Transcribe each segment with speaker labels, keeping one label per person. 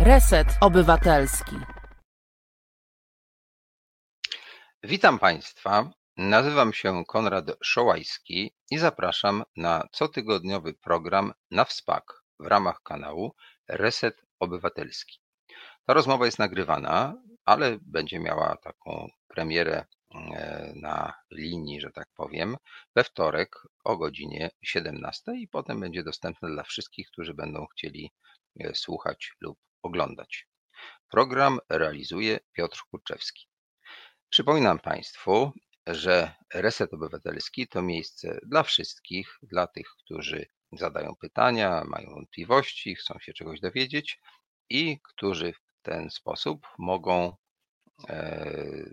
Speaker 1: Reset Obywatelski.
Speaker 2: Witam Państwa. Nazywam się Konrad Szołajski i zapraszam na cotygodniowy program na WSPAK w ramach kanału Reset Obywatelski. Ta rozmowa jest nagrywana, ale będzie miała taką premierę na linii, że tak powiem, we wtorek o godzinie 17 i potem będzie dostępna dla wszystkich, którzy będą chcieli e, słuchać lub oglądać. Program realizuje Piotr Kurczewski. Przypominam Państwu, że Reset Obywatelski to miejsce dla wszystkich, dla tych, którzy zadają pytania, mają wątpliwości, chcą się czegoś dowiedzieć i którzy w ten sposób mogą, e,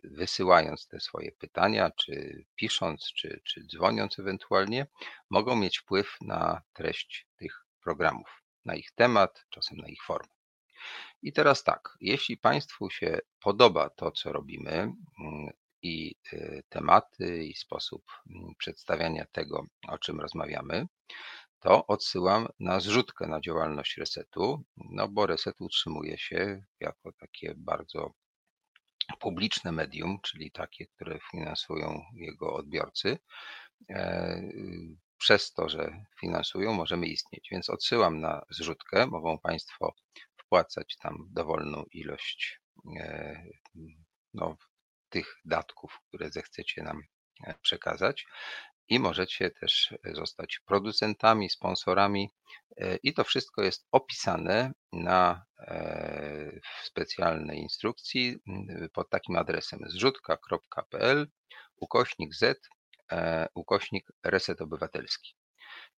Speaker 2: wysyłając te swoje pytania, czy pisząc, czy, czy dzwoniąc ewentualnie, mogą mieć wpływ na treść tych programów, na ich temat, czasem na ich formę. I teraz tak, jeśli Państwu się podoba to, co robimy mm, i y, tematy, i sposób mm, przedstawiania tego, o czym rozmawiamy, to odsyłam na zrzutkę na działalność Resetu, no bo Reset utrzymuje się jako takie bardzo publiczne medium, czyli takie, które finansują jego odbiorcy. E, przez to, że finansują, możemy istnieć. Więc odsyłam na zrzutkę. Mogą Państwo wpłacać tam dowolną ilość e, no, tych datków, które zechcecie nam e, przekazać. I możecie też zostać producentami, sponsorami. E, I to wszystko jest opisane na w specjalnej instrukcji pod takim adresem zrzutka.pl ukośnik z ukośnik reset obywatelski.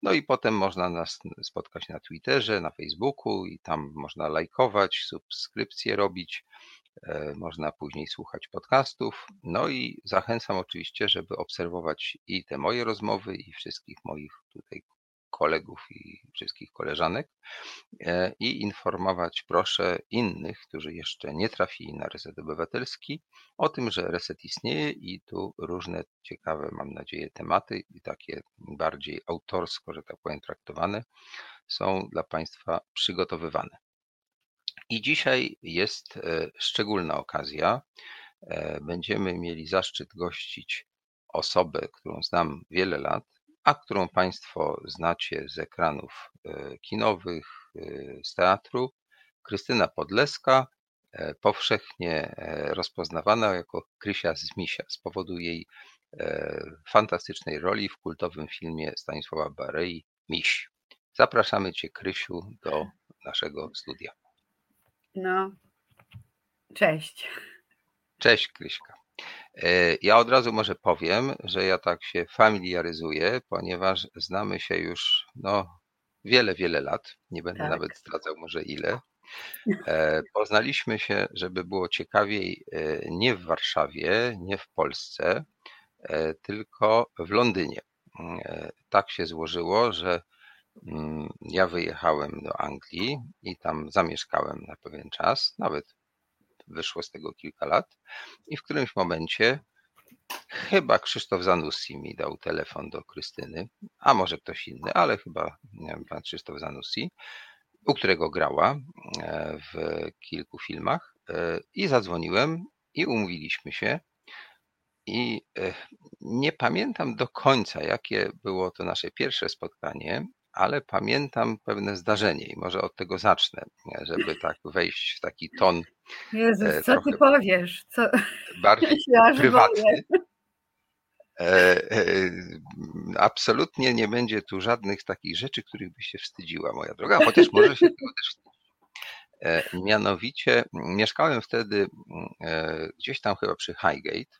Speaker 2: No i potem można nas spotkać na Twitterze, na Facebooku i tam można lajkować, subskrypcje robić, e, można później słuchać podcastów. No i zachęcam oczywiście, żeby obserwować i te moje rozmowy, i wszystkich moich tutaj kolegów i wszystkich koleżanek e, i informować proszę innych, którzy jeszcze nie trafili na Reset Obywatelski o tym, że Reset istnieje i tu różne ciekawe, mam nadzieję, tematy i takie bardziej autorsko, że tak powiem, traktowane są dla Państwa przygotowywane. I dzisiaj jest e, szczególna okazja. E, będziemy mieli zaszczyt gościć osobę, którą znam wiele lat, a którą Państwo znacie z ekranów e, kinowych, z teatru. Krystyna Podleska, powszechnie rozpoznawana jako Krysia z Misia z powodu jej fantastycznej roli w kultowym filmie Stanisława Barei Miś. Zapraszamy Cię, Krysiu, do naszego studia.
Speaker 3: No, cześć.
Speaker 2: Cześć, Kryśka. E, ja od razu może powiem, że ja tak się familiaryzuję, ponieważ znamy się już no, wiele, wiele lat. Nie będę tak. nawet zdradzał może ile. E, poznaliśmy się, żeby było ciekawiej, e, nie w Warszawie, nie w Polsce, tylko w Londynie. Tak się złożyło, że ja wyjechałem do Anglii i tam zamieszkałem na pewien czas, nawet wyszło z tego kilka lat i w którymś momencie chyba Krzysztof Zanussi mi dał telefon do Krystyny, a może ktoś inny, ale chyba wiem, pan Krzysztof Zanussi, u którego grała e, w kilku filmach e, i zadzwoniłem i umówiliśmy się. I e, nie pamiętam do końca, jakie było to nasze pierwsze spotkanie, ale pamiętam pewne zdarzenie i może od tego zacznę, żeby tak wejść w taki ton.
Speaker 3: Jezus, e, co ty powiesz? Co...
Speaker 2: Bardziej ja prywatny. E, e, absolutnie nie będzie tu żadnych takich rzeczy, których by się wstydziła moja droga, chociaż może się tego też wstydzić. Mianowicie mieszkałem wtedy gdzieś tam chyba przy Highgate.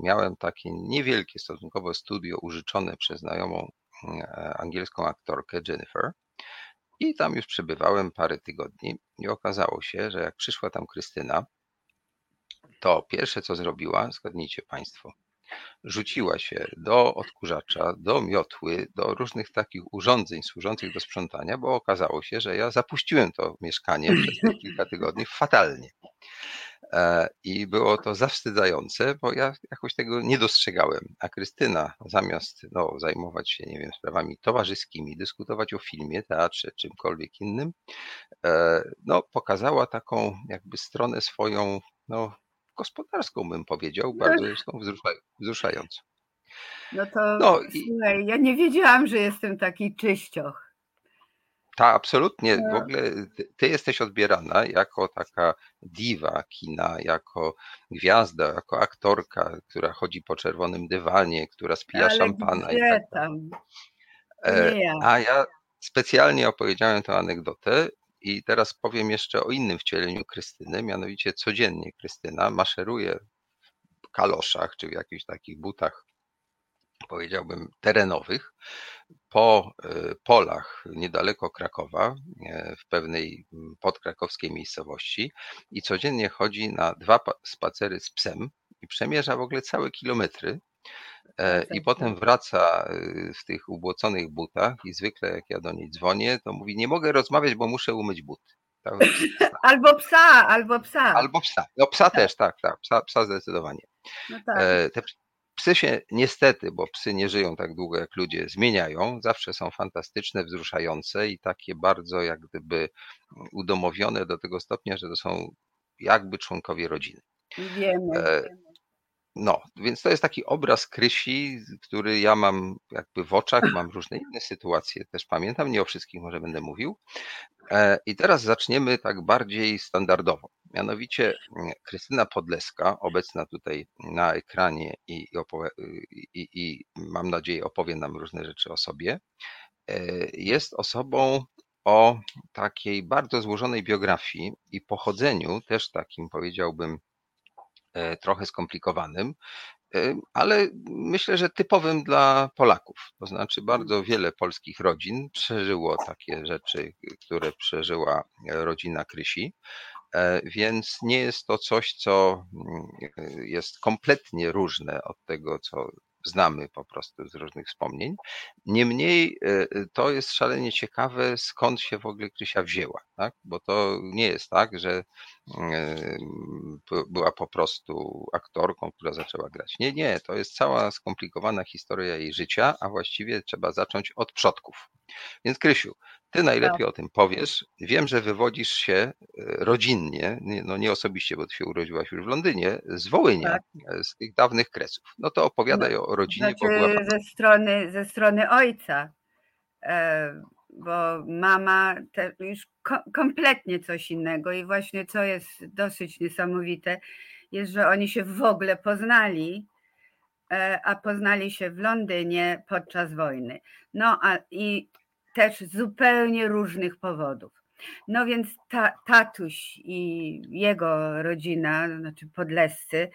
Speaker 2: Miałem takie niewielkie stosunkowo studio użyczone przez znajomą angielską aktorkę Jennifer. I tam już przebywałem parę tygodni i okazało się, że jak przyszła tam Krystyna, to pierwsze co zrobiła, zgadnijcie Państwo, rzuciła się do odkurzacza, do miotły, do różnych takich urządzeń służących do sprzątania, bo okazało się, że ja zapuściłem to mieszkanie przez te kilka tygodni fatalnie. E, I było to zawstydzające, bo ja jakoś tego nie dostrzegałem. A Krystyna, zamiast no, zajmować się, nie wiem, sprawami towarzyskimi, dyskutować o filmie, teatrze, czymkolwiek innym, e, no, pokazała taką jakby stronę swoją, no, gospodarską, bym powiedział, no bardzo zresztą wzruszającą.
Speaker 3: No to no, słuchaj, ja nie wiedziałam, że jestem taki czyścioch.
Speaker 2: Ta, absolutnie. W no. ogóle ty jesteś odbierana jako taka diwa kina, jako gwiazda, jako aktorka, która chodzi po czerwonym dywanie, która spija
Speaker 3: Ale
Speaker 2: szampana.
Speaker 3: Gdzie i tak. tam?
Speaker 2: E, nie. A ja specjalnie opowiedziałem tę anegdotę i teraz powiem jeszcze o innym wcieleniu Krystyny, mianowicie codziennie Krystyna maszeruje w kaloszach czy w jakichś takich butach powiedziałbym, terenowych po e, polach niedaleko Krakowa, e, w pewnej podkrakowskiej miejscowości i codziennie chodzi na dwa spacery z psem i przemierza w ogóle całe kilometry. E, I potem wraca w tych ubłoconych butach i zwykle jak ja do niej dzwonię, to mówi, nie mogę rozmawiać, bo muszę umyć buty.
Speaker 3: Albo psa, albo psa.
Speaker 2: Albo psa. No psa tak. też, tak, tak, psa, psa zdecydowanie. No tak. Te Psy się niestety, bo psy nie żyją tak długo jak ludzie, zmieniają. Zawsze są fantastyczne, wzruszające i takie bardzo jak gdyby udomowione do tego stopnia, że to są jakby członkowie rodziny.
Speaker 3: Wiemy. E,
Speaker 2: no, więc to jest taki obraz Krysi, który ja mam jakby w oczach, mam różne inne sytuacje, też pamiętam, nie o wszystkich może będę mówił. E, I teraz zaczniemy tak bardziej standardowo. Mianowicie mm, Krystyna Podleska, obecna tutaj na ekranie i, i, i mam nadzieję opowie nam różne rzeczy o sobie, e, jest osobą o takiej bardzo złożonej biografii i pochodzeniu, też takim powiedziałbym trochę skomplikowanym, e, ale myślę, że typowym dla Polaków. To znaczy, bardzo wiele polskich rodzin przeżyło takie rzeczy, które przeżyła rodzina Krysi. E, więc nie jest to coś, co mm, jest kompletnie różne od tego, co znamy po prostu z różnych wspomnień. Niemniej e, to jest szalenie ciekawe, skąd się w ogóle Krysia wzięła, tak? bo to nie jest tak, że e, była po prostu aktorką, która zaczęła grać. Nie, nie, to jest cała skomplikowana historia jej życia, a właściwie trzeba zacząć od przodków. Więc Krysiu, ty najlepiej tak. o tym powiesz. Wiem, że wywodzisz się e, rodzinnie, no nie osobiście, bo ty się urodziłaś już w Londynie, z Wołynia, tak. E, z tych dawnych kresów. No to opowiadaj no, o rodzinie.
Speaker 3: Znaczy, była... ze, strony, ze strony ojca, e, bo mama już kompletnie coś innego i właśnie co jest dosyć niesamowite, jest, że oni się w ogóle poznali, a poznali się w Londynie podczas wojny. No a i też zupełnie różnych powodów. No więc ta, tatuś i jego rodzina, znaczy podlescy,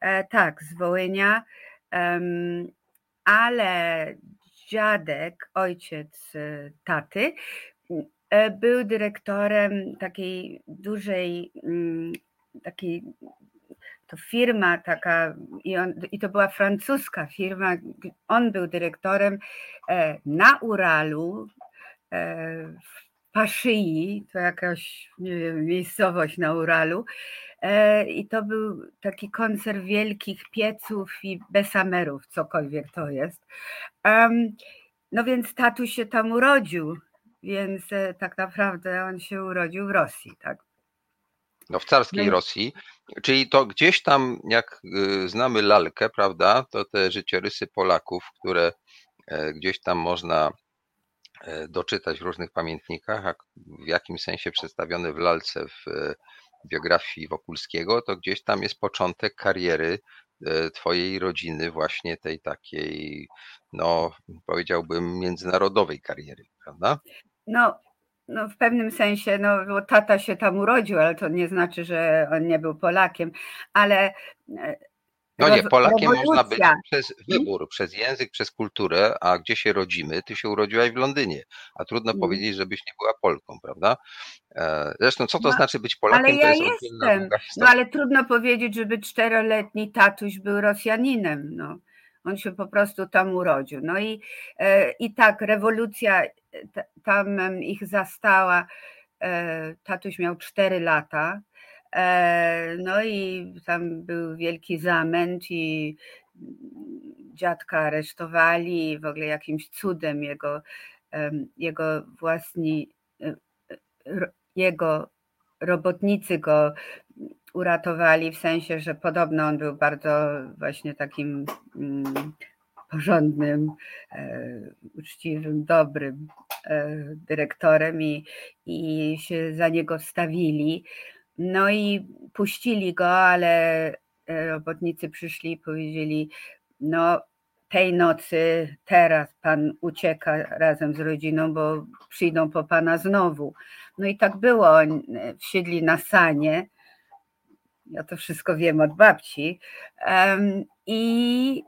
Speaker 3: e, tak, z Wołynia, ale dziadek, ojciec e, taty, e, był dyrektorem takiej dużej, mm, takiej to firma taka, i, on, i to była francuska firma, on był dyrektorem na Uralu, w Paszyi, to jakaś nie wiem, miejscowość na Uralu. E, I to był taki koncert wielkich pieców i besamerów, cokolwiek to jest. No więc tatuś się tam urodził, więc e, tak naprawdę on się urodził w Rosji, tak?
Speaker 2: No w carskiej no. Rosji, czyli to gdzieś tam, jak y, znamy lalkę, prawda, to te życiorysy Polaków, które gdzieś tam można E, doczytać w różnych pamiętnikach, a w jakim sensie przedstawione w lalce w e, biografii Wokulskiego, to gdzieś tam jest początek kariery e, twojej rodziny, właśnie tej takiej, no powiedziałbym, międzynarodowej kariery, prawda?
Speaker 3: No, no w pewnym sensie, no bo tata się tam urodził, ale to nie znaczy, że on nie był Polakiem, ale
Speaker 2: no nie, Polakiem rewolucja. można być przez wybór, przez język, przez kulturę, a gdzie się rodzimy? Ty się urodziłaś w Londynie, a trudno hmm. powiedzieć, żebyś nie była Polką, prawda? E, zresztą co to no, znaczy być Polakiem?
Speaker 3: Ale ja jestem, no ale trudno powiedzieć, żeby czteroletni tatuś był Rosjaninem, no. On się po prostu tam urodził. No i, e, i tak, rewolucja tam ich zastała. E, tatuś miał cztery lata E, no i tam był wielki zamęt i dziadka aresztowali w ogóle jakimś cudem jego, jego własni, e, jego robotnicy go uratowali, w sensie, że podobno on był bardzo właśnie takim mm, porządnym, e, uczciwym, dobrym dyrektorem i, i się za niego wstawili. No i puścili go, ale e, robotnicy przyszli i powiedzieli: No, tej nocy, teraz pan ucieka razem z rodziną, bo przyjdą po pana znowu. No i tak było. E, wsiedli na sanie. Ja to wszystko wiem od babci. I,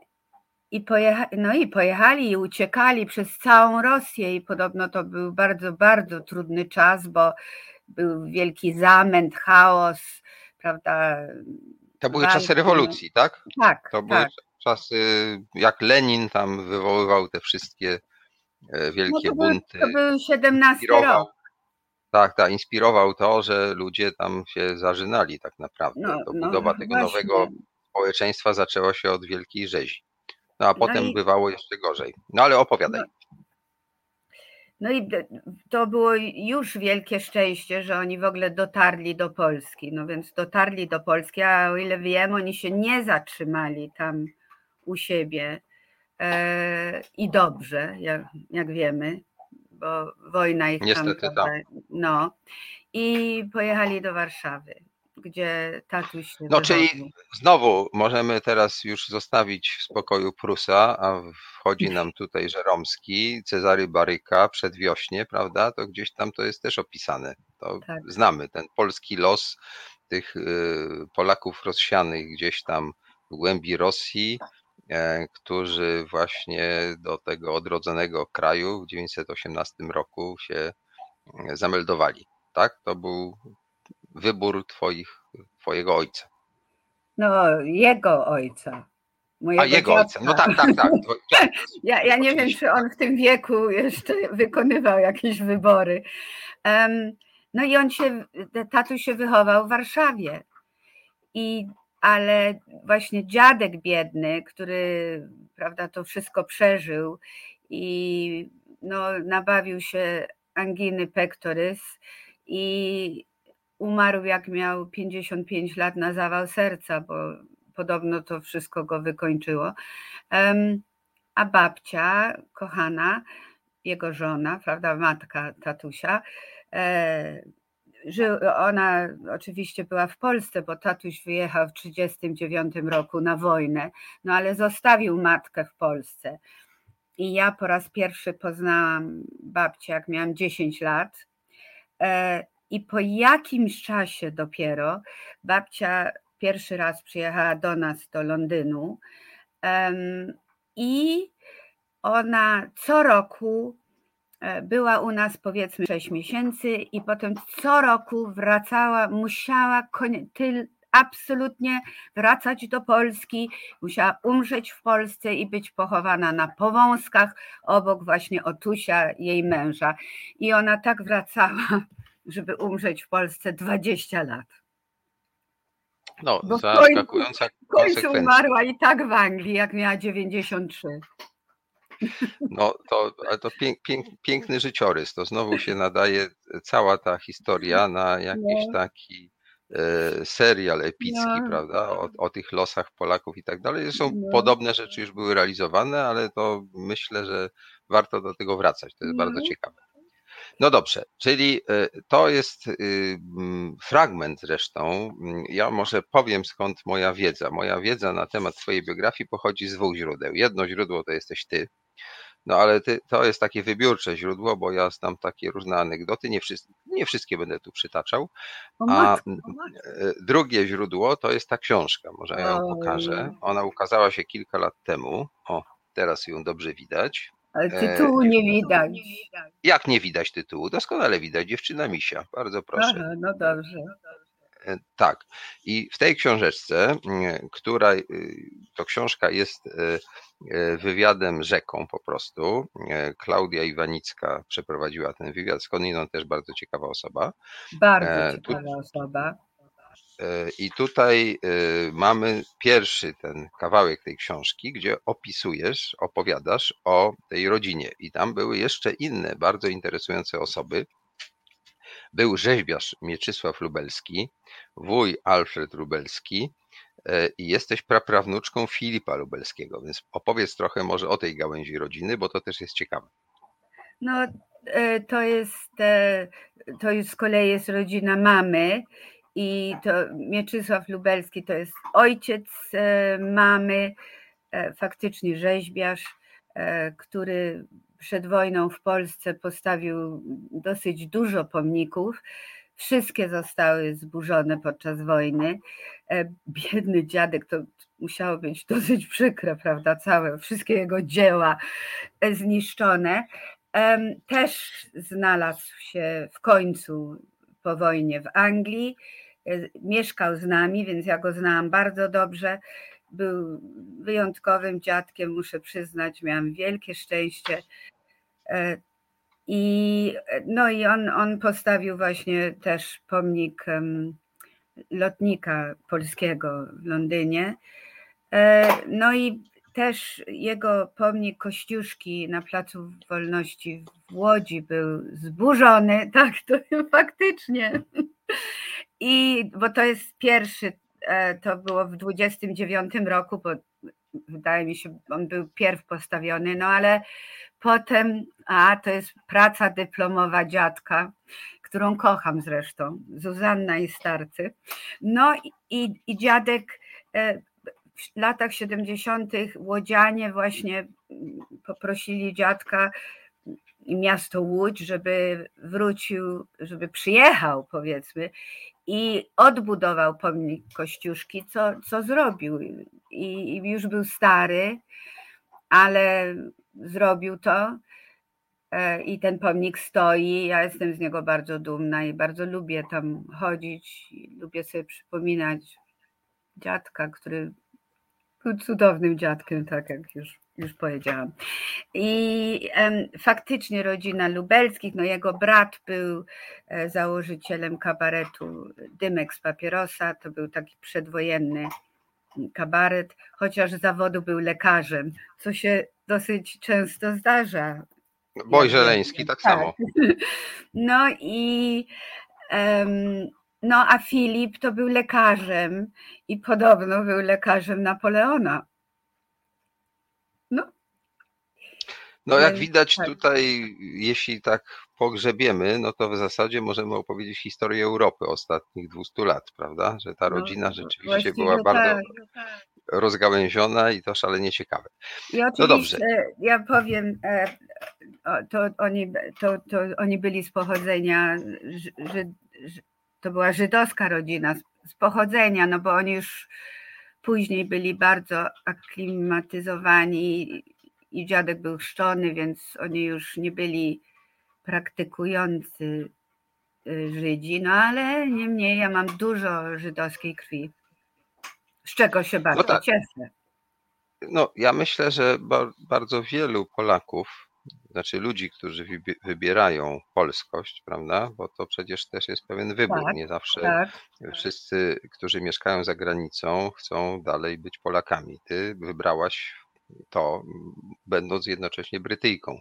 Speaker 3: i, pojecha, no i pojechali i uciekali przez całą Rosję. I podobno to był bardzo, bardzo trudny czas, bo był wielki zamęt, chaos, prawda?
Speaker 2: To były walki. czasy rewolucji, tak?
Speaker 3: Tak.
Speaker 2: To były
Speaker 3: tak.
Speaker 2: czasy, jak Lenin tam wywoływał te wszystkie e, wielkie no to bunty.
Speaker 3: Był, to był 17 rok.
Speaker 2: Tak, tak, inspirował to, że ludzie tam się zażynali tak naprawdę. No, to no, budowa tego właśnie. nowego społeczeństwa zaczęła się od wielkiej rzezi. No a no potem i... bywało jeszcze gorzej. No ale opowiadaj. No,
Speaker 3: i to było już wielkie szczęście, że oni w ogóle dotarli do Polski. No więc dotarli do Polski, a o ile wiem, oni się nie zatrzymali tam u siebie. E, I dobrze, jak, jak wiemy, bo wojna ich
Speaker 2: Niestety, tam. Tak.
Speaker 3: No. I pojechali do Warszawy gdzie tatuś
Speaker 2: No czyli znowu możemy teraz już zostawić w spokoju Prusa, a wchodzi nam tutaj Żeromski, Cezary Baryka, przedwiośnie, prawda? To gdzieś tam to jest też opisane. To tak. znamy ten polski los tych y, Polaków rozsianych gdzieś tam w głębi Rosji, e, którzy właśnie do tego odrodzonego kraju w 1918 roku się e, zameldowali. Tak? To był wybór twoich, twojego ojca?
Speaker 3: No, jego ojca.
Speaker 2: A jego ojca, no tak, tak, tak.
Speaker 3: ja, ja nie wiem, czy on w tym wieku jeszcze wykonywał jakieś wybory. Um, no i on się, tatuś się wychował w Warszawie. I, ale właśnie dziadek biedny, który prawda, to wszystko przeżył i no, nabawił się anginy pectoris i umarł jak miał 55 lat na zawał serca, bo podobno to wszystko go wykończyło. A babcia, kochana, jego żona, prawda, matka tatusia, e, ona oczywiście była w Polsce, bo tatuś wyjechał w 1939 roku na wojnę, no ale zostawił matkę w Polsce. I ja po raz pierwszy poznałam babcię, jak miałam 10 lat. I po jakimś czasie dopiero babcia pierwszy raz przyjechała do nas do Londynu i ona co roku e, była u nas powiedzmy 6 miesięcy i potem co roku wracała, musiała absolutnie wracać do Polski, musiała umrzeć w Polsce i być pochowana na Powązkach obok właśnie Otusia, jej męża. I ona tak wracała żeby umrzeć w Polsce 20 lat.
Speaker 2: No, Bo zaskakująca
Speaker 3: w końcu umarła i tak w Anglii, jak miała 93.
Speaker 2: No to, to pięk, pięk, piękny życiorys. To znowu się nadaje cała ta historia na jakiś no. taki e, serial epicki, no. prawda? O, o, tych losach Polaków i tak dalej. Zresztą no. podobne rzeczy już były realizowane, ale to myślę, że warto do tego wracać. To jest bardzo no. ciekawe. No dobrze, czyli e, to jest y, fragment zresztą. Mm, ja może powiem skąd moja wiedza. Moja wiedza na temat Twojej biografii pochodzi z dwóch źródeł. Jedno źródło to jesteś Ty, no ale ty, to jest takie wybiórcze źródło, bo ja znam takie różne anegdoty, nie, wszystkie, nie wszystkie będę tu przytaczał. A e, drugie źródło to jest ta książka, może ja ją pokażę. Ona ukazała się kilka lat temu. O, teraz ją dobrze widać.
Speaker 3: Ale e, tytułu nie widać.
Speaker 2: Jak nie widać tytułu? Doskonale widać. Dziewczyna Misia. Bardzo proszę.
Speaker 3: Aha, no dobrze.
Speaker 2: E, tak. I w tej książeczce, która to książka jest e, wywiadem rzeką po prostu. Klaudia Iwanicka przeprowadziła ten wywiad, skądinąd też bardzo ciekawa osoba.
Speaker 3: Bardzo ciekawa osoba.
Speaker 2: E, I tutaj e, mamy pierwszy ten kawałek tej książki, gdzie opisujesz, opowiadasz o tej rodzinie. I tam były jeszcze inne bardzo interesujące osoby. Był rzeźbiarz Mieczysław Lubelski, wuj Alfred Lubelski e, i jesteś praprawnuczką Filipa Lubelskiego, więc opowiedz trochę może o tej gałęzi rodziny, bo to też jest ciekawe.
Speaker 3: No, to jest, to już z kolei jest rodzina mamy i to Mieczysław Lubelski to jest ojciec e, mamy, e, faktycznie rzeźbiarz, e, który przed wojną w Polsce postawił dosyć dużo pomników. Wszystkie zostały zburzone podczas wojny. Biedny dziadek, to musiało być dosyć przykre, prawda? Całe, wszystkie jego dzieła zniszczone. Też znalazł się w końcu po wojnie w Anglii. E, mieszkał z nami, więc ja go znałam bardzo dobrze. Był wyjątkowym dziadkiem, muszę przyznać, miałam wielkie szczęście. E, I, no i on, on postawił właśnie też pomnik lotnika polskiego w Londynie. E, no i też jego pomnik Kościuszki na Placu Wolności w Łodzi był zburzony, tak, to faktycznie. I bo to jest pierwszy, e, to było w 29 roku, bo wydaje mi się, on był pierw postawiony, no ale potem, a to jest praca dyplomowa dziadka, którą kocham zresztą, Zuzanna i Starcy. No i, i dziadek e, w latach 70. łodzianie właśnie poprosili dziadka i miasto Łódź, żeby wrócił, żeby przyjechał powiedzmy i odbudował pomnik Kościuszki, co, co zrobił. I, I już był stary, ale zrobił to e, i ten pomnik stoi. Ja jestem z niego bardzo dumna i bardzo lubię tam chodzić. Lubię sobie przypominać dziadka, który był cudownym dziadkiem, tak jak już, już powiedziałam. I faktycznie rodzina Lubelskich, no jego brat był e, założycielem kabaretu Dymek z Papierosa, to był taki przedwojenny kabaret, chociaż z zawodu był lekarzem, co się dosyć często zdarza.
Speaker 2: Boj Żeleński tak, tak samo.
Speaker 3: No i um, no a Filip to był lekarzem i podobno był lekarzem Napoleona.
Speaker 2: No. No jak widać tak. tutaj, jeśli tak pogrzebiemy, no to w zasadzie możemy opowiedzieć historię Europy ostatnich 200 lat, prawda? Że ta no, rodzina no, rzeczywiście była bardzo tak. rozgałęziona i to szalenie ciekawe.
Speaker 3: I no no dobrze. ja powiem, e, to oni, to, to oni byli z pochodzenia że to była żydowska rodzina z, pochodzenia, no bo oni już później byli bardzo aklimatyzowani i dziadek był chrzczony, więc oni już nie byli praktykujący y, Żydzi, no ale niemniej ja mam dużo żydowskiej krwi, z czego się bardzo no tak. cieszę.
Speaker 2: No, ja myślę, że bardzo wielu Polaków znaczy ludzi, którzy wybierają polskość, prawda? Bo to przecież też jest pewien wybór. Tak, Nie zawsze tak. wszyscy, którzy mieszkają za granicą, chcą dalej być Polakami. Ty wybrałaś to, będąc jednocześnie Brytyjką,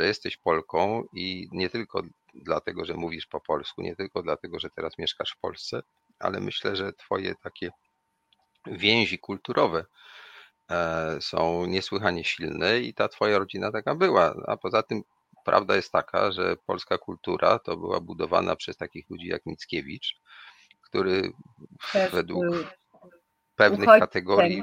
Speaker 2: że jesteś Polką i nie tylko dlatego, że mówisz po polsku, nie tylko dlatego, że teraz mieszkasz w Polsce, ale myślę, że twoje takie więzi kulturowe E, są niesłychanie silne i ta twoja rodzina taka była. A poza tym prawda jest taka, że polska kultura to była budowana przez takich ludzi jak Mickiewicz, który według pewnych kategorii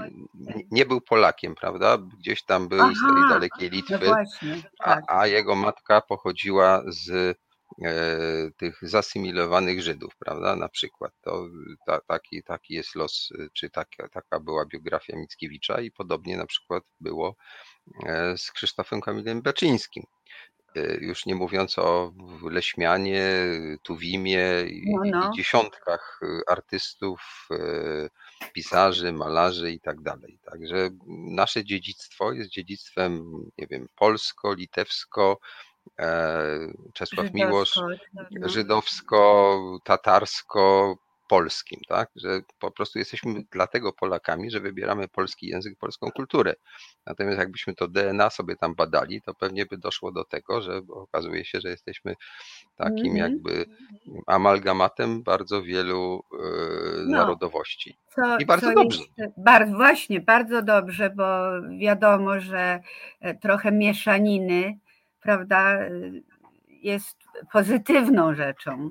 Speaker 2: nie był Polakiem, prawda? Gdzieś tam był Aha, z tej dalekiej no Litwy, no właśnie, tak. a, a jego matka pochodziła z E, tych zasymilowanych Żydów, prawda? Na przykład. To, ta, taki, taki jest los, czy taka, taka była biografia Mickiewicza i podobnie na przykład było e, z Krzysztofem Kamilem Baczyńskim. E, już nie mówiąc o Leśmianie, Tuwimie i, no, no. i dziesiątkach artystów, pisarzy, malarzy i tak dalej. Także nasze dziedzictwo jest dziedzictwem, nie wiem, polsko, litewsko, E, Czesław Miłosz, tak, no. żydowsko, tatarsko, polskim, tak? Że po prostu jesteśmy dlatego Polakami, że wybieramy polski język, polską kulturę. Natomiast jakbyśmy to DNA sobie tam badali, to pewnie by doszło do tego, że okazuje się, że jesteśmy takim
Speaker 3: Mhm.
Speaker 2: jakby amalgamatem bardzo wielu e,
Speaker 3: No.
Speaker 2: narodowości.
Speaker 3: Co,
Speaker 2: I bardzo dobrze.
Speaker 3: Jest, bardzo, właśnie, bardzo dobrze, bo wiadomo, że e, trochę mieszaniny, prawda, e, jest pozytywną rzeczą.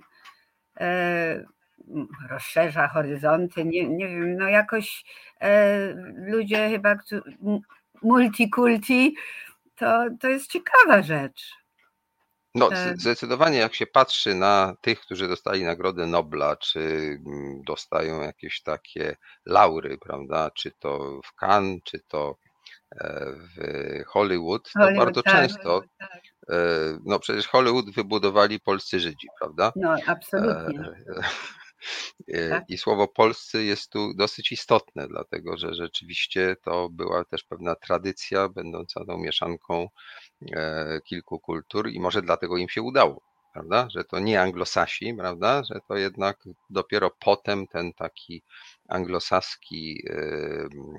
Speaker 3: E, Rozszerza horyzonty, nie, nie wiem, no jakoś e, ludzie chyba multikulti, to, to jest ciekawa rzecz.
Speaker 2: No,
Speaker 3: Tak.
Speaker 2: z- zdecydowanie jak się patrzy na tych, którzy dostali Nagrodę Nobla, czy dostają jakieś takie laury, prawda, czy to w Cannes, czy to e, w Hollywood, to
Speaker 3: Hollywood,
Speaker 2: bardzo
Speaker 3: tak.
Speaker 2: często, e, no przecież Hollywood wybudowali polscy Żydzi, prawda?
Speaker 3: No, absolutnie.
Speaker 2: E,
Speaker 3: Tak.
Speaker 2: I słowo polscy jest tu dosyć istotne, dlatego że rzeczywiście to była też pewna tradycja, będąca tą mieszanką e, kilku kultur i może dlatego im się udało, prawda? Że to nie anglosasi, prawda? Że to jednak dopiero potem ten taki anglosaski,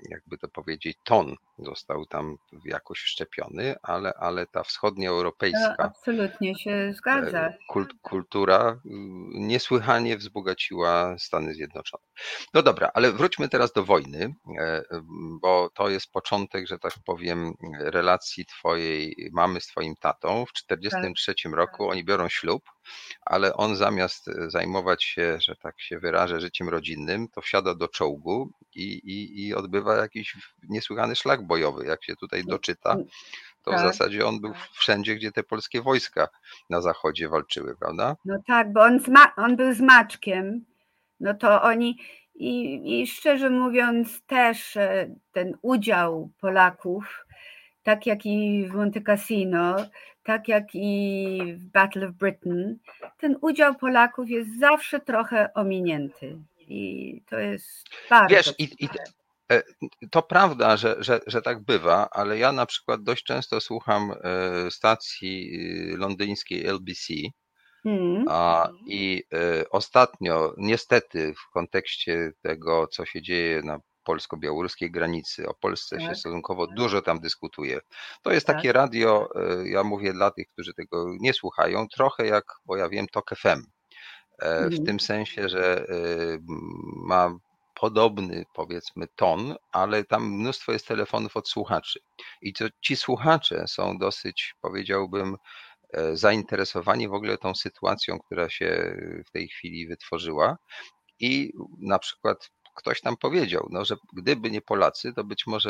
Speaker 2: jakby to powiedzieć, ton został tam jakoś wszczepiony, ale, ale ta wschodnioeuropejska
Speaker 3: absolutnie się zgadza.
Speaker 2: e, kult, kultura y, niesłychanie wzbogaciła Stany Zjednoczone. No dobra, ale wróćmy teraz do wojny, e, bo to jest początek, że tak powiem, relacji twojej mamy z twoim tatą. W 1943 roku oni biorą ślub, ale on zamiast e, zajmować się, że tak się wyrażę, życiem rodzinnym, to wsiada do czołgu i, i, i odbywa jakiś niesłychany szlak bojowy. Jak się tutaj doczyta, to w
Speaker 3: Tak.
Speaker 2: zasadzie on był wszędzie, gdzie te polskie wojska na zachodzie walczyły, prawda?
Speaker 3: No tak, bo on, z ma- on był z Maczkiem, no to oni i, i szczerze mówiąc też e, ten udział Polaków, tak jak i w Monte Cassino, tak jak i w Battle of Britain, ten udział Polaków jest zawsze trochę ominięty i to jest bardzo
Speaker 2: Wiesz, i, i e, to prawda, że, że, że tak bywa, ale ja na przykład dość często słucham e, stacji e, londyńskiej LBC
Speaker 3: Hmm,
Speaker 2: a, i ostatnio niestety w kontekście tego, co się dzieje na polsko-białoruskiej granicy, o Polsce się
Speaker 3: Tak.
Speaker 2: stosunkowo dużo tam dyskutuje. To jest
Speaker 3: Tak.
Speaker 2: takie radio, e, ja mówię dla tych, którzy tego nie słuchają, trochę jak, bo ja wiem, TOK FM. E, W
Speaker 3: Mhm.
Speaker 2: tym sensie, że e, ma podobny powiedzmy ton, ale tam mnóstwo jest telefonów od słuchaczy. I to ci słuchacze są dosyć, powiedziałbym, zainteresowani w ogóle tą sytuacją, która się w tej chwili wytworzyła. I na przykład ktoś tam powiedział, no, że gdyby nie Polacy, to być może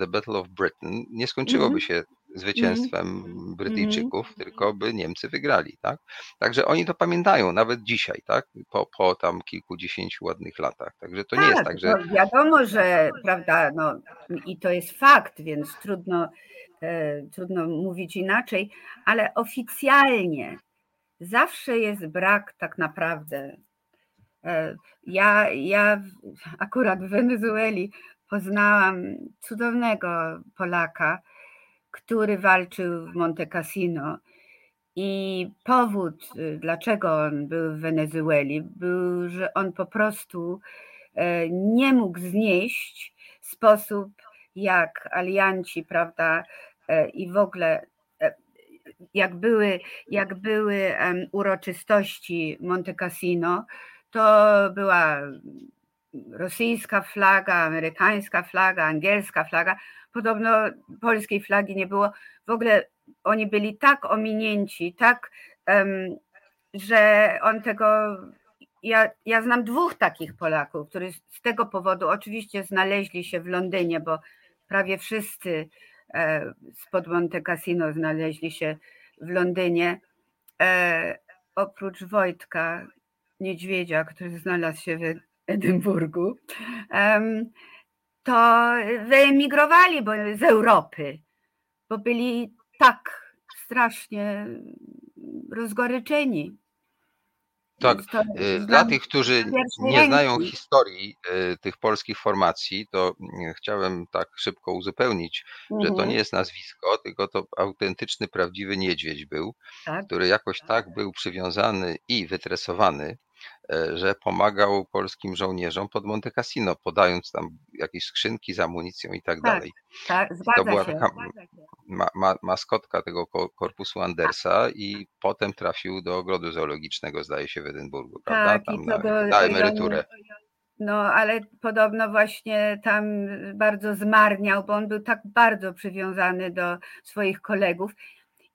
Speaker 2: The Battle of Britain nie skończyłoby
Speaker 3: Mhm.
Speaker 2: się zwycięstwem Brytyjczyków, tylko by Niemcy wygrali, tak? Także oni to pamiętają nawet dzisiaj, tak? Po, po tam kilkudziesięciu ładnych latach. Także to nie jest tak, że
Speaker 3: no wiadomo, że prawda, no i to jest fakt, więc trudno, e, trudno mówić inaczej, ale oficjalnie zawsze jest brak tak naprawdę. E, ja, ja akurat w Wenezueli poznałam cudownego Polaka, który walczył w Monte Cassino. I powód, y, dlaczego on był w Wenezueli, był, że on po prostu e, nie mógł znieść sposób, jak alianci, prawda, e, i w ogóle jak były, jak były uroczystości Monte Cassino, to była rosyjska flaga, amerykańska flaga, angielska flaga. Podobno polskiej flagi nie było. W ogóle oni byli tak ominięci, tak, em, że on tego. Ja, ja znam dwóch takich Polaków, którzy z tego powodu oczywiście znaleźli się w Londynie, bo prawie wszyscy e, spod Monte Cassino znaleźli się w Londynie. E, oprócz Wojtka Niedźwiedzia, który znalazł się w Edynburgu, to wyemigrowali z Europy, bo byli tak strasznie rozgoryczeni.
Speaker 2: Tak, Y, Dla tych, którzy nie znają historii y, tych polskich formacji, to mm, chciałem tak szybko uzupełnić, że to
Speaker 3: Mhm,
Speaker 2: nie jest nazwisko, tylko to autentyczny, prawdziwy niedźwiedź był,
Speaker 3: tak,
Speaker 2: który jakoś tak był przywiązany i wytresowany że pomagał polskim żołnierzom pod Monte Cassino, podając tam jakieś skrzynki z amunicją i tak,
Speaker 3: Tak,
Speaker 2: dalej.
Speaker 3: Tak,
Speaker 2: To
Speaker 3: zgadza
Speaker 2: była
Speaker 3: się.
Speaker 2: taka ma, ma, maskotka tego ko- korpusu Andersa i potem trafił do ogrodu zoologicznego, zdaje się, w Edynburgu, prawda?
Speaker 3: Tak,
Speaker 2: Tam
Speaker 3: to
Speaker 2: na,
Speaker 3: go-
Speaker 2: na emeryturę.
Speaker 3: No, ale podobno właśnie tam bardzo zmarniał, bo on był tak bardzo przywiązany do swoich kolegów.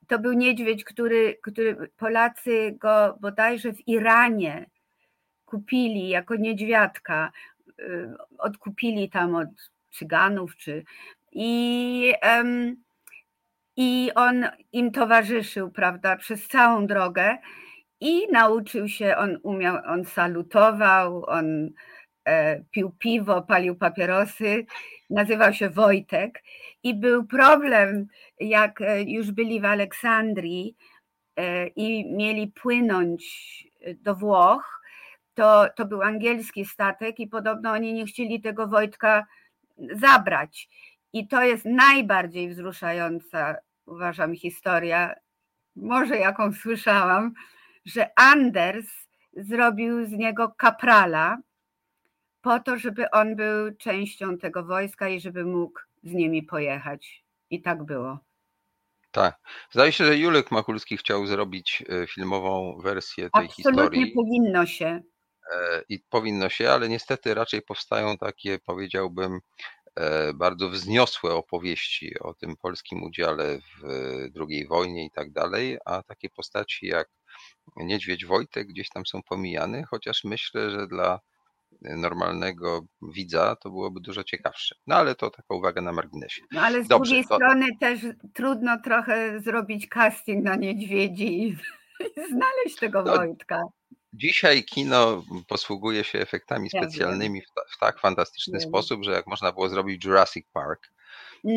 Speaker 3: To był niedźwiedź, który, który Polacy go bodajże w Iranie kupili jako niedźwiadka. y, Odkupili tam od Cyganów, czy i, i on im towarzyszył, prawda, przez całą drogę. I nauczył się, on umiał, on salutował, on e, pił piwo, palił papierosy, nazywał się Wojtek. I był problem, jak e, już byli w Aleksandrii e, i mieli płynąć do Włoch, to, to był angielski statek i podobno oni nie chcieli tego Wojtka zabrać. I to jest najbardziej wzruszająca, uważam, historia, może jaką słyszałam, że Anders zrobił z niego kaprala po to, żeby on był częścią tego wojska i żeby mógł z nimi pojechać. I tak było.
Speaker 2: Tak. Zdaje się, że Julek Machulski chciał zrobić e, filmową wersję tej
Speaker 3: Absolutnie
Speaker 2: historii
Speaker 3: powinno się.
Speaker 2: E, i powinno się, ale niestety raczej powstają takie, powiedziałbym, e, bardzo wzniosłe opowieści o tym polskim udziale w II wojnie i tak dalej, a takie postaci jak Niedźwiedź Wojtek gdzieś tam są pomijane, chociaż myślę, że dla normalnego widza to byłoby dużo ciekawsze. No ale to taka uwaga na marginesie.
Speaker 3: No ale z
Speaker 2: Dobrze,
Speaker 3: drugiej
Speaker 2: to-
Speaker 3: strony też trudno trochę zrobić casting na niedźwiedzi i, i znaleźć tego
Speaker 2: No,
Speaker 3: Wojtka.
Speaker 2: Dzisiaj kino posługuje się efektami specjalnymi w, ta, w tak fantastyczny
Speaker 3: Wiem.
Speaker 2: sposób, że jak można było zrobić Jurassic Park,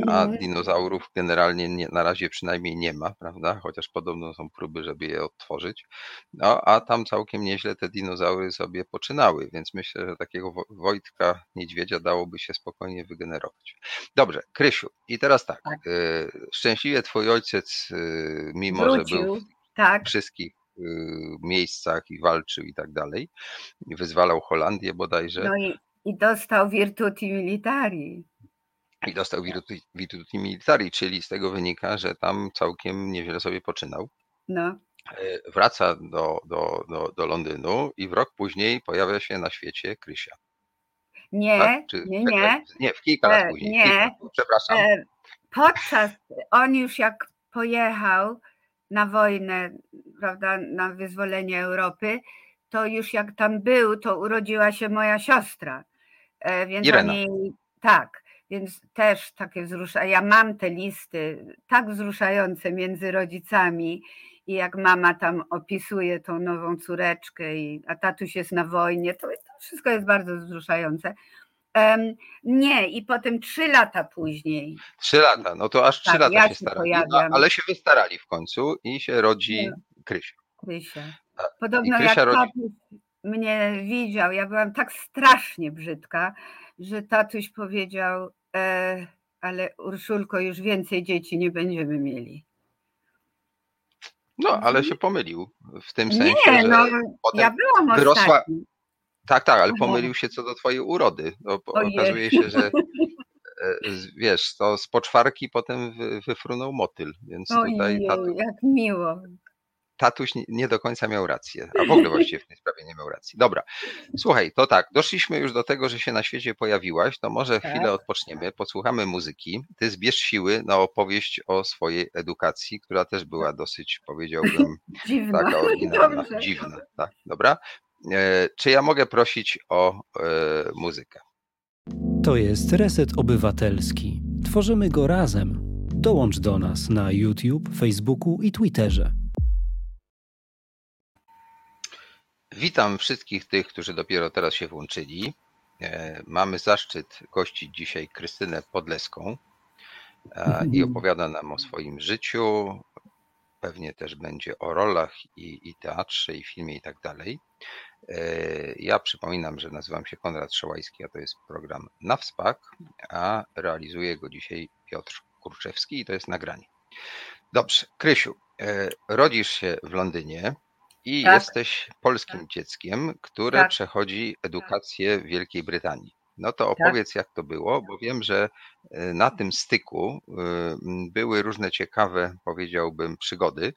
Speaker 2: a
Speaker 3: Mhm.
Speaker 2: dinozaurów generalnie nie, na razie przynajmniej nie ma, prawda? Chociaż podobno są próby, żeby je odtworzyć. No, a tam całkiem nieźle te dinozaury sobie poczynały, więc myślę, że takiego Wo- Wojtka Niedźwiedzia dałoby się spokojnie wygenerować. Dobrze, Krysiu, i teraz tak.
Speaker 3: Tak.
Speaker 2: y, Szczęśliwie twój ojciec, y, mimo że był
Speaker 3: Wrócił, tak.
Speaker 2: wszystkich miejscach i walczył i tak dalej, i wyzwalał Holandię bodajże
Speaker 3: No i, i dostał Virtuti Militari.
Speaker 2: i dostał Virtuti, Virtuti Militari, czyli z tego wynika, że tam całkiem nieźle sobie poczynał.
Speaker 3: No,
Speaker 2: E, Wraca do, do, do, do Londynu i w rok później pojawia się na świecie Krysia.
Speaker 3: nie,
Speaker 2: Tak? Czy
Speaker 3: nie, nie.
Speaker 2: Nie, w kilka lat
Speaker 3: E,
Speaker 2: później.
Speaker 3: nie.
Speaker 2: Kilka, przepraszam.
Speaker 3: E, Podczas, on już jak pojechał na wojnę, prawda, na wyzwolenie Europy, to już jak tam był, to urodziła się moja siostra. E, Więc
Speaker 2: Irena.
Speaker 3: oni, tak, więc też takie wzruszające. Ja mam te listy tak wzruszające między rodzicami i jak mama tam opisuje tą nową córeczkę, i, a tatuś jest na wojnie, to, to wszystko jest bardzo wzruszające. Nie, i potem trzy lata później
Speaker 2: Trzy lata, no to aż trzy
Speaker 3: Tak,
Speaker 2: lata
Speaker 3: ja
Speaker 2: się starali,
Speaker 3: pojawiam.
Speaker 2: ale się wystarali w końcu i się rodzi Krysia.
Speaker 3: Krysia. Podobno
Speaker 2: Krysia
Speaker 3: jak
Speaker 2: rodzi-
Speaker 3: tatuś mnie widział, ja byłam tak strasznie brzydka, że tatuś powiedział, e, ale Urszulko, już więcej dzieci nie będziemy mieli.
Speaker 2: No, ale się pomylił w tym
Speaker 3: Mhm. Nie,
Speaker 2: sensie, że
Speaker 3: no,
Speaker 2: potem
Speaker 3: ja byłam
Speaker 2: wyrosła-
Speaker 3: ostatni.
Speaker 2: Tak, tak, ale pomylił się co do twojej urody. No, okazuje się, że e, wiesz, to z poczwarki potem wy, wyfrunął motyl, więc tutaj
Speaker 3: Ojej,
Speaker 2: tatu,
Speaker 3: jak miło.
Speaker 2: tatuś nie, do końca miał rację, a w ogóle właściwie w tej sprawie nie miał racji. Dobra, słuchaj, to tak, doszliśmy już do tego, że się na świecie pojawiłaś, to może
Speaker 3: Tak.
Speaker 2: chwilę odpoczniemy, posłuchamy muzyki, ty zbierz siły na opowieść o swojej edukacji, która też była dosyć, powiedziałbym,
Speaker 3: Dziwno.
Speaker 2: taka oryginalna,
Speaker 3: Dobrze.
Speaker 2: dziwna, tak, dobra? E, czy ja mogę prosić o e, muzykę?
Speaker 4: To jest Reset Obywatelski. Tworzymy go razem. Dołącz do nas na YouTube, Facebooku i Twitterze.
Speaker 2: Witam wszystkich tych, którzy dopiero teraz się włączyli. E, Mamy zaszczyt gościć dzisiaj Krystynę Podleską i opowiada nam o swoim życiu. Pewnie też będzie o rolach i, i teatrze, i filmie i tak dalej. E, Ja przypominam, że nazywam się Konrad Szołajski, a to jest program Na Wspak, a realizuje go dzisiaj Piotr Kurczewski i to jest nagranie. Dobrze, Krysiu, e, rodzisz się w Londynie i
Speaker 3: Tak.
Speaker 2: jesteś polskim dzieckiem, które
Speaker 3: Tak.
Speaker 2: przechodzi edukację w Wielkiej Brytanii. No to opowiedz, jak to było, bo wiem, że e, na tym styku były różne ciekawe, powiedziałbym, przygody,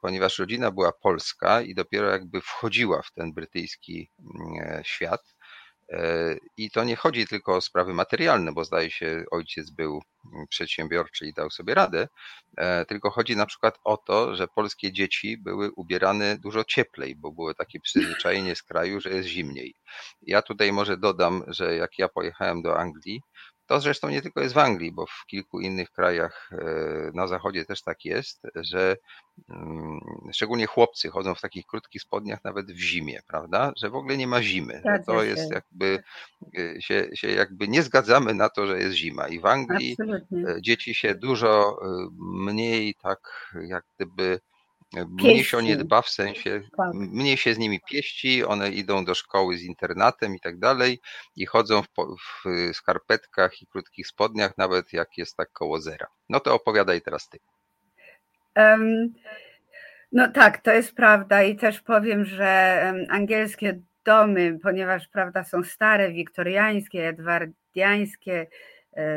Speaker 2: ponieważ rodzina była polska i dopiero jakby wchodziła w ten brytyjski mm, e, świat. E, I to nie chodzi tylko o sprawy materialne, bo zdaje się, ojciec był mm, przedsiębiorczy i dał sobie radę, e, tylko chodzi na przykład o to, że polskie dzieci były ubierane dużo cieplej, bo było takie przyzwyczajenie z kraju, że jest zimniej. Ja tutaj może dodam, że jak ja pojechałem do Anglii, to zresztą nie tylko jest w Anglii, bo w kilku innych krajach e, na zachodzie też tak jest, że mm, szczególnie chłopcy chodzą w takich krótkich spodniach nawet w zimie, prawda? Że w ogóle nie ma zimy. Że to jest jakby e, się, się jakby nie zgadzamy na to, że jest zima. I w Anglii
Speaker 3: Absolutnie.
Speaker 2: e, dzieci się dużo mniej tak jak gdyby e, mniej się o nie dba w sensie
Speaker 3: Tak.
Speaker 2: mniej się z nimi pieści, one idą do szkoły z internatem i tak dalej i chodzą w, w skarpetkach i krótkich spodniach, nawet jak jest tak koło zera. No to opowiadaj teraz ty.
Speaker 3: Em, No tak, to jest prawda i też powiem, że angielskie domy, ponieważ prawda są stare, wiktoriańskie, edwardiańskie e,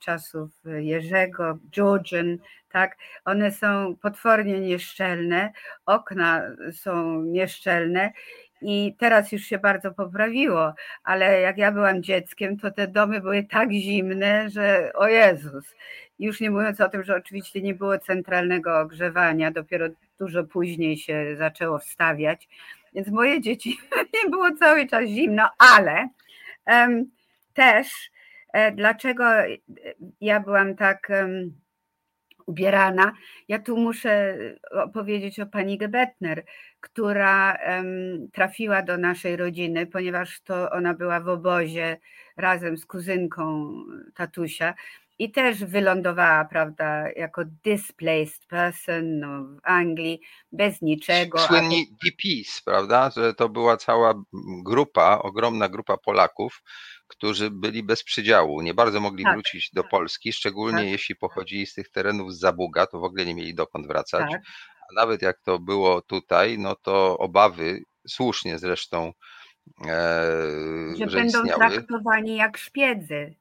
Speaker 3: czasów Jerzego, Georgian, tak, one są potwornie nieszczelne, okna są nieszczelne i teraz już się bardzo poprawiło, ale jak ja byłam dzieckiem, to te domy były tak zimne, że o Jezus. Już nie mówiąc o tym, że oczywiście nie było centralnego ogrzewania, dopiero dużo później się zaczęło wstawiać, więc moje dzieci nie było cały czas zimno, ale em, też dlaczego e, ja byłam tak ubierana, ja tu muszę opowiedzieć o pani Gebetner, która trafiła do naszej rodziny, ponieważ to ona była w obozie razem z kuzynką tatusia i też wylądowała, prawda, jako displaced person no, w Anglii, bez niczego.
Speaker 2: Słynni DPs, prawda, że to była cała grupa, ogromna grupa Polaków, którzy byli bez przydziału, nie bardzo mogli
Speaker 3: Tak.
Speaker 2: wrócić do Polski, szczególnie
Speaker 3: Tak.
Speaker 2: jeśli pochodzili z tych terenów z Zabuga, to w ogóle nie mieli dokąd wracać.
Speaker 3: Tak,
Speaker 2: A nawet jak to było tutaj, no to obawy, słusznie zresztą, e,
Speaker 3: że
Speaker 2: że
Speaker 3: będą
Speaker 2: istniały.
Speaker 3: traktowani jak szpiedzy.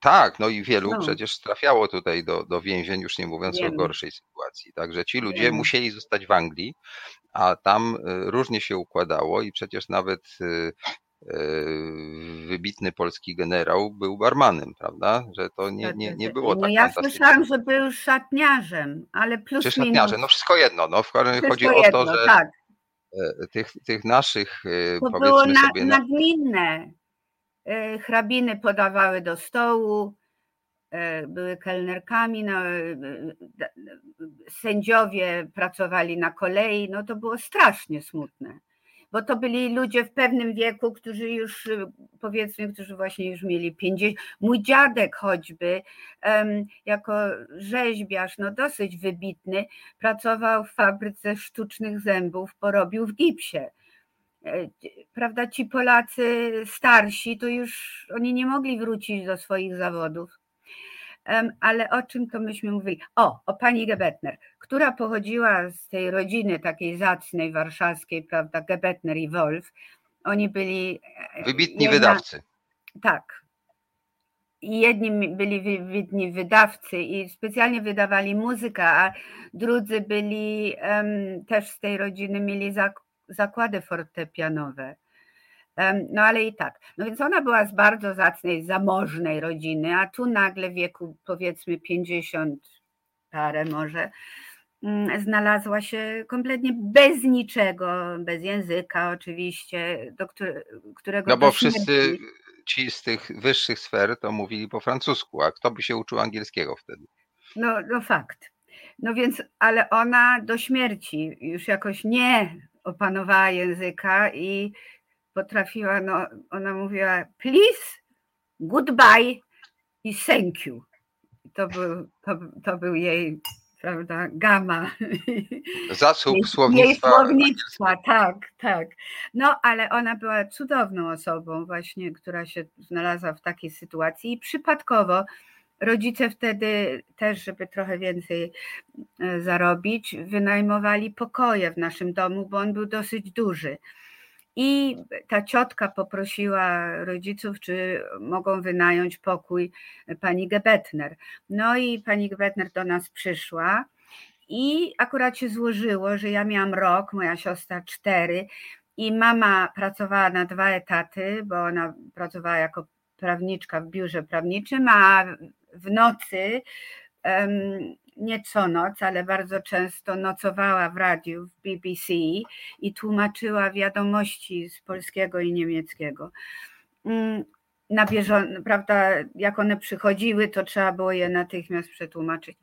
Speaker 2: Tak, no i wielu
Speaker 3: No.
Speaker 2: przecież trafiało tutaj do, do więzień, już nie mówiąc
Speaker 3: Wiemy.
Speaker 2: o gorszej sytuacji. Także ci ludzie
Speaker 3: Wiemy.
Speaker 2: musieli zostać w Anglii, a tam y, różnie się układało i przecież nawet y, y, wybitny polski generał był barmanem, prawda? Że to nie, nie, nie było
Speaker 3: no
Speaker 2: tak
Speaker 3: ja słyszałam, że był szatniarzem, ale plus
Speaker 2: Czy szatniarze, no wszystko jedno. No, w każdym razie chodzi o to,
Speaker 3: jedno,
Speaker 2: że
Speaker 3: tak.
Speaker 2: e, tych, tych naszych, e,
Speaker 3: To było
Speaker 2: powiedzmy
Speaker 3: na,
Speaker 2: sobie, na,
Speaker 3: nagminne. E, Hrabiny podawały do stołu, e, były kelnerkami, no, e, sędziowie pracowali na kolei, no to było strasznie smutne. Bo to byli ludzie w pewnym wieku, którzy już, powiedzmy, którzy właśnie już mieli 50. Mój dziadek choćby, jako rzeźbiarz, no dosyć wybitny, pracował w fabryce sztucznych zębów, porobił w gipsie prawda, ci Polacy starsi, to już oni nie mogli wrócić do swoich zawodów. Ale o czym to myśmy mówili? O, o pani Gebetner, która pochodziła z tej rodziny takiej zacnej warszawskiej, prawda, Gebetner i Wolf. Oni byli. e,
Speaker 2: wybitni
Speaker 3: jedna-
Speaker 2: wydawcy.
Speaker 3: tak. I jedni byli wybitni wydawcy i specjalnie wydawali muzykę, a drudzy byli em, też z tej rodziny, mieli zak- zakłady fortepianowe. No ale i tak. No więc ona była z bardzo zacnej, zamożnej rodziny, a tu nagle w wieku powiedzmy 50 parę może, mm, znalazła się kompletnie bez niczego, bez języka oczywiście, do które, którego
Speaker 2: No bo wszyscy
Speaker 3: śmierci-
Speaker 2: ci z tych wyższych sfer to mówili po francusku, a kto by się uczył angielskiego wtedy?
Speaker 3: No, no fakt. No więc, ale ona do śmierci już jakoś nie opanowała języka i potrafiła, no, ona mówiła please, goodbye i thank you. To był, to, to był jej, prawda, gama. Jej-
Speaker 2: słownictwa.
Speaker 3: Jej słownictwa, tak, tak. No, ale ona była cudowną osobą właśnie, która się znalazła w takiej sytuacji i przypadkowo rodzice wtedy też, żeby trochę więcej e, zarobić, wynajmowali pokoje w naszym domu, bo on był dosyć duży. I ta ciotka poprosiła rodziców, czy mogą wynająć pokój pani Gebetner. No i pani Gebetner do nas przyszła. I akurat się złożyło, że ja miałam rok, moja siostra cztery, i mama pracowała na dwa etaty, bo ona pracowała jako prawniczka w biurze prawniczym, a w nocy, nie co noc, ale bardzo często nocowała w radiu w BBC i tłumaczyła wiadomości z polskiego i niemieckiego. Mm, na bieżąco, prawda, jak one przychodziły, to trzeba było je natychmiast przetłumaczyć.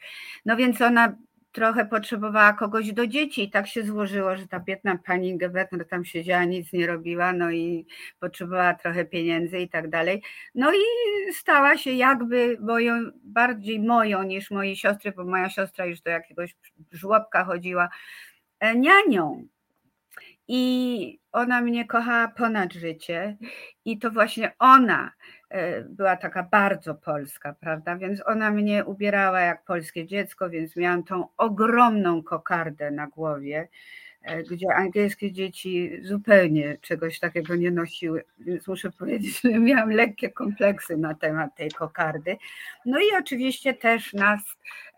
Speaker 3: No więc ona trochę potrzebowała kogoś do dzieci i tak się złożyło, że ta biedna pani Gebetner tam siedziała, nic nie robiła, no i potrzebowała trochę pieniędzy i tak dalej. No i stała się jakby moją, bardziej moją niż mojej siostry, bo moja siostra już do jakiegoś żłobka chodziła, e, nianią. I ona mnie kochała ponad życie i to właśnie ona była taka bardzo polska, prawda? Więc ona mnie ubierała jak polskie dziecko, więc miałam tą ogromną kokardę na głowie, e, gdzie angielskie dzieci zupełnie czegoś takiego nie nosiły, więc muszę powiedzieć, że miałam lekkie kompleksy na temat tej kokardy. No i oczywiście też nas,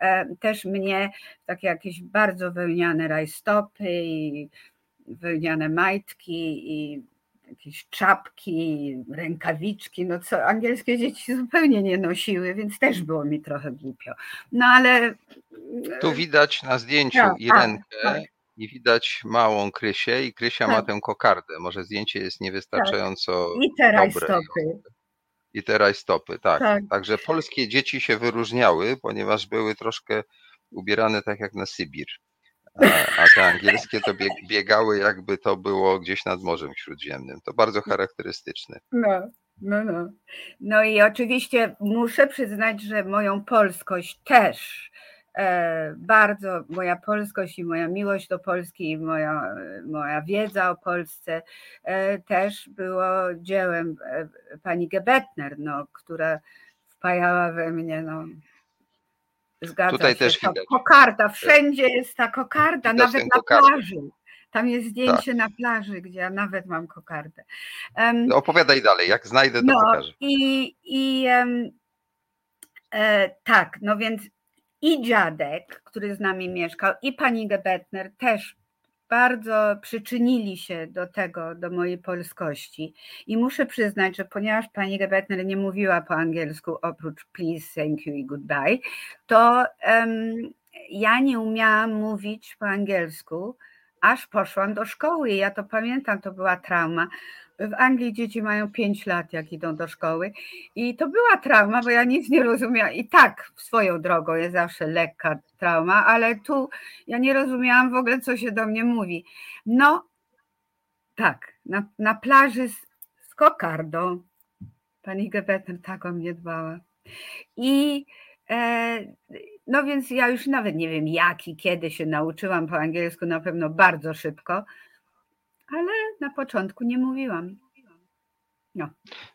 Speaker 3: e, też mnie, takie jakieś bardzo wełniane rajstopy i wełniane majtki i jakieś czapki, rękawiczki, no co angielskie dzieci zupełnie nie nosiły, więc też było mi trochę głupio. No ale...
Speaker 2: Tu widać na zdjęciu tak, Irenkę tak, i widać małą Krysię i Krysia ma tak. tę kokardę. Może zdjęcie jest niewystarczająco
Speaker 3: tak. I te stopy.
Speaker 2: I te stopy, tak. tak. Także polskie dzieci się wyróżniały, ponieważ były troszkę ubierane tak jak na Sybir a, te angielskie to biegały jakby to było gdzieś nad Morzem Śródziemnym. To bardzo charakterystyczne.
Speaker 3: No, no, no. No i oczywiście muszę przyznać, że moją polskość też e, bardzo, moja polskość i moja miłość do Polski i moja, moja wiedza o Polsce e, też było dziełem e, pani Gebetner, no, która wpajała we mnie no, Zgadza
Speaker 2: Tutaj
Speaker 3: się.
Speaker 2: też widać.
Speaker 3: Kokarda, wszędzie jest ta kokarda, widać nawet na kokardę. plaży. Tam jest zdjęcie tak. na plaży, gdzie ja nawet mam kokardę.
Speaker 2: Um, opowiadaj dalej, jak znajdę, to no, pokażę.
Speaker 3: I, i um, e, tak, no więc i dziadek, który z nami mieszkał, i pani Gebetner też bardzo przyczynili się do tego, do mojej polskości. I muszę przyznać, że ponieważ pani Gebetner nie mówiła po angielsku oprócz please, thank you i goodbye, to um, ja nie umiałam mówić po angielsku, aż poszłam do szkoły. Ja to pamiętam, to była trauma. W Anglii dzieci mają 5 lat, jak idą do szkoły. I to była trauma, bo ja nic nie rozumiałam. I tak swoją drogą jest zawsze lekka trauma, ale tu ja nie rozumiałam w ogóle, co się do mnie mówi. No, tak, na, na plaży z, z kokardą. Pani Gebetner tak o mnie dbała. I e, no więc ja już nawet nie wiem jak i kiedy się nauczyłam po angielsku, na pewno bardzo szybko, ale na początku nie mówiłam.
Speaker 2: No.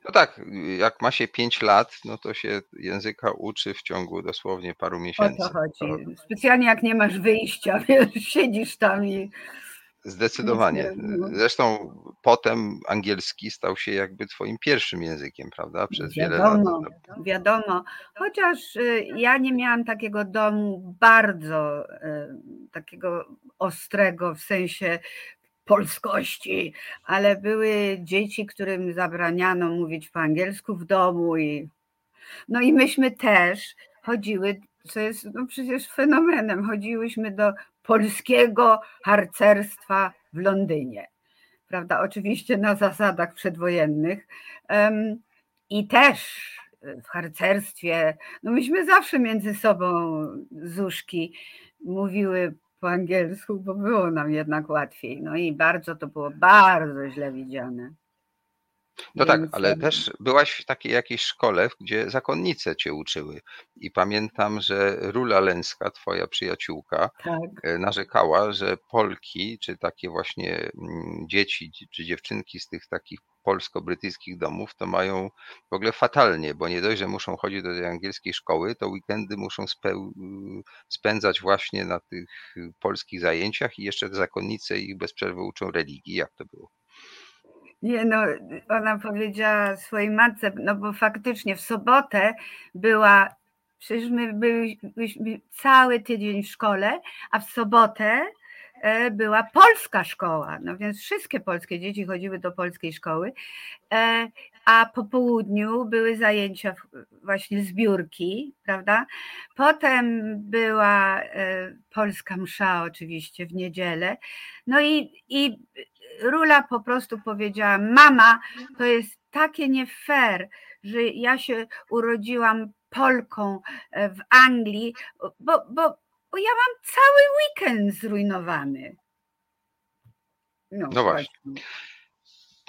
Speaker 2: no tak, jak ma się 5 lat, no to się języka uczy w ciągu dosłownie paru miesięcy.
Speaker 3: O to chodzi. Specjalnie jak nie masz wyjścia, wiesz, siedzisz tam i
Speaker 2: Zdecydowanie. Zresztą potem angielski stał się jakby twoim pierwszym językiem, prawda? Przez
Speaker 3: wiadomo,
Speaker 2: wiele
Speaker 3: lat. Wiadomo. Chociaż y, ja nie miałam takiego domu bardzo y, takiego ostrego w sensie polskości, ale były dzieci, którym zabraniano mówić po angielsku w domu i no i myśmy też chodziły, co jest no przecież fenomenem, chodziłyśmy do polskiego harcerstwa w Londynie. Prawda? Oczywiście na zasadach przedwojennych. I też w harcerstwie, no myśmy zawsze między sobą zuszki mówiły po angielsku, bo było nam jednak łatwiej. No i bardzo to było bardzo źle widziane.
Speaker 2: No tak, ale też byłaś w takiej jakiejś szkole, gdzie zakonnice cię uczyły. I pamiętam, że Rula Lęska, twoja przyjaciółka,
Speaker 3: Tak.
Speaker 2: e, narzekała, że Polki, czy takie właśnie mm, dzieci, dzi- czy dziewczynki z tych takich polsko-brytyjskich domów, to mają w ogóle fatalnie, bo nie dość, że muszą chodzić do tej angielskiej szkoły, to weekendy muszą speł- spędzać właśnie na tych y, polskich zajęciach i jeszcze te zakonnice ich bez przerwy uczą religii. Jak to było?
Speaker 3: Nie no, ona powiedziała swojej matce, no bo faktycznie w sobotę była, przecież my byli- byliśmy cały tydzień w szkole, a w sobotę e, była polska szkoła, no więc wszystkie polskie dzieci chodziły do polskiej szkoły, e, a po południu były zajęcia właśnie zbiórki, prawda? Potem była e, polska msza oczywiście w niedzielę, no i, i Rula po prostu powiedziała: Mama, to jest takie nie fair, że ja się urodziłam Polką e, w Anglii, bo, bo, bo ja mam cały weekend zrujnowany.
Speaker 2: No właśnie.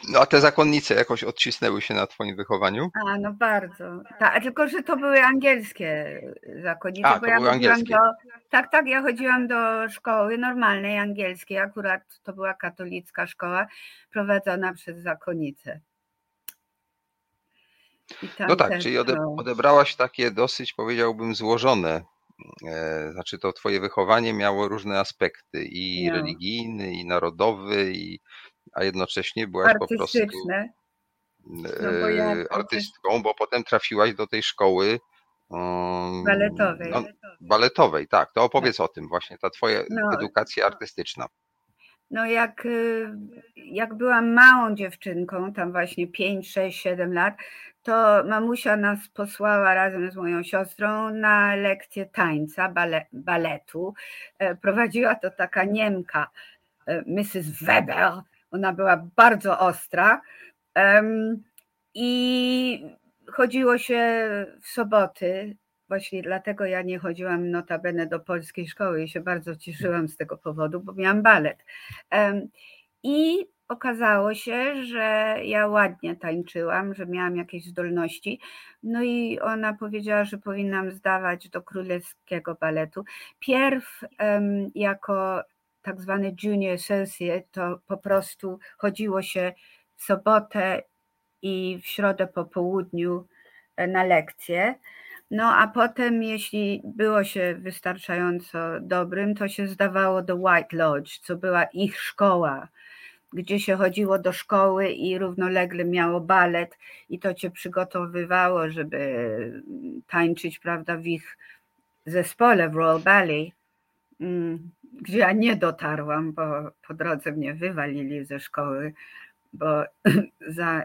Speaker 2: No a te zakonnice jakoś odcisnęły się na twoim wychowaniu?
Speaker 3: A, no bardzo. Tak, tylko, że to były angielskie zakonnice,
Speaker 2: A,
Speaker 3: bo
Speaker 2: to
Speaker 3: ja
Speaker 2: były
Speaker 3: chodziłam
Speaker 2: angielskie.
Speaker 3: do. Tak, tak, ja chodziłam do szkoły normalnej angielskiej, akurat to była katolicka szkoła prowadzona przez zakonnicę.
Speaker 2: No tak,
Speaker 3: też,
Speaker 2: czyli ode, odebrałaś takie dosyć, powiedziałbym, złożone. e, Znaczy to twoje wychowanie miało różne aspekty i
Speaker 3: No.
Speaker 2: religijny, i narodowy, i, a jednocześnie byłaś po prostu e,
Speaker 3: bo ja przecież-
Speaker 2: artystką, bo potem trafiłaś do tej szkoły um,
Speaker 3: Baletowej.
Speaker 2: No, baletowej, tak. To opowiedz o tym właśnie, ta twoja
Speaker 3: No.
Speaker 2: edukacja artystyczna.
Speaker 3: No jak, y, jak byłam małą dziewczynką, tam właśnie 5, 6, 7 lat, to mamusia nas posłała razem z moją siostrą na lekcję tańca, bale, baletu. E, Prowadziła to taka Niemka, e, Mrs. Weber. Ona była bardzo ostra. I chodziło się w soboty. Właśnie dlatego ja nie chodziłam notabene do polskiej szkoły i się bardzo cieszyłam z tego powodu, bo miałam balet. I okazało się, że ja ładnie tańczyłam, że miałam jakieś zdolności. No i ona powiedziała, że powinnam zdawać do królewskiego baletu. Pierw jako tak zwany junior associate, to po prostu chodziło się w sobotę i w środę po południu e, na lekcje. No a potem, jeśli było się wystarczająco dobrym, to się zdawało do White Lodge, co była ich szkoła, gdzie się chodziło do szkoły i równolegle miało balet i to cię przygotowywało, żeby tańczyć, prawda, w ich zespole w Royal Ballet, mm, gdzie ja nie dotarłam, bo po drodze mnie wywalili ze szkoły, bo za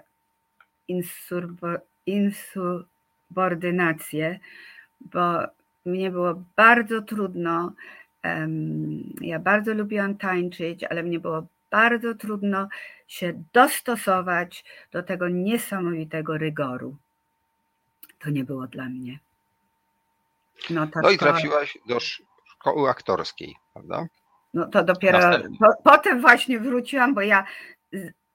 Speaker 3: insurbo- insubordynację, bo mnie było bardzo trudno. Ja bardzo lubiłam tańczyć, ale mnie było bardzo trudno się dostosować do tego niesamowitego rygoru. To nie było dla mnie. No,
Speaker 2: No i trafiłaś do szkoły aktorskiej, prawda?
Speaker 3: no to dopiero po, potem właśnie wróciłam, bo ja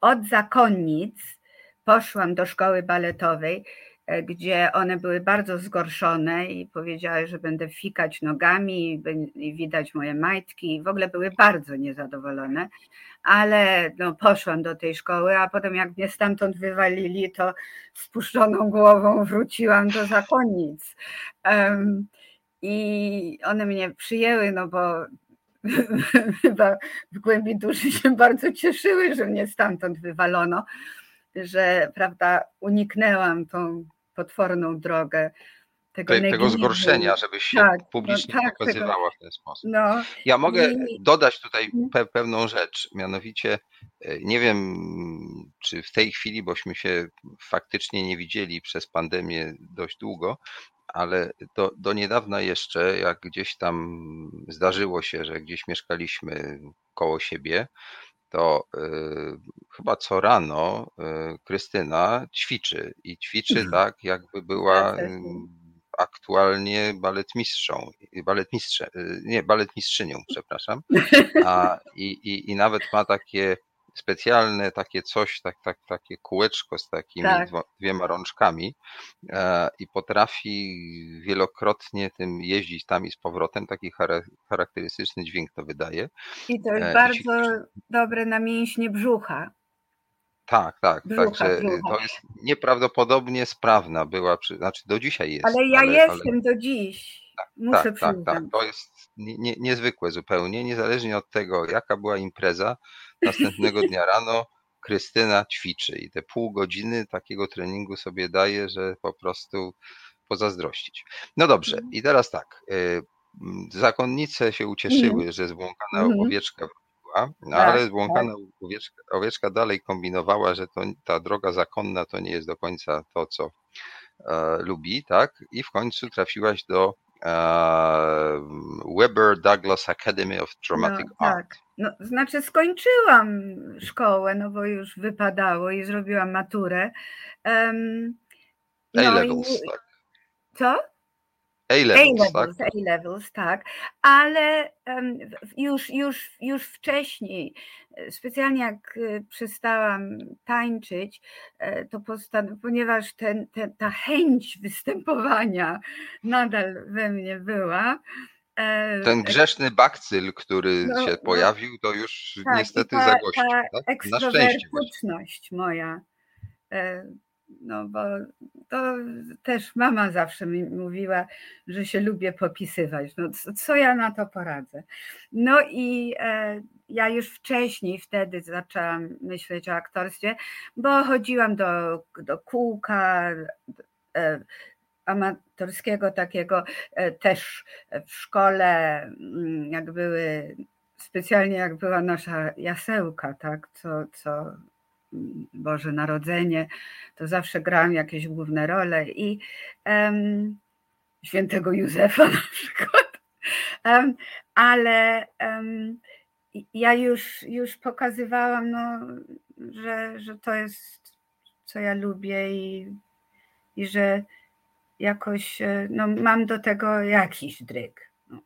Speaker 3: od zakonnic poszłam do szkoły baletowej, e, gdzie one były bardzo zgorszone i powiedziały, że będę fikać nogami i, widać moje majtki. I w ogóle były bardzo niezadowolone, ale no, poszłam do tej szkoły, a potem jak mnie stamtąd wywalili, to spuszczoną głową wróciłam do zakonnic. Em, I one mnie przyjęły, no bo chyba w głębi duszy się bardzo cieszyły, że mnie stamtąd wywalono, że prawda, uniknęłam tą potworną drogę tego,
Speaker 2: Te, tego zgorszenia, żebyś się
Speaker 3: Tak, no
Speaker 2: publicznie
Speaker 3: tak, tego-
Speaker 2: pokazywała w ten sposób.
Speaker 3: No,
Speaker 2: Ja mogę
Speaker 3: I-
Speaker 2: dodać tutaj
Speaker 3: Mhm.
Speaker 2: pe pewną rzecz, mianowicie e, nie wiem, czy w tej chwili, bośmy się faktycznie nie widzieli przez pandemię dość długo, ale do, do niedawna jeszcze, jak gdzieś tam zdarzyło się, że gdzieś mieszkaliśmy koło siebie, to e, chyba co rano e, Krystyna ćwiczy i ćwiczy tak, jakby była
Speaker 3: Bardzo.
Speaker 2: mm, aktualnie baletmistrzą, baletmistrze, y, nie, baletmistrzynią, przepraszam. A, i, i, I nawet ma takie specjalne takie coś, tak, tak, takie kółeczko z takimi
Speaker 3: Tak.
Speaker 2: dwiema rączkami e, i potrafi wielokrotnie tym jeździć tam i z powrotem. Taki chara- charakterystyczny dźwięk to wydaje.
Speaker 3: I to
Speaker 2: E,
Speaker 3: jest
Speaker 2: i
Speaker 3: bardzo dobre na mięśnie brzucha.
Speaker 2: Tak, tak, także y,
Speaker 3: brzucha.
Speaker 2: to jest nieprawdopodobnie sprawna była, przy, znaczy do dzisiaj jest.
Speaker 3: Ale ja
Speaker 2: ale,
Speaker 3: jestem do dziś. Muszę
Speaker 2: tak, tak, tak. To jest nie, nie, niezwykłe zupełnie, niezależnie od tego, jaka była impreza. Następnego dnia rano Krystyna ćwiczy i te pół godziny takiego treningu sobie daje, że po prostu pozazdrościć. No dobrze,
Speaker 3: Mhm.
Speaker 2: i teraz tak. y, Zakonnice się ucieszyły, że zbłąkana
Speaker 3: Mhm.
Speaker 2: owieczka wróciła, no
Speaker 3: Tak,
Speaker 2: ale zbłąkana owieczka, owieczka dalej kombinowała, że to, ta droga zakonna to nie jest do końca to, co e, lubi, tak? I w końcu trafiłaś do e, Weber Douglas Academy of Dramatic
Speaker 3: no,
Speaker 2: Art.
Speaker 3: tak. No, znaczy skończyłam szkołę, no bo już wypadało i zrobiłam maturę. Um,
Speaker 2: A-levels, tak.
Speaker 3: Co?
Speaker 2: A-levels, tak?
Speaker 3: A-levels, tak, ale w- już, już, już wcześniej, e, specjalnie jak e, przestałam tańczyć, e, to postan- ponieważ ten, ten, ta chęć występowania nadal we mnie była.
Speaker 2: Ten grzeszny bakcyl, który
Speaker 3: No,
Speaker 2: się
Speaker 3: no.
Speaker 2: pojawił, to już
Speaker 3: tak,
Speaker 2: niestety
Speaker 3: ta,
Speaker 2: zagościł.
Speaker 3: ta
Speaker 2: Tak? Na szczęście.
Speaker 3: moja. No bo to też mama zawsze mi mówiła, że się lubię popisywać. No co, ja na to poradzę? No i e, ja już wcześniej wtedy zaczęłam myśleć o aktorstwie, bo chodziłam do, do kółka e, amatorskiego takiego e, też w szkole, mm, jak były specjalnie jak była nasza jasełka, tak, co, co Boże Narodzenie, to zawsze grałam jakieś główne role i em, świętego Józefa na przykład. Em, ale em, ja już, już pokazywałam, no, że, że to jest, co ja lubię i, i że jakoś e, no, mam do tego jakiś dryg. No.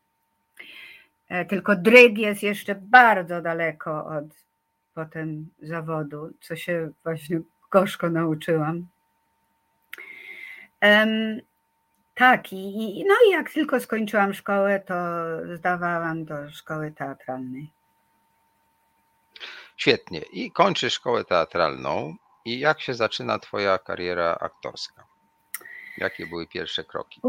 Speaker 3: E, Tylko dryg jest jeszcze bardzo daleko od potem zawodu, co się właśnie gorzko nauczyłam. Em, tak, i, no i jak tylko skończyłam szkołę, to zdawałam do szkoły teatralnej.
Speaker 2: Świetnie. I kończysz szkołę teatralną. I jak się zaczyna Twoja kariera aktorska? Jakie były pierwsze kroki?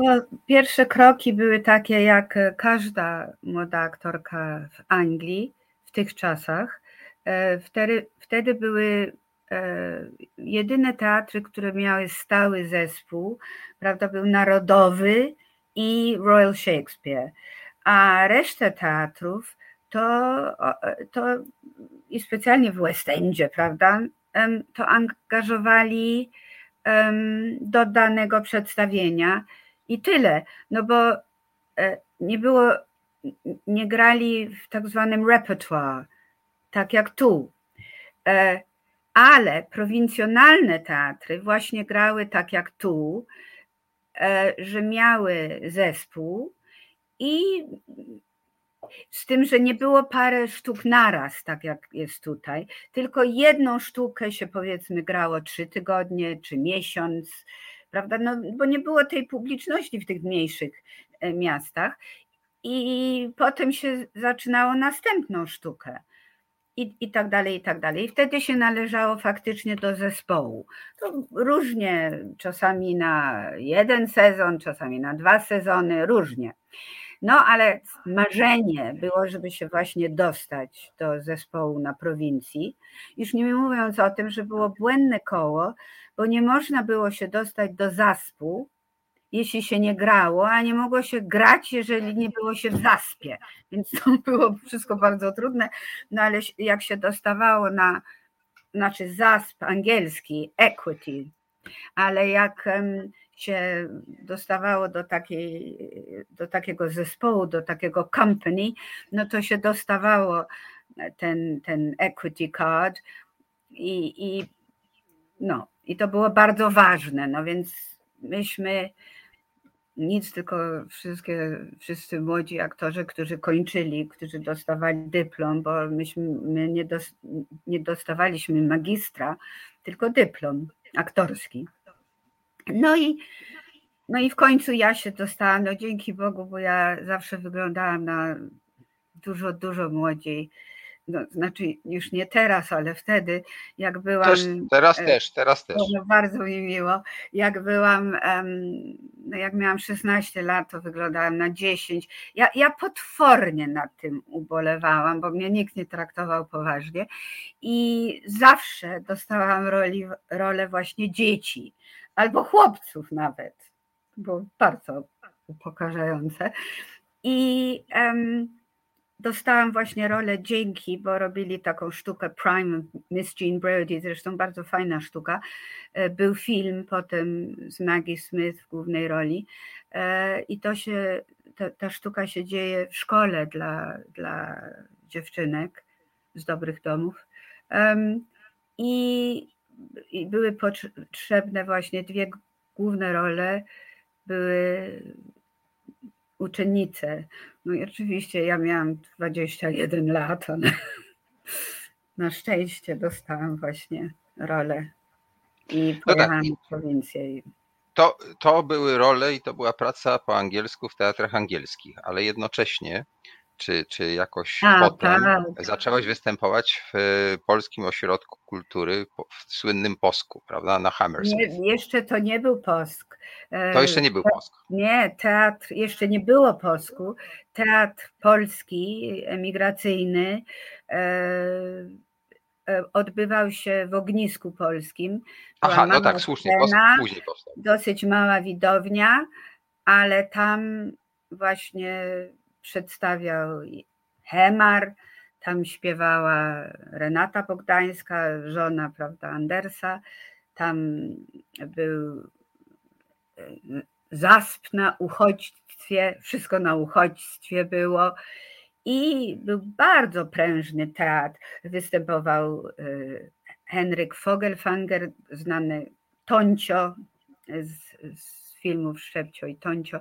Speaker 3: Pierwsze kroki były takie, jak każda młoda aktorka w Anglii w tych czasach. E, Wtedy, wtedy były e, jedyne teatry, które miały stały zespół, prawda, był Narodowy i Royal Shakespeare, a resztę teatrów to, to i specjalnie w West Endzie, prawda, to angażowali do danego przedstawienia i tyle. No bo e, nie było, nie grali w tak zwanym repertoire, tak jak tu. E, Ale prowincjonalne teatry właśnie grały tak jak tu, e, że miały zespół i z tym, że nie było parę sztuk naraz, tak jak jest tutaj, tylko jedną sztukę się powiedzmy grało trzy tygodnie czy miesiąc, prawda? No, bo nie było tej publiczności w tych mniejszych e, miastach. I potem się zaczynało następną sztukę. I, I tak dalej, i tak dalej. I wtedy się należało faktycznie do zespołu. To różnie, czasami na jeden sezon, czasami na dwa sezony, różnie. No ale marzenie było, żeby się właśnie dostać do zespołu na prowincji. Już nie mówiąc o tym, że było błędne koło, bo nie można było się dostać do zaspu, jeśli się nie grało, a nie mogło się grać, jeżeli nie było się w zaspie. Więc to było wszystko bardzo trudne. No ale jak się dostawało na, znaczy zasp angielski, equity, ale jak się dostawało do, takiej, do takiego zespołu, do takiego company, no to się dostawało ten, ten equity card i, i, no, i to było bardzo ważne. No więc myśmy nic, tylko wszystkie, wszyscy młodzi aktorzy, którzy kończyli, którzy dostawali dyplom, bo myśmy my nie, dos, nie dostawaliśmy magistra, tylko dyplom aktorski. No i, no i w końcu ja się dostałam, no dzięki Bogu, bo ja zawsze wyglądałam na dużo, dużo młodziej no, znaczy już nie teraz, ale wtedy, jak byłam. Też,
Speaker 2: teraz e, też, teraz też.
Speaker 3: No, bardzo mi miło. Jak byłam, no jak miałam 16 lat, to wyglądałam na 10. Ja, ja potwornie nad tym ubolewałam, bo mnie nikt nie traktował poważnie i zawsze dostałam roli, rolę właśnie dzieci albo chłopców nawet. Było bardzo upokarzające. I um, dostałam właśnie rolę dzięki, bo robili taką sztukę Prime Miss Jean Brody, zresztą bardzo fajna sztuka. E, był film potem z Maggie Smith w głównej roli e, i to się, ta, ta sztuka się dzieje w szkole dla, dla dziewczynek z dobrych domów. I, i były potrzebne właśnie dwie główne role, były uczennice. No i oczywiście ja miałam 21 lat, ale na szczęście dostałam właśnie rolę i pojechałam no tak. prowincję.
Speaker 2: To, to były role i to była praca po angielsku w teatrach angielskich, ale jednocześnie czy, czy jakoś A, potem tak. zaczęłaś występować w e, Polskim Ośrodku Kultury w słynnym Posku, prawda, na Hammersmith.
Speaker 3: Nie, jeszcze to nie był Posk.
Speaker 2: E, to jeszcze nie był Posk.
Speaker 3: Nie, teatr, jeszcze nie było Posku. Teatr polski, emigracyjny, e, odbywał się w ognisku polskim.
Speaker 2: Aha, no tak, słusznie, Posk później powstał.
Speaker 3: Dosyć mała widownia, ale tam właśnie przedstawiał Hemar, tam śpiewała Renata Bogdańska, żona prawda, Andersa, tam był e, zasp na uchodźstwie, wszystko na uchodźstwie było i był bardzo prężny teatr. Występował e, Henryk Fogelfanger, znany Toncio z, z filmów Szczepcio i Toncio.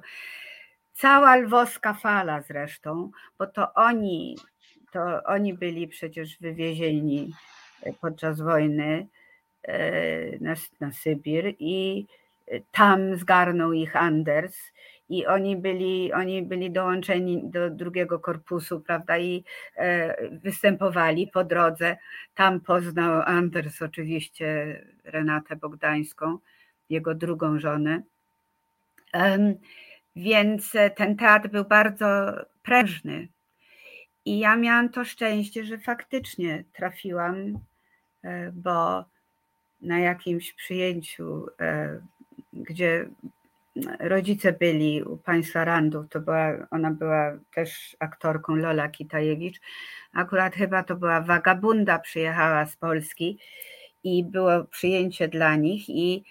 Speaker 3: Cała lwowska fala zresztą, bo to oni, to oni byli przecież wywiezieni e, podczas wojny e, na, na Sybir i e, tam zgarnął ich Anders i oni byli, oni byli dołączeni do drugiego korpusu, prawda, i występowali po drodze. Tam poznał Anders oczywiście Renatę Bogdańską, jego drugą żonę. Więc e, ten teatr był bardzo prężny. I ja miałam to szczęście, że faktycznie trafiłam, e, bo na jakimś przyjęciu, e, gdzie rodzice byli u państwa Randów, to była, ona była też aktorką Lola Kitajewicz, akurat chyba to była Wagabunda, przyjechała z Polski i było przyjęcie dla nich i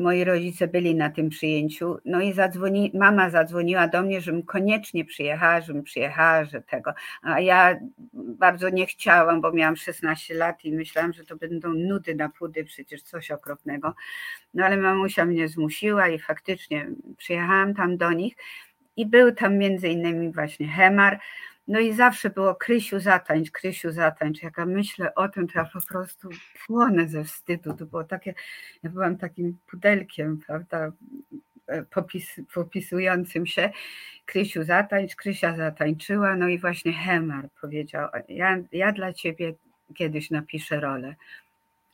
Speaker 3: moi rodzice byli na tym przyjęciu, no i zadzwoni, mama zadzwoniła do mnie, żebym koniecznie przyjechała, żebym przyjechała, że tego, a ja bardzo nie chciałam, bo miałam 16 lat i myślałam, że to będą nudy na pudy, przecież coś okropnego, no ale mamusia mnie zmusiła i faktycznie przyjechałam tam do nich. I był tam między innymi właśnie Hemar, no i zawsze było Krysiu zatańcz, Krysiu zatańcz. Jak ja myślę o tym, to ja po prostu płonę ze wstydu. To było takie, ja byłam takim pudelkiem, prawda, e, popis, popisującym się. Krysiu zatańcz, Krysia zatańczyła, no i właśnie Hemar powiedział, ja, ja dla ciebie kiedyś napiszę rolę.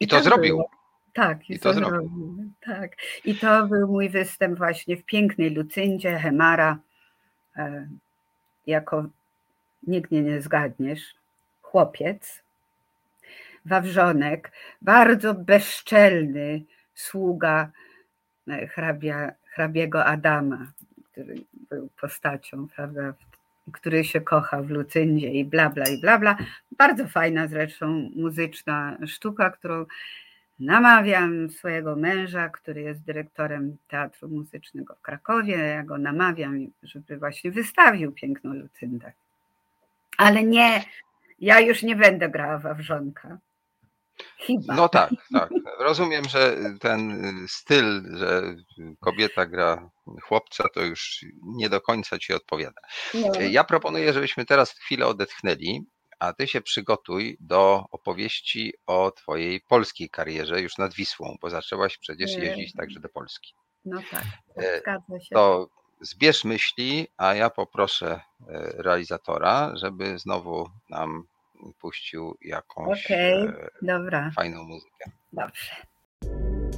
Speaker 2: I, I to tak zrobił. Było.
Speaker 3: Tak, i, I to, to zrobił. zrobił. Tak. I to był mój występ właśnie w pięknej Lucyndzie Hemara e, jako nigdy nie zgadniesz, chłopiec, wawrzonek, bardzo bezczelny sługa e, hrabia, hrabiego Adama, który był postacią, prawda, który się kocha w Lucyndzie i bla, bla, i bla, bla. Bardzo fajna zresztą muzyczna sztuka, którą namawiam swojego męża, który jest dyrektorem Teatru Muzycznego w Krakowie. Ja go namawiam, żeby właśnie wystawił piękną Lucyndę. Ale nie, ja już nie będę grała Wawrzonka. Chyba.
Speaker 2: No tak, tak. Rozumiem, że ten styl, że kobieta gra chłopca, to już nie do końca ci odpowiada.
Speaker 3: No.
Speaker 2: Ja proponuję, żebyśmy teraz chwilę odetchnęli, a ty się przygotuj do opowieści o twojej polskiej karierze już nad Wisłą, bo zaczęłaś przecież
Speaker 3: Nie.
Speaker 2: jeździć także do Polski.
Speaker 3: No tak,
Speaker 2: E,
Speaker 3: zgadza się.
Speaker 2: To zbierz myśli, a ja poproszę e, realizatora, żeby znowu nam puścił jakąś
Speaker 3: Okej.
Speaker 2: e,
Speaker 3: Dobra,
Speaker 2: fajną muzykę.
Speaker 3: dobrze.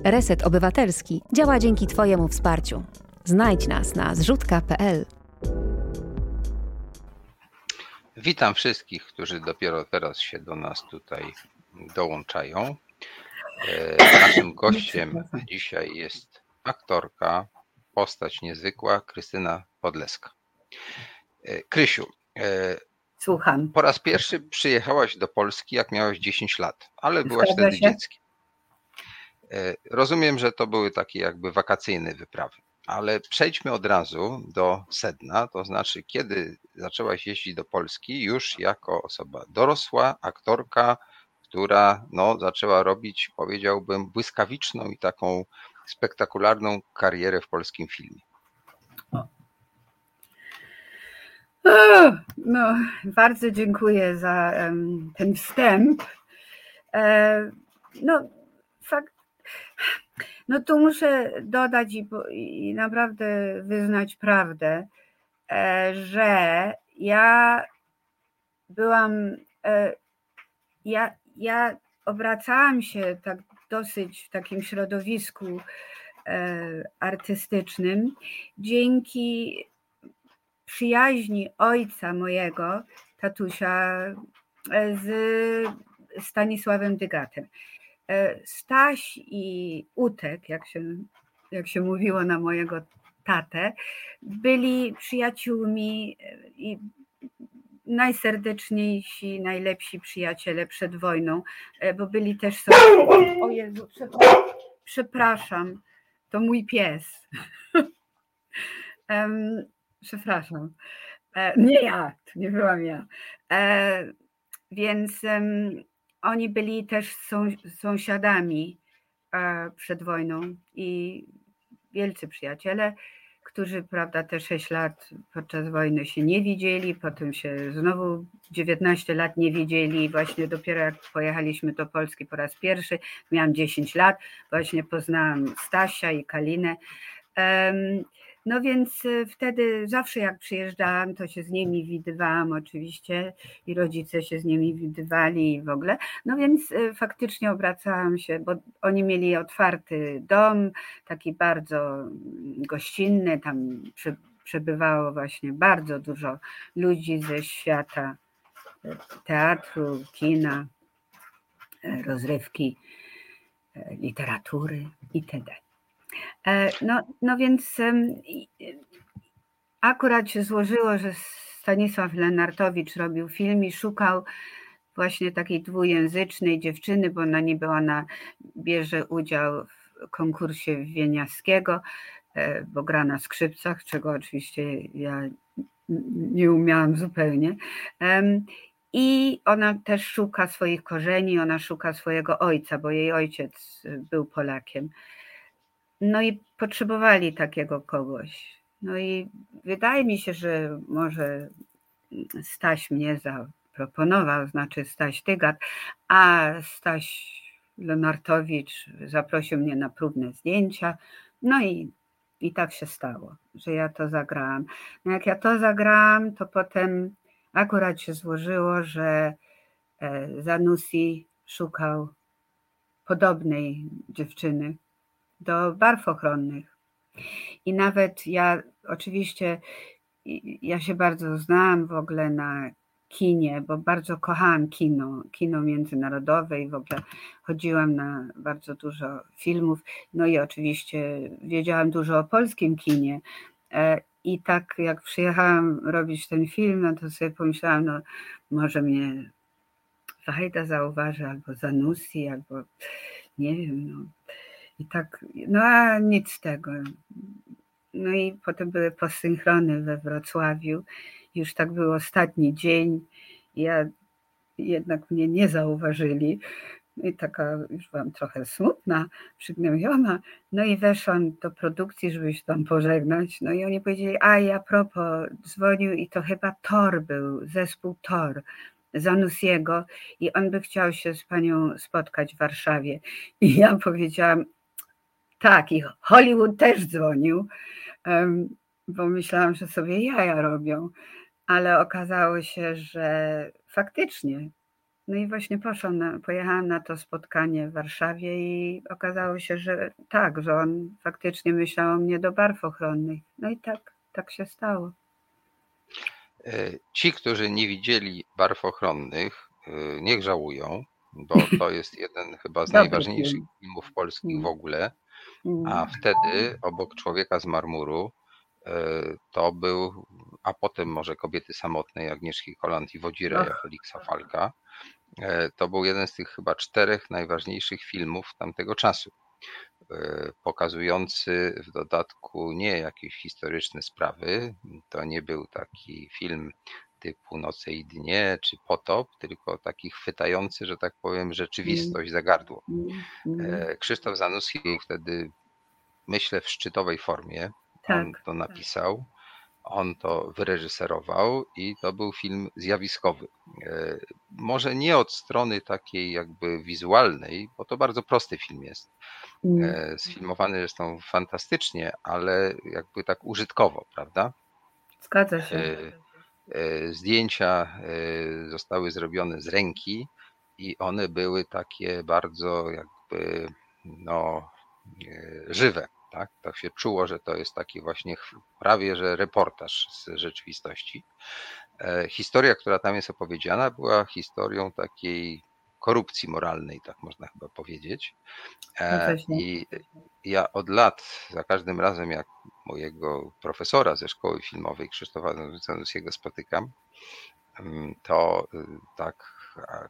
Speaker 5: Reset Obywatelski działa dzięki Twojemu wsparciu. Znajdź nas na zrzutka.pl.
Speaker 2: Witam wszystkich, którzy dopiero teraz się do nas tutaj dołączają. E, Naszym gościem dzisiaj jest aktorka, postać niezwykła, Krystyna Podleska. E, Krysiu, e,
Speaker 3: Słucham.
Speaker 2: po raz pierwszy przyjechałaś do Polski, jak miałaś 10 lat, ale byłaś wtedy
Speaker 3: się.
Speaker 2: dzieckiem. E, Rozumiem, że to były takie jakby wakacyjne wyprawy, ale przejdźmy od razu do sedna, to znaczy kiedy zaczęłaś jeździć do Polski już jako osoba dorosła, aktorka, która no, zaczęła robić, powiedziałbym, błyskawiczną i taką spektakularną karierę w polskim filmie.
Speaker 3: No, bardzo dziękuję za ten wstęp. E, No, fakt. No tu muszę dodać i, i naprawdę wyznać prawdę, e, że ja byłam, e, ja, ja obracałam się tak dosyć w takim środowisku e, artystycznym dzięki przyjaźni ojca mojego, tatusia, e, z Stanisławem Dygatem. E, Staś i Utek, jak się, jak się mówiło na mojego tatę, byli przyjaciółmi i najserdeczniejsi, najlepsi przyjaciele przed wojną, e, bo byli też so... O Jezu, przepraszam, to mój pies. Przepraszam. E, Nie ja, to nie byłam ja. E, Więc oni byli też są, sąsiadami przed wojną i wielcy przyjaciele, którzy, prawda, te 6 lat podczas wojny się nie widzieli, potem się znowu 19 lat nie widzieli. Właśnie dopiero jak pojechaliśmy do Polski po raz pierwszy, miałam 10 lat, właśnie poznałam Stasia i Kalinę. Em, no więc y, wtedy zawsze jak przyjeżdżałam, to się z nimi widywałam oczywiście i rodzice się z nimi widywali i w ogóle. No więc y, faktycznie obracałam się, bo oni mieli otwarty dom, taki bardzo gościnny, tam przebywało właśnie bardzo dużo ludzi ze świata y, teatru, kina, rozrywki, literatury itd. E, No, no więc akurat się złożyło, że Stanisław Lenartowicz robił film i szukał właśnie takiej dwujęzycznej dziewczyny, bo ona niby ona bierze udział w konkursie Wieniawskiego, e, bo gra na skrzypcach, czego oczywiście ja nie umiałam zupełnie. I ona też szuka swoich korzeni, ona szuka swojego ojca, bo jej ojciec y, był Polakiem. No i potrzebowali takiego kogoś. No i wydaje mi się, że może Staś mnie zaproponował, znaczy Staś Tygat, a Staś Lenartowicz zaprosił mnie na próbne zdjęcia. No i, i tak się stało, że ja to zagrałam. No jak ja to zagrałam, to potem akurat się złożyło, że e, Zanussi szukał podobnej dziewczyny do barw ochronnych. I nawet ja oczywiście ja się bardzo znałam w ogóle na kinie, bo bardzo kochałam kino, kino międzynarodowe i w ogóle chodziłam na bardzo dużo filmów. No i oczywiście wiedziałam dużo o polskim kinie. E, I tak jak przyjechałam robić ten film, no to sobie pomyślałam, no może mnie Wajda zauważy, albo Zanussi, albo nie wiem, no. I tak, no a nic z tego. No i potem były posynchrony we Wrocławiu. Już tak był ostatni dzień. Ja jednak mnie nie zauważyli. i taka już byłam trochę smutna, przygnębiona. No i weszłam do produkcji, żeby się tam pożegnać. No i oni powiedzieli, a ja propos, dzwonił i to chyba Tor był, zespół Tor. Zanussiego i on by chciał się z panią spotkać w Warszawie. I ja powiedziałam, tak, i Hollywood też dzwonił, bo myślałam, że sobie jaja robią, ale okazało się, że faktycznie. No i właśnie poszłam na, pojechałam na to spotkanie w Warszawie i okazało się, że tak, że on faktycznie myślał o mnie do barw ochronnych. No i tak, tak się stało.
Speaker 2: E, ci, którzy nie widzieli barw ochronnych, e, niech żałują, bo to jest jeden chyba z najważniejszych film. filmów polskich w mm. ogóle. A mm. wtedy obok Człowieka z marmuru e, to był, a potem może Kobiety samotnej Agnieszki Koland i Wodzireja Feliksa Falka. To był jeden z tych chyba czterech najważniejszych filmów tamtego czasu. E, pokazujący w dodatku nie jakieś historyczne sprawy. To nie był taki film typu Noce i Dnie czy Potop, tylko taki chwytający, że tak powiem, rzeczywistość za gardło. Mm, mm, mm. E, Krzysztof Zanussi był wtedy, myślę, w szczytowej formie. On tak, to tak. napisał. On to wyreżyserował i to był film zjawiskowy. E, może nie od strony takiej jakby wizualnej, bo to bardzo prosty film jest. Mm. E, sfilmowany zresztą fantastycznie, ale jakby tak użytkowo, prawda?
Speaker 3: Zgadza się.
Speaker 2: E, zdjęcia zostały zrobione z ręki i one były takie bardzo jakby no, żywe. Tak? tak się czuło, że to jest taki właśnie prawie że reportaż z rzeczywistości. E, historia, która tam jest opowiedziana, była historią takiej korupcji moralnej, tak można chyba powiedzieć. E, no I ja od lat, za każdym razem, jak mojego profesora ze szkoły filmowej, Krzysztofa Zanussiego spotykam, mm, to y, tak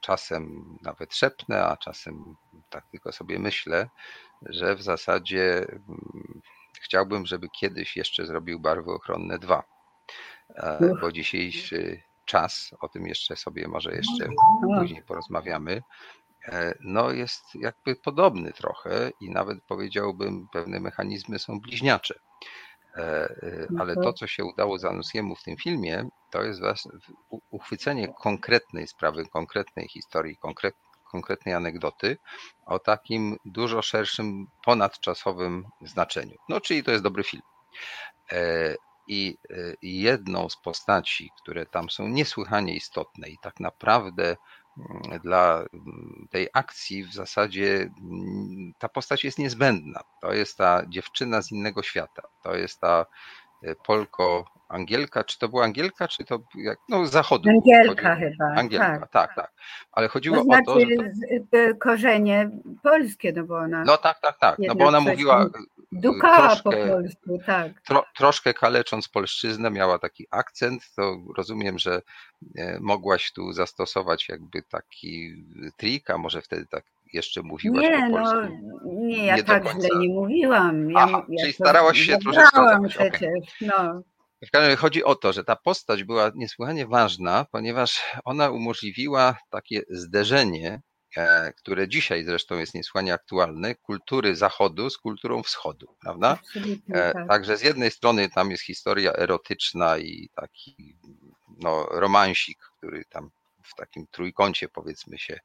Speaker 2: czasem nawet szepnę, a czasem tak tylko sobie myślę, że w zasadzie mm, chciałbym, żeby kiedyś jeszcze zrobił barwy ochronne dwa, e, bo dzisiejszy czas, o tym jeszcze sobie może jeszcze później porozmawiamy, e, no jest jakby podobny trochę i nawet powiedziałbym, pewne mechanizmy są bliźniacze. E, ale to, co się udało Zanussiemu w tym filmie, to jest uchwycenie konkretnej sprawy, konkretnej historii, konkretnej anegdoty o takim dużo szerszym, ponadczasowym znaczeniu. No, czyli to jest dobry film. E, I jedną z postaci, które tam są niesłychanie istotne i tak naprawdę mm, dla mm, tej akcji w zasadzie mm, ta postać jest niezbędna. To jest ta dziewczyna z innego świata. To jest ta e, Polko Angielka, czy to była Angielka, czy to jak, no zachodu.
Speaker 3: Angielka chyba.
Speaker 2: Angielka, tak, tak. tak. Ale chodziło to znaczy, o to, że to...
Speaker 3: Y, korzenie polskie, no bo ona.
Speaker 2: No tak, tak, tak. No bo ona mówiła. Y,
Speaker 3: dukała troszkę, po polsku, tak.
Speaker 2: Tro, troszkę kalecząc polszczyznę, miała taki akcent, to rozumiem, że e, mogłaś tu zastosować jakby taki trik, a może wtedy tak jeszcze mówiłaś
Speaker 3: nie,
Speaker 2: po polsku.
Speaker 3: No, nie, ja nie tak źle nie mówiłam. Ja,
Speaker 2: Aha,
Speaker 3: ja
Speaker 2: czyli starałaś się troszeczkę.
Speaker 3: Przecież, okay. no.
Speaker 2: W każdym razie chodzi o to, że ta postać była niesłychanie ważna, ponieważ ona umożliwiła takie zderzenie, e, które dzisiaj zresztą jest niesłychanie aktualne, kultury Zachodu z kulturą Wschodu, prawda? E, tak. Także z jednej strony tam jest historia erotyczna i taki no, romansik, który tam w takim trójkącie powiedzmy się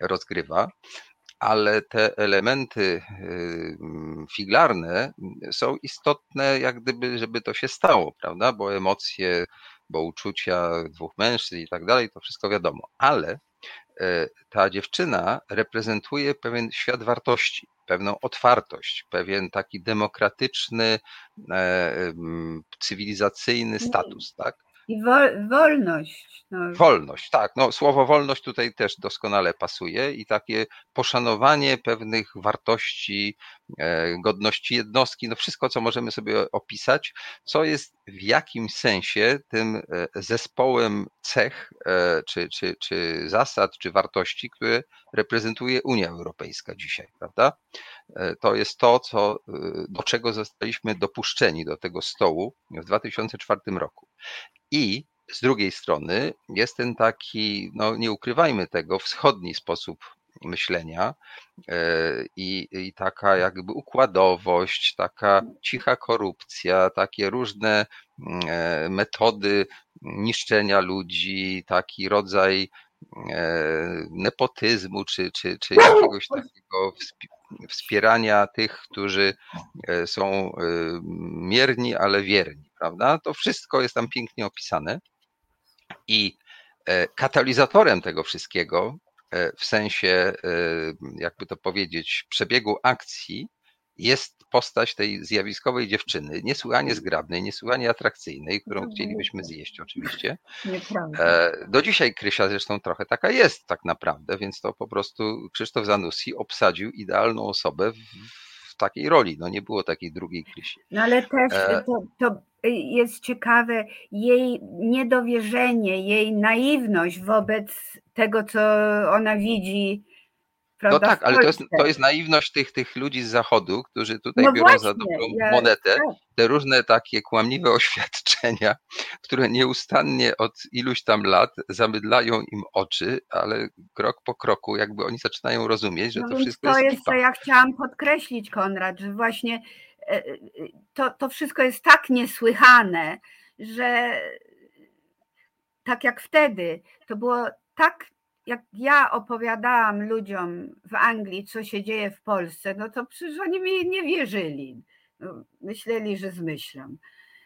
Speaker 2: rozgrywa, ale te elementy figlarne są istotne, jak gdyby, żeby to się stało, prawda? Bo emocje, bo uczucia dwóch mężczyzn i tak dalej, to wszystko wiadomo. Ale e, ta dziewczyna reprezentuje pewien świat wartości, pewną otwartość, pewien taki demokratyczny, e, cywilizacyjny status, tak?
Speaker 3: I wolność.
Speaker 2: No. Wolność, tak. No, słowo wolność tutaj też doskonale pasuje i takie poszanowanie pewnych wartości, e, godności jednostki, no wszystko, co możemy sobie opisać, co jest w jakimś sensie tym e, zespołem cech, e, czy, czy, czy zasad, czy wartości, które reprezentuje Unia Europejska dzisiaj, prawda? To jest to, co, do czego zostaliśmy dopuszczeni do tego stołu w 2004 roku. I z drugiej strony jest ten taki, no nie ukrywajmy tego, wschodni sposób myślenia i, i taka jakby układowość, taka cicha korupcja, takie różne metody niszczenia ludzi, taki rodzaj nepotyzmu czy, czy, czy jakiegoś takiego wspierania tych, którzy e, są e, mierni, ale wierni, prawda? To wszystko jest tam pięknie opisane. I e, katalizatorem tego wszystkiego, w sensie, jakby to powiedzieć, przebiegu akcji, jest postać tej zjawiskowej dziewczyny, niesłychanie zgrabnej, niesłychanie atrakcyjnej, którą chcielibyśmy zjeść oczywiście. Nieprawda. Do dzisiaj Krysia zresztą trochę taka jest tak naprawdę, więc to po prostu Krzysztof Zanussi obsadził idealną osobę w takiej roli. No nie było takiej drugiej Krysi.
Speaker 3: No ale też e... to, to jest ciekawe jej niedowierzenie, jej naiwność wobec tego, co ona widzi
Speaker 2: no tak, ale to jest, to jest naiwność tych, tych ludzi z zachodu, którzy tutaj no biorą właśnie, za dobrą ja, monetę. tak. te różne takie kłamliwe oświadczenia, które nieustannie od iluś tam lat zamydlają im oczy, ale krok po kroku jakby oni zaczynają rozumieć, że no to wszystko
Speaker 3: to
Speaker 2: jest To
Speaker 3: co ja chciałam podkreślić, Konrad, że właśnie e, e, to, to wszystko jest tak niesłychane, że tak jak wtedy, to było tak jak ja opowiadałam ludziom w Anglii, co się dzieje w Polsce, no to przecież oni mi nie wierzyli. No, myśleli, że zmyślam.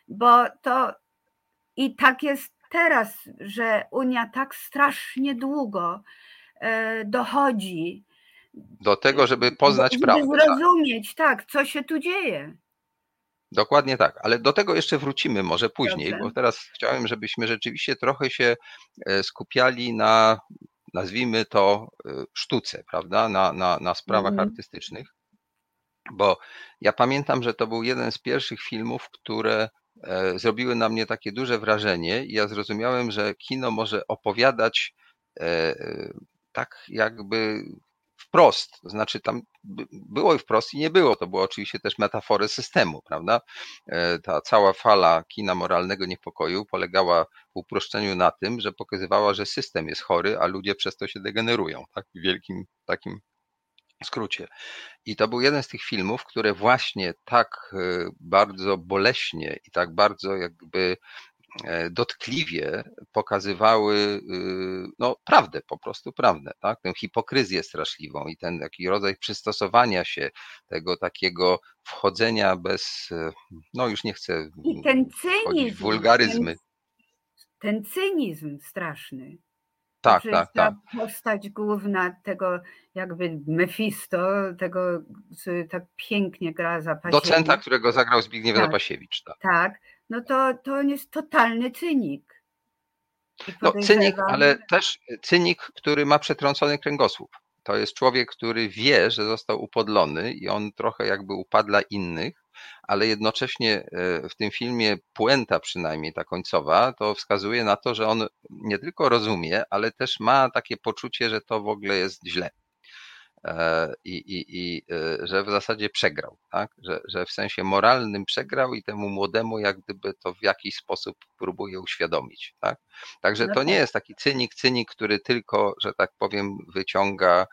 Speaker 3: Bo to i tak jest teraz, że Unia tak strasznie długo e, dochodzi
Speaker 2: do tego, żeby poznać
Speaker 3: żeby
Speaker 2: prawdę.
Speaker 3: Tak. zrozumieć, tak, co się tu dzieje.
Speaker 2: Dokładnie tak, ale do tego jeszcze wrócimy może później, Dobrze. bo teraz chciałem, żebyśmy rzeczywiście trochę się e, skupiali na nazwijmy to y, sztuce, prawda, na, na, na sprawach mm. artystycznych. Bo ja pamiętam, że to był jeden z pierwszych filmów, które e, zrobiły na mnie takie duże wrażenie i ja zrozumiałem, że kino może opowiadać e, e, tak jakby wprost, to znaczy tam było i wprost i nie było, to było oczywiście też metafory systemu, prawda? E, ta cała fala kina moralnego niepokoju polegała w uproszczeniu na tym, że pokazywała, że system jest chory, a ludzie przez to się degenerują, tak? W wielkim takim skrócie. I to był jeden z tych filmów, które właśnie tak e, bardzo boleśnie i tak bardzo jakby dotkliwie pokazywały y, no, prawdę, po prostu prawdę, tak? tę hipokryzję straszliwą i ten taki rodzaj przystosowania się, tego takiego wchodzenia bez, e, no już nie chcę
Speaker 3: I ten cynizm,
Speaker 2: wulgaryzmy.
Speaker 3: Ten, ten cynizm straszny.
Speaker 2: Tak, tak, tak.
Speaker 3: Postać główna tego jakby Mefisto, tego, który tak pięknie gra Zapasiewicz.
Speaker 2: Docenta, którego zagrał Zbigniew tak, Zapasiewicz.
Speaker 3: Tak. tak, no to, to on jest totalny cynik.
Speaker 2: No, cynik, ale też cynik, który ma przetrącony kręgosłup. To jest człowiek, który wie, że został upodlony i on trochę jakby upadla innych, ale jednocześnie e, w tym filmie puenta przynajmniej ta końcowa, to wskazuje na to, że on nie tylko rozumie, ale też ma takie poczucie, że to w ogóle jest źle. E, i, i, i e, że w zasadzie przegrał, tak? że, że w sensie moralnym przegrał i temu młodemu jak gdyby to w jakiś sposób próbuje uświadomić. Tak? Także no to nie tak. jest taki cynik, cynik, który tylko, że tak powiem, wyciąga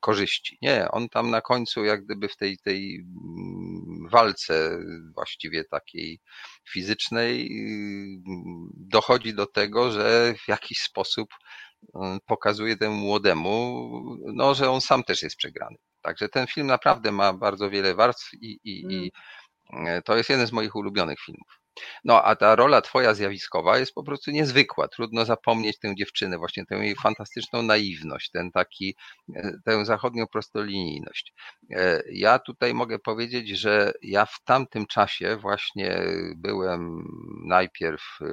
Speaker 2: korzyści. Nie, on tam na końcu jak gdyby w tej, tej mm, walce właściwie takiej fizycznej dochodzi do tego, że w jakiś sposób pokazuje temu młodemu, no, że on sam też jest przegrany. Także ten film naprawdę ma bardzo wiele warstw i, i, i mm. to jest jeden z moich ulubionych filmów. No, a ta rola twoja zjawiskowa jest po prostu niezwykła. Trudno zapomnieć tę dziewczynę, właśnie tę jej fantastyczną naiwność, ten taki, e, tę zachodnią prostolinijność. E, ja tutaj mogę powiedzieć, że ja w tamtym czasie właśnie byłem najpierw, e,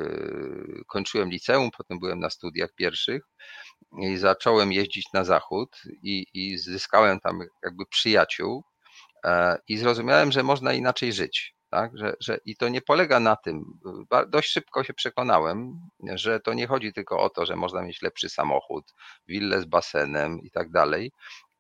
Speaker 2: kończyłem liceum, potem byłem na studiach pierwszych i zacząłem jeździć na zachód i, i zyskałem tam jakby przyjaciół i zrozumiałem, że można inaczej żyć tak? Że, że, I to nie polega na tym, dość szybko się przekonałem, że to nie chodzi tylko o to, że można mieć lepszy samochód, willę z basenem i tak dalej,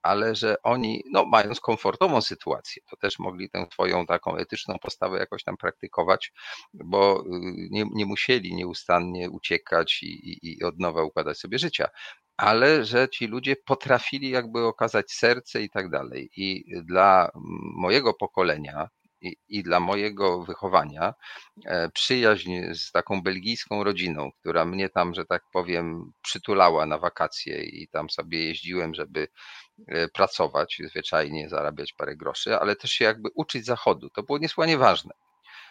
Speaker 2: ale że oni, no mając komfortową sytuację, to też mogli tę swoją taką etyczną postawę jakoś tam praktykować, bo y, nie, nie musieli nieustannie uciekać i, i, i od nowa układać sobie życia ale że ci ludzie potrafili jakby okazać serce i tak dalej. I dla mojego pokolenia i, i, dla mojego wychowania e, przyjaźń z taką belgijską rodziną, która mnie tam, że tak powiem, przytulała na wakacje i tam sobie jeździłem, żeby e, pracować, zwyczajnie zarabiać parę groszy, ale też się jakby uczyć zachodu. To było niesłychanie ważne.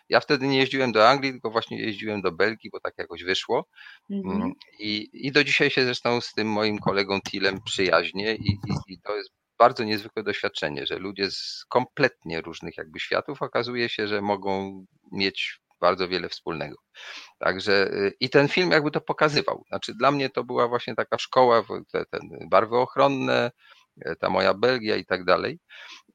Speaker 2: Ja wtedy nie jeździłem do Anglii, tylko właśnie jeździłem do Belgii, bo tak jakoś wyszło. Mhm. Mm, I, I do dzisiaj się zresztą z tym moim kolegą Tilem przyjaźnie i, i, i to jest bardzo niezwykłe doświadczenie, że ludzie z kompletnie różnych jakby światów okazuje się, że mogą mieć bardzo wiele wspólnego. Także y, i ten film jakby to pokazywał. Znaczy dla mnie to była właśnie taka szkoła, te, te barwy ochronne, e, ta moja Belgia i tak dalej.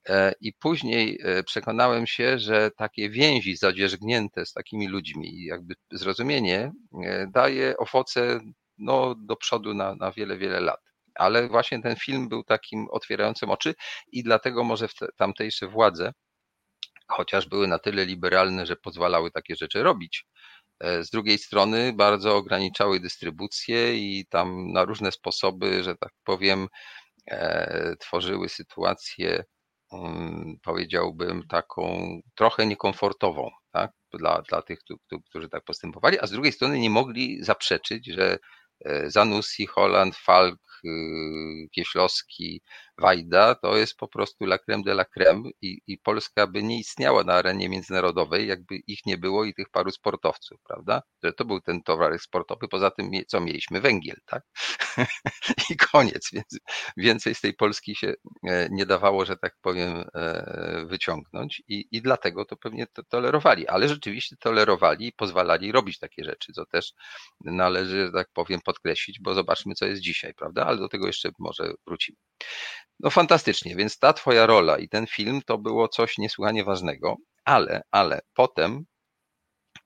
Speaker 2: E, I później e, przekonałem się, że takie więzi zadzierzgnięte z takimi ludźmi, jakby zrozumienie daje owoce no, do przodu na, na wiele, wiele lat ale właśnie ten film był takim otwierającym oczy i dlatego może tamtejsze władze, chociaż były na tyle liberalne, że pozwalały takie rzeczy robić, e, z drugiej strony bardzo ograniczały dystrybucję i tam na różne sposoby, że tak powiem, e, tworzyły sytuację, mm, powiedziałbym, taką trochę niekomfortową tak? dla, dla tych, którzy tak postępowali, a z drugiej strony nie mogli zaprzeczyć, że e, Zanussi, Holland, Falk, Kieślowski, Wajda, to jest po prostu la creme de la creme i, i Polska by nie istniała na arenie międzynarodowej, jakby ich nie było i tych paru sportowców, prawda? Że to był ten towarek sportowy, poza tym co mieliśmy? Węgiel, tak? I koniec, więc więcej z tej Polski się e, nie dawało, że tak powiem, e, wyciągnąć i, i dlatego to pewnie to tolerowali, ale rzeczywiście tolerowali i pozwalali robić takie rzeczy, co też należy, że tak powiem, podkreślić, bo zobaczmy, co jest dzisiaj, prawda? Ale do tego jeszcze może wrócimy. No fantastycznie, więc ta twoja rola i ten film to było coś niesłychanie ważnego, ale, ale potem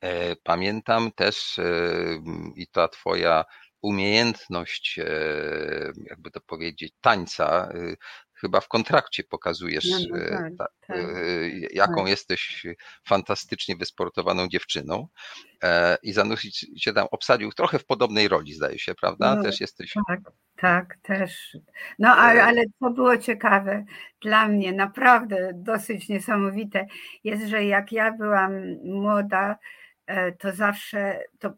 Speaker 2: e, pamiętam też e, i ta twoja umiejętność, e, jakby to powiedzieć, tańca, e, chyba w kontrakcie pokazujesz, no, no, tak, ta, tak, jaką tak. jesteś fantastycznie wysportowaną dziewczyną. I Zanusi cię tam obsadził trochę w podobnej roli, zdaje się, prawda?
Speaker 3: No, Też jesteś. Tak, tak, też. No ale, ale co było ciekawe dla mnie, naprawdę dosyć niesamowite, jest, że jak ja byłam młoda, to zawsze to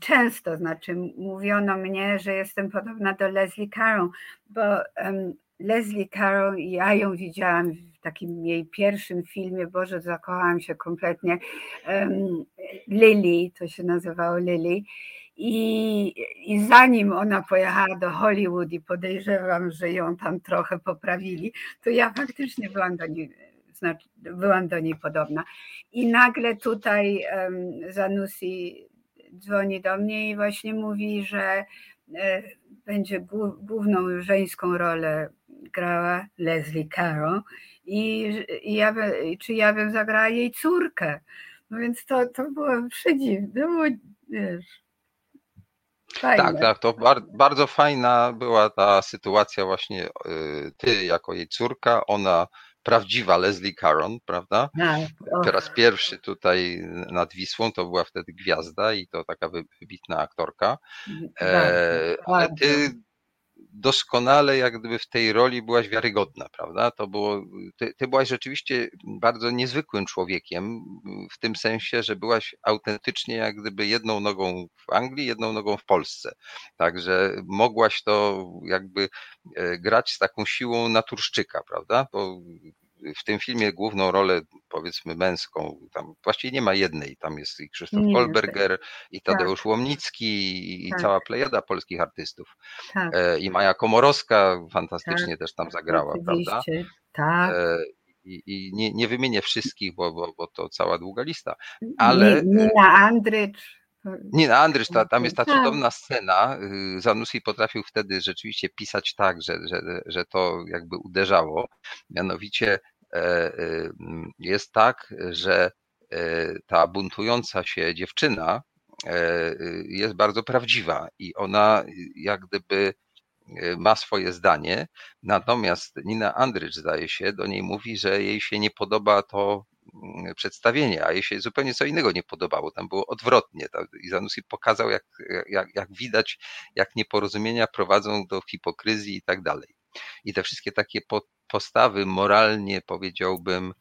Speaker 3: często, znaczy mówiono mnie, że jestem podobna do Leslie Caron, bo um, Leslie Caron, ja ją widziałam w takim jej pierwszym filmie, Boże, zakochałam się kompletnie, um, Lily, to się nazywało Lily, i, I zanim ona pojechała do Hollywood i podejrzewam, że ją tam trochę poprawili, to ja faktycznie byłam do niej, znaczy byłam do niej podobna. I nagle tutaj um, Zanussi dzwoni do mnie i właśnie mówi, że e, będzie główną żeńską rolę grała Leslie Caro i, i ja, czy ja bym zagrała jej córkę. No więc to, to było przedziwne, było, wiesz,
Speaker 2: Fajne. Tak, tak, to bardzo fajna była ta sytuacja właśnie, y, ty jako jej córka, ona prawdziwa Leslie Caron, prawda? Tak, po raz pierwszy tutaj nad Wisłą to była wtedy gwiazda i to taka wybitna aktorka. E, ale ty doskonale jak gdyby w tej roli byłaś wiarygodna, prawda? To było, ty, ty byłaś rzeczywiście bardzo niezwykłym człowiekiem, w tym sensie, że byłaś autentycznie jak gdyby jedną nogą w Anglii, jedną nogą w Polsce. Także mogłaś to jakby e, grać z taką siłą naturszczyka, prawda? Bo w tym filmie główną rolę, powiedzmy męską, tam właściwie nie ma jednej, tam jest i Krzysztof nie, Kolberger, i tak. Tadeusz tak. Łomnicki, i tak. cała plejada polskich artystów. Tak. E, I Maja Komorowska fantastycznie tak. też tam zagrała, Oczywiście. prawda? Tak. E, I, i nie, nie, wymienię wszystkich, bo, bo, bo to cała długa lista. Ale...
Speaker 3: Nina Andrycz.
Speaker 2: Nina Andrycz, ta, tam jest ta tak. cudowna scena. Y, Zanussi potrafił wtedy rzeczywiście pisać tak, że, że, że to jakby uderzało. Mianowicie E, e, jest tak, że e, ta buntująca się dziewczyna jest bardzo prawdziwa i ona jak gdyby ma swoje zdanie, natomiast Nina Andrycz, zdaje się, do niej mówi, że jej się nie podoba to przedstawienie, a jej się zupełnie co innego nie podobało. Tam było odwrotnie. I Zanussi pokazał, jak, jak, jak widać, jak nieporozumienia prowadzą do hipokryzji i tak dalej. I te wszystkie takie postawy moralnie, powiedziałbym,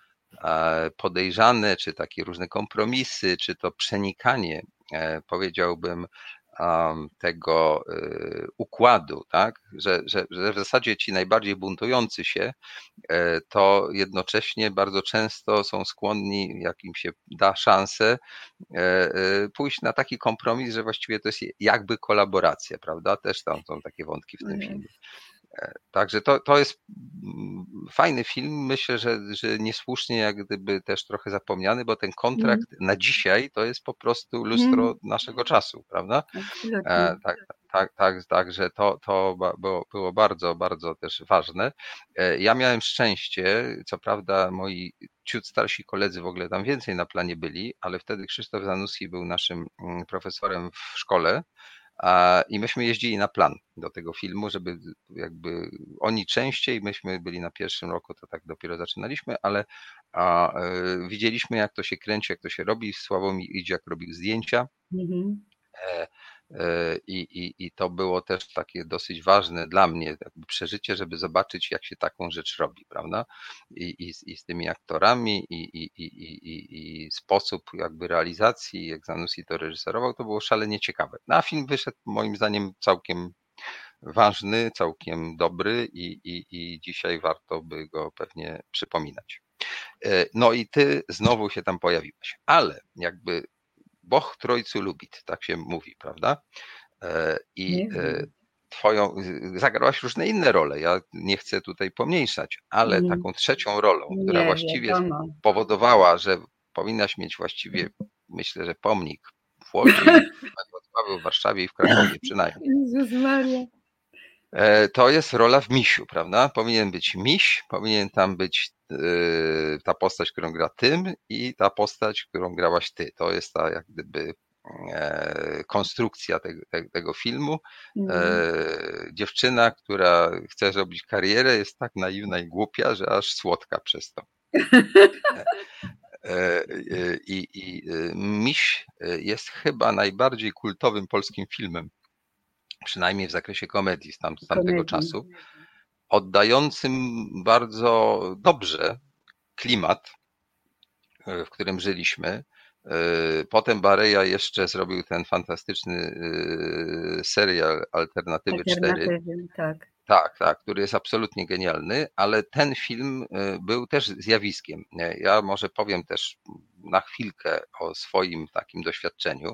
Speaker 2: e, podejrzane, czy takie różne kompromisy, czy to przenikanie, e, powiedziałbym, tego y, układu, tak? że, że, że w zasadzie ci najbardziej buntujący się, e, to jednocześnie bardzo często są skłonni, jak im się da szansę, e, e, pójść na taki kompromis, że właściwie to jest jakby kolaboracja, prawda? Też tam są takie wątki w tym filmie. Także to, to jest mm, fajny film. Myślę, że, że niesłusznie jak gdyby też trochę zapomniany, bo ten kontrakt mm. na dzisiaj to jest po prostu lustro mm. naszego czasu, prawda? E, tak, tak, tak, tak, że to, to było, było bardzo, bardzo też ważne. E, ja miałem szczęście, co prawda moi ciut starsi koledzy w ogóle tam więcej na planie byli, ale wtedy Krzysztof Zanussi był naszym mm, profesorem w szkole i myśmy jeździli na plan do tego filmu, żeby jakby oni częściej, myśmy byli na pierwszym roku, to tak dopiero zaczynaliśmy, ale a, e, widzieliśmy jak to się kręci, jak to się robi. Sławomir jak robił zdjęcia. E, e, I, i, I to było też takie dosyć ważne dla mnie przeżycie, żeby zobaczyć, jak się taką rzecz robi, prawda? I, i, i z tymi aktorami, i, i, i, i, sposób jakby realizacji, jak Zanussi to reżyserował, to było szalenie ciekawe. No, a film wyszedł moim zdaniem całkiem ważny, całkiem dobry i, i, i dzisiaj warto by go pewnie przypominać. No i ty znowu się tam pojawiłeś, ale jakby Boch Trojcu lubit, tak się mówi, prawda? E, I e, twoją, zagrałaś różne inne role. Ja nie chcę tutaj pomniejszać, ale mm. taką trzecią rolą, która nie, właściwie wiadomo. powodowała, że powinnaś mieć właściwie, myślę, że pomnik w Łodzi, w Warszawie i w Krakowie przynajmniej. E, to jest rola w misiu, prawda? Powinien być miś, powinien tam być ta postać, którą gra tym i ta postać, którą grałaś ty. To jest ta jak gdyby e, konstrukcja tego, tego filmu. Mhm. Dziewczyna, która chce robić karierę, jest tak naiwna i głupia, że aż słodka przez to. I, i Miś jest chyba najbardziej kultowym polskim filmem przynajmniej w zakresie komedii z, tam, z tamtego komedii. czasu, oddającym bardzo dobrze klimat, e, w którym żyliśmy. E, potem Bareja jeszcze zrobił ten fantastyczny e, serial Alternatywy, 4. Tak. Tak, tak, który jest absolutnie genialny, ale ten film był też zjawiskiem. Ja może powiem też na chwilkę o swoim takim doświadczeniu.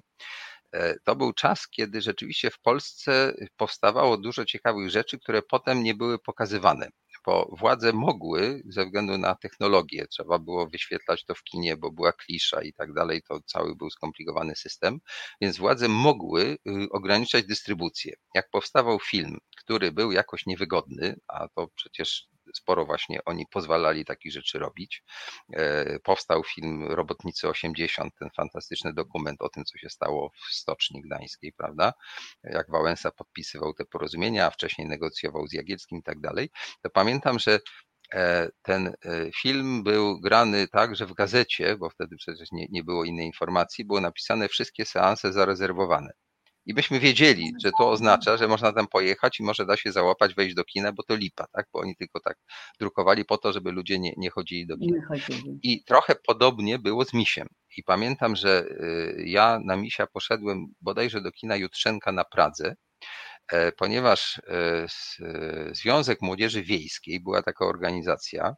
Speaker 2: E, to był czas, kiedy rzeczywiście w Polsce powstawało dużo ciekawych rzeczy, które potem nie były pokazywane bo władze mogły, ze względu na technologię, trzeba było wyświetlać to w kinie, bo była klisza i tak dalej, to cały był skomplikowany system, więc władze mogły y, ograniczać dystrybucję. Jak powstawał film, który był jakoś niewygodny, a to przecież sporo właśnie oni pozwalali takich rzeczy robić. E, powstał film Robotnicy 80, ten fantastyczny dokument o tym, co się stało w Stoczni Gdańskiej, prawda? Jak Wałęsa podpisywał te porozumienia, a wcześniej negocjował z Jagielskim i tak dalej. To pamiętam, że e, ten e, film był grany tak, że w gazecie, bo wtedy przecież nie, nie było innej informacji, było napisane wszystkie seanse zarezerwowane i byśmy wiedzieli, że to oznacza, że można tam pojechać i może da się załapać, wejść do kina, bo to lipa, tak? Bo oni tylko tak drukowali po to, żeby ludzie nie, nie chodzili do kina. I trochę podobnie było z Misiem. I pamiętam, że y, ja na Misia poszedłem bodajże do kina Jutrzenka na Pradze ponieważ e, e, Związek Młodzieży Wiejskiej była taka organizacja,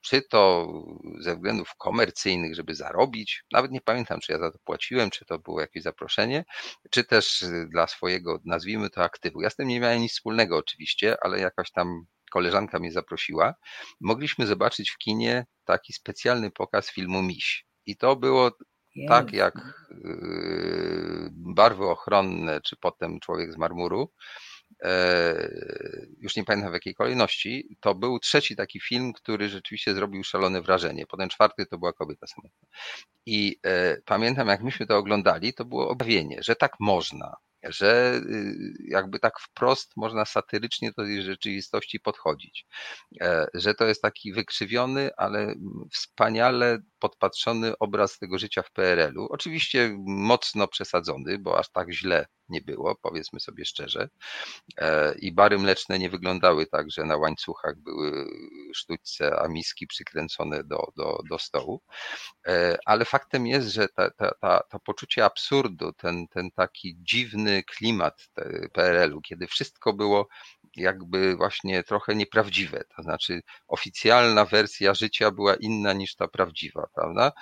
Speaker 2: czy to ze względów komercyjnych, żeby zarobić, nawet nie pamiętam, czy ja za to płaciłem, czy to było jakieś zaproszenie, czy też dla swojego, nazwijmy to, aktywu. Ja z tym nie miałem nic wspólnego oczywiście, ale jakaś tam koleżanka mnie zaprosiła. Mogliśmy zobaczyć w kinie taki specjalny pokaz filmu Miś. I to było tak jak y, barwy ochronne, czy potem człowiek z marmuru, e, już nie pamiętam w jakiej kolejności, to był trzeci taki film, który rzeczywiście zrobił szalone wrażenie. Potem czwarty to była kobieta samotna. I e, pamiętam, jak myśmy to oglądali, to było objawienie, że tak można, że y, jakby tak wprost można satyrycznie do tej rzeczywistości podchodzić. E, że to jest taki wykrzywiony, ale wspaniale podpatrzony obraz tego życia w PRL-u. Oczywiście mocno przesadzony, bo aż tak źle nie było, powiedzmy sobie szczerze. E, I bary mleczne nie wyglądały tak, że na łańcuchach były sztućce, a miski przykręcone do, do, do stołu. E, ale faktem jest, że ta, ta, ta, to poczucie absurdu, ten, ten taki dziwny klimat PRL-u, kiedy wszystko było jakby właśnie trochę nieprawdziwe. To znaczy, oficjalna wersja życia była inna niż ta prawdziwa, prawda?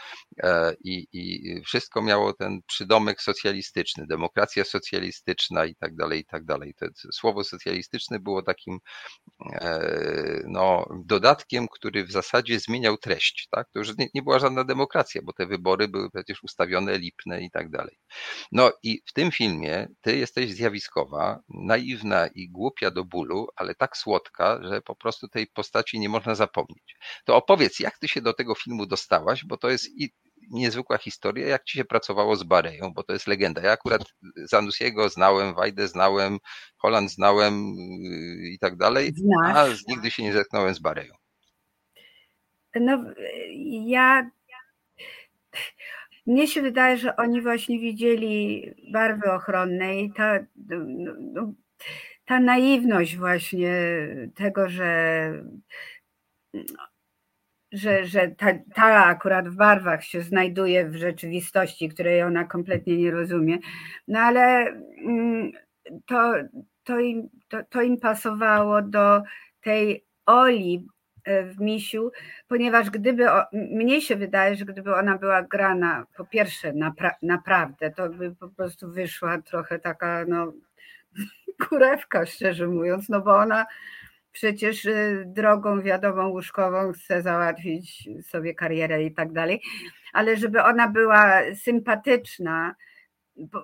Speaker 2: E, I, i wszystko miało ten przydomek socjalistyczny, demokracja socjalistyczna i tak dalej, i tak dalej. To słowo socjalistyczne było takim e, no, dodatkiem, który w zasadzie zmieniał treść. Tak? To już nie, nie była żadna demokracja, bo te wybory były przecież ustawione, lipne i tak dalej. No i w tym filmie ty jesteś zjawiskowa, naiwna i głupia do bólu, ale tak słodka, że po prostu tej postaci nie można zapomnieć. To opowiedz, jak ty się do tego filmu dostałaś, bo to jest i niezwykła historia, jak ci się pracowało z Bareją, bo to jest legenda. Ja akurat Zanussiego znałem, Wajdę znałem, Holland znałem yy, i tak dalej, a nigdy się nie zetknąłem z Bareją.
Speaker 3: No, ja mnie się wydaje, że oni właśnie widzieli barwy ochronne i ta, no, no, ta naiwność właśnie tego, że że, że ta, ta akurat w barwach się znajduje w rzeczywistości, której ona kompletnie nie rozumie. No ale mm, to, to, im, to, to im pasowało do tej Oli e, w misiu, ponieważ gdyby, mnie się wydaje, że gdyby ona była grana po pierwsze napra naprawdę, to by po prostu wyszła trochę taka no kurewka, szczerze mówiąc, no bo ona przecież y, drogą wiadomą łóżkową chce załatwić sobie karierę i tak dalej, ale żeby ona była sympatyczna,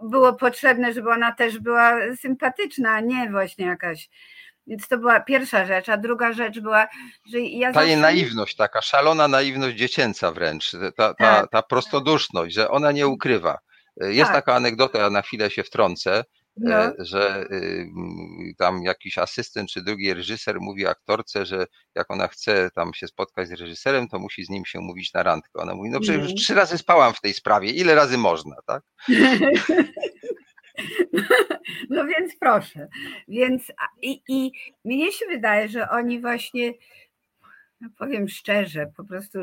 Speaker 3: było potrzebne, żeby ona też była sympatyczna, a nie właśnie jakaś. Więc to była pierwsza rzecz, a druga rzecz była, że ja.
Speaker 2: Ta jej naiwność, taka szalona naiwność dziecięca wręcz, ta, ta, tak. ta prostoduszność, że ona nie ukrywa. Jest tak. taka anegdota, ja na chwilę się wtrącę, no. E, że y, tam jakiś asystent czy drugi reżyser mówi aktorce, że jak ona chce tam się spotkać z reżyserem, to musi z nim się mówić na randkę. Ona mówi, no przecież już trzy razy spałam w tej sprawie, ile razy można, tak?
Speaker 3: No więc proszę. Więc i, i mnie się wydaje, że oni właśnie, no powiem szczerze, po prostu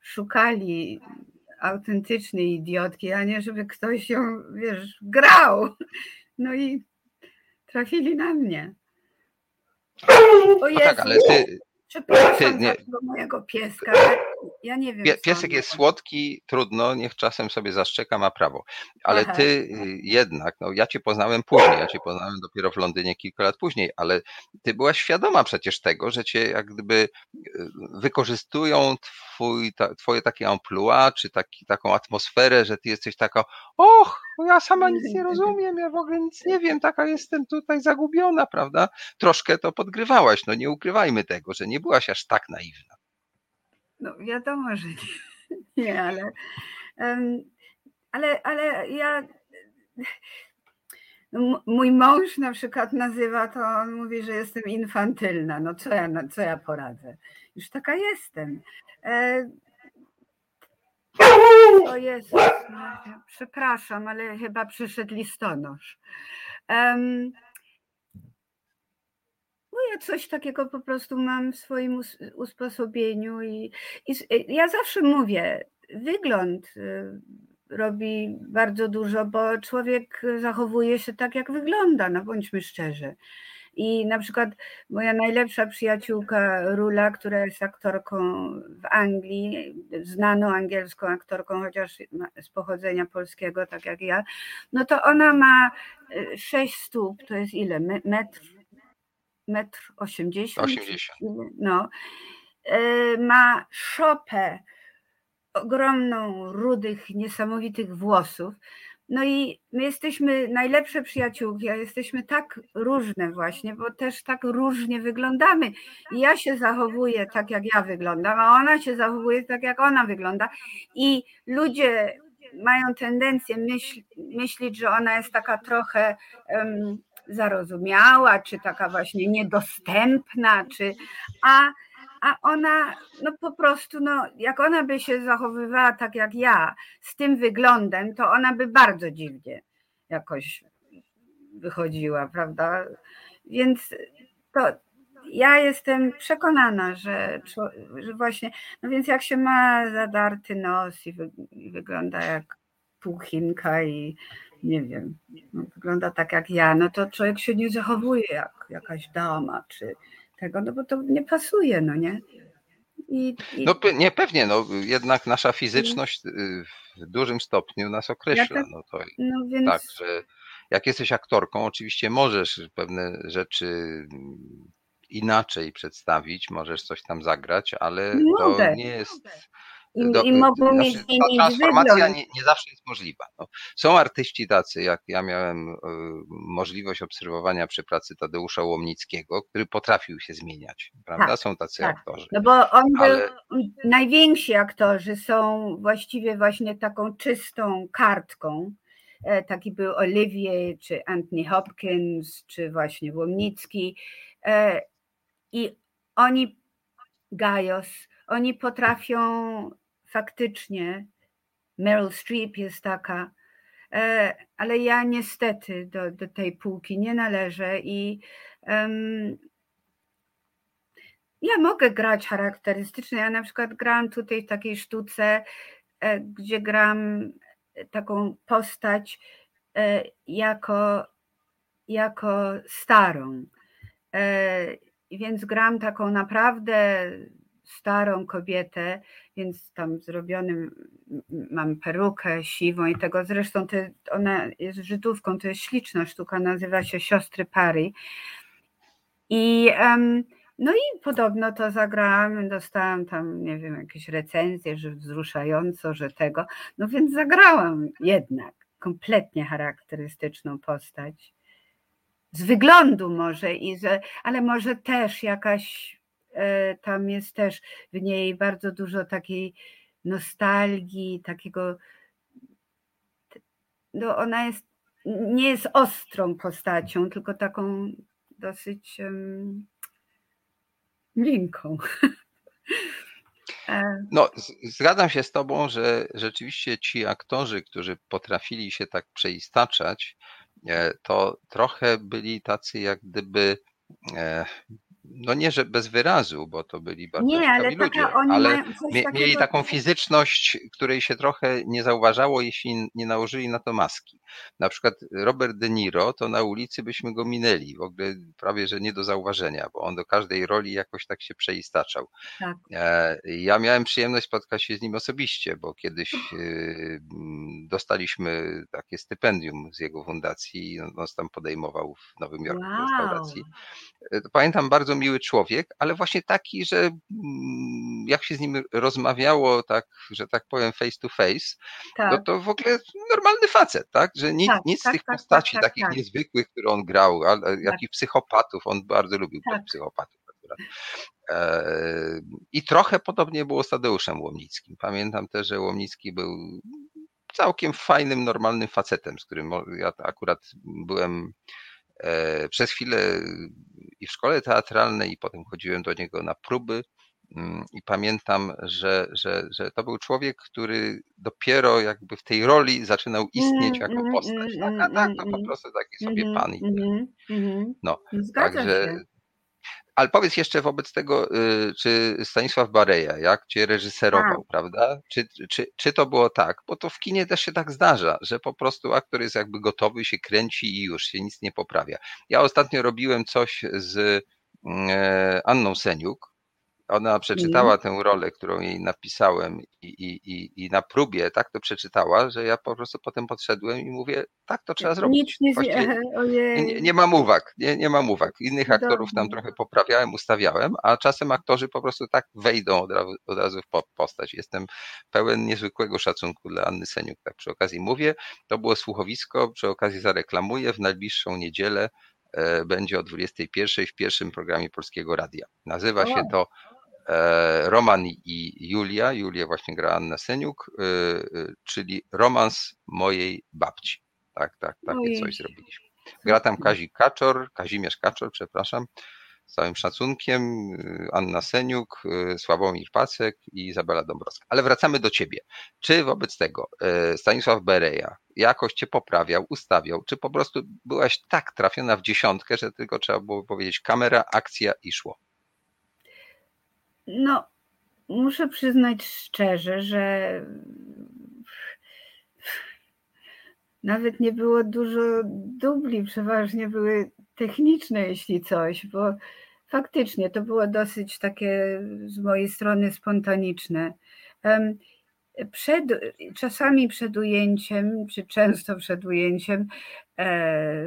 Speaker 3: szukali autentycznej idiotki, a nie żeby ktoś ją, wiesz, grał. No i trafili na mnie.
Speaker 2: O Jezu, no tak, ale ty,
Speaker 3: przepraszam ty, nie, mojego pieska. Ja nie wiem.
Speaker 2: Piesek jest słodki, trudno, niech czasem sobie zaszczeka, ma prawo. Ale Aha. ty y, jednak, no ja cię poznałem później, ja cię poznałem dopiero w Londynie kilka lat później, ale ty byłaś świadoma przecież tego, że cię jak gdyby y, wykorzystują twój, ta, twoje takie amplua, czy taki, taką atmosferę, że ty jesteś taka, och, ja sama nic nie rozumiem, ja w ogóle nic nie wiem, taka jestem tutaj zagubiona, prawda? Troszkę to podgrywałaś, no nie ukrywajmy tego, że nie byłaś aż tak naiwna.
Speaker 3: No wiadomo, że nie, nie ale, ale, ale ja no, mój mąż na przykład nazywa to, on mówi, że jestem infantylna. No co ja, co ja poradzę? Już taka jestem. E, o Jezus, przepraszam, ale chyba przyszedł listonosz. Um, no ja coś takiego po prostu mam w swoim usposobieniu i, i ja zawsze mówię, wygląd y, robi bardzo dużo, bo człowiek zachowuje się tak, jak wygląda, no bądźmy szczerzy. I na przykład moja najlepsza przyjaciółka Rula, która jest aktorką w Anglii, znaną angielską aktorką, chociaż z pochodzenia polskiego, tak jak ja, no to ona ma y, sześć stóp, to jest ile? Metr metr osiemdziesiąt.
Speaker 2: 80.
Speaker 3: No. Y, ma szopę ogromną, rudych, niesamowitych włosów. No i my jesteśmy najlepsze przyjaciółki, a jesteśmy tak różne właśnie, bo też tak różnie wyglądamy. I ja się zachowuję tak, jak ja wyglądam, a ona się zachowuje tak, jak ona wygląda. I ludzie mają tendencję myśl, myśleć, że ona jest taka trochę um, zarozumiała, czy taka właśnie niedostępna, czy a, a ona no po prostu, no, jak ona by się zachowywała tak jak ja, z tym wyglądem, to ona by bardzo dziwnie jakoś wychodziła, prawda? Więc to ja jestem przekonana, że, że właśnie, no więc jak się ma zadarty nos i, i wygląda jak półchinka i nie wiem, no, wygląda tak jak ja, no to człowiek się nie zachowuje jak jakaś dama czy tego, no bo to nie pasuje, no nie?
Speaker 2: I, i... No nie, pewnie, no jednak nasza fizyczność y, w dużym stopniu nas określa. No to no więc... tak, że jak jesteś aktorką, oczywiście możesz pewne rzeczy inaczej przedstawić, możesz coś tam zagrać, ale Mogę. to nie jest.
Speaker 3: I, do, i mogą znaczy,
Speaker 2: mieć ta transformacja nie, nie, zawsze jest możliwa. No. Są artyści tacy, jak ja miałem y, możliwość obserwowania przy pracy Tadeusza Łomnickiego, który potrafił się zmieniać, prawda? Tak, są tacy tak. aktorzy.
Speaker 3: No bo on ale... był, najwięksi aktorzy są właściwie właśnie taką czystą kartką. E, taki był Olivier, czy Anthony Hopkins, czy właśnie Łomnicki. E, I oni, Gajos, oni potrafią faktycznie, Meryl Streep jest taka, e, ale ja niestety do, do tej półki nie należę i um, ja mogę grać charakterystycznie. Ja na przykład gram tutaj w takiej sztuce, gdzie gram taką postać e, jako, jako starą. E, więc gram taką naprawdę starą kobietę, więc tam zrobionym mam perukę siwą i tego zresztą te, ona jest Żydówką, to jest śliczna sztuka, nazywa się Siostry Pary. I um, no i podobno to zagrałam, dostałam tam, nie wiem, jakieś recenzje, że wzruszająco, że tego. No więc zagrałam jednak kompletnie charakterystyczną postać. Z wyglądu może, i że, ale może też jakaś, tam jest też w niej bardzo dużo takiej nostalgii, takiego. No ona jest, nie jest ostrą postacią, tylko taką dosyć. Um, miękką.
Speaker 2: E, no, zgadzam się z Tobą, że rzeczywiście ci aktorzy, którzy potrafili się tak przeistaczać, e, to trochę byli tacy jak gdyby e, no nie, że bez wyrazu, bo to byli bardzo nie, ale ludzie, ale mieli taką fizyczność, której się trochę nie zauważało, jeśli nie nałożyli na to maski. Na przykład Robert De Niro, to na ulicy byśmy go minęli, w ogóle prawie, że nie do zauważenia, bo on do każdej roli jakoś tak się przeistaczał. Tak. E, ja miałem przyjemność spotkać się z nim osobiście, bo kiedyś e, dostaliśmy takie stypendium z jego fundacji on nas tam podejmował w Nowym Jorku wow. w restauracji. E, pamiętam bardzo miły człowiek, ale właśnie taki, że mm, jak się z nim rozmawiało, tak, że tak powiem, face to face, tak. no to w ogóle normalny facet, tak? Że nic, tak, nic z tak, tych tak, postaci tak, takich niezwykłych, które on grał, ale jakich psychopatów, on bardzo lubił psychopatów. E, I trochę podobnie było z Tadeuszem Łomnickim. Pamiętam też, że Łomnicki był całkiem fajnym, normalnym facetem, z którym ja akurat byłem przez chwilę i w szkole teatralnej, i potem chodziłem do niego na próby. Mm, I pamiętam, że, że, że to był człowiek, który dopiero jakby w tej roli zaczynał istnieć jako mm, postać. Mm, tak, a tak, to po prostu taki sobie pan. I no, także ale powiedz jeszcze wobec tego, y, czy Stanisław Bareja, jak cię reżyserował, tak. prawda? Czy, czy, czy to było tak? Bo to w kinie też się tak zdarza, że po prostu aktor jest jakby gotowy, się kręci i już się nic nie poprawia. Ja ostatnio robiłem coś z mm, e, Anną Seniuk, ona przeczytała mm. tę rolę, którą jej napisałem i, i, i, i, na próbie tak to przeczytała, że ja po prostu potem podszedłem i mówię, tak to trzeba zrobić.
Speaker 3: Nic nie,
Speaker 2: nie, nie mam uwag, nie, nie mam uwag. Innych aktorów tam trochę poprawiałem, ustawiałem, a czasem aktorzy po prostu tak wejdą od razu, od razu w postać. Jestem pełen niezwykłego szacunku dla Anny Seniuk, tak przy okazji mówię. To było słuchowisko, przy okazji zareklamuję w najbliższą niedzielę e, będzie o 21 w pierwszym programie Polskiego Radia. Nazywa się to Roman i Julia, Julia właśnie gra Anna Seniuk, czyli romans mojej babci. Tak, tak, takie coś zrobiliśmy. Gra tam Kazi Kaczor, Kazimierz Kaczor, przepraszam, z całym szacunkiem, Anna Seniuk, Sławomir Pacek i Izabela Dąbrowska. Ale wracamy do ciebie. Czy wobec tego Stanisław Bereja jakoś cię poprawiał, ustawiał, czy po prostu byłaś tak trafiona w dziesiątkę, że tylko trzeba było powiedzieć kamera, akcja i szło?
Speaker 3: No, muszę przyznać szczerze, że nawet nie było dużo dubli, przeważnie były techniczne, jeśli coś, bo faktycznie to było dosyć takie z mojej strony spontaniczne. Przed, czasami przed ujęciem, czy często przed ujęciem, e,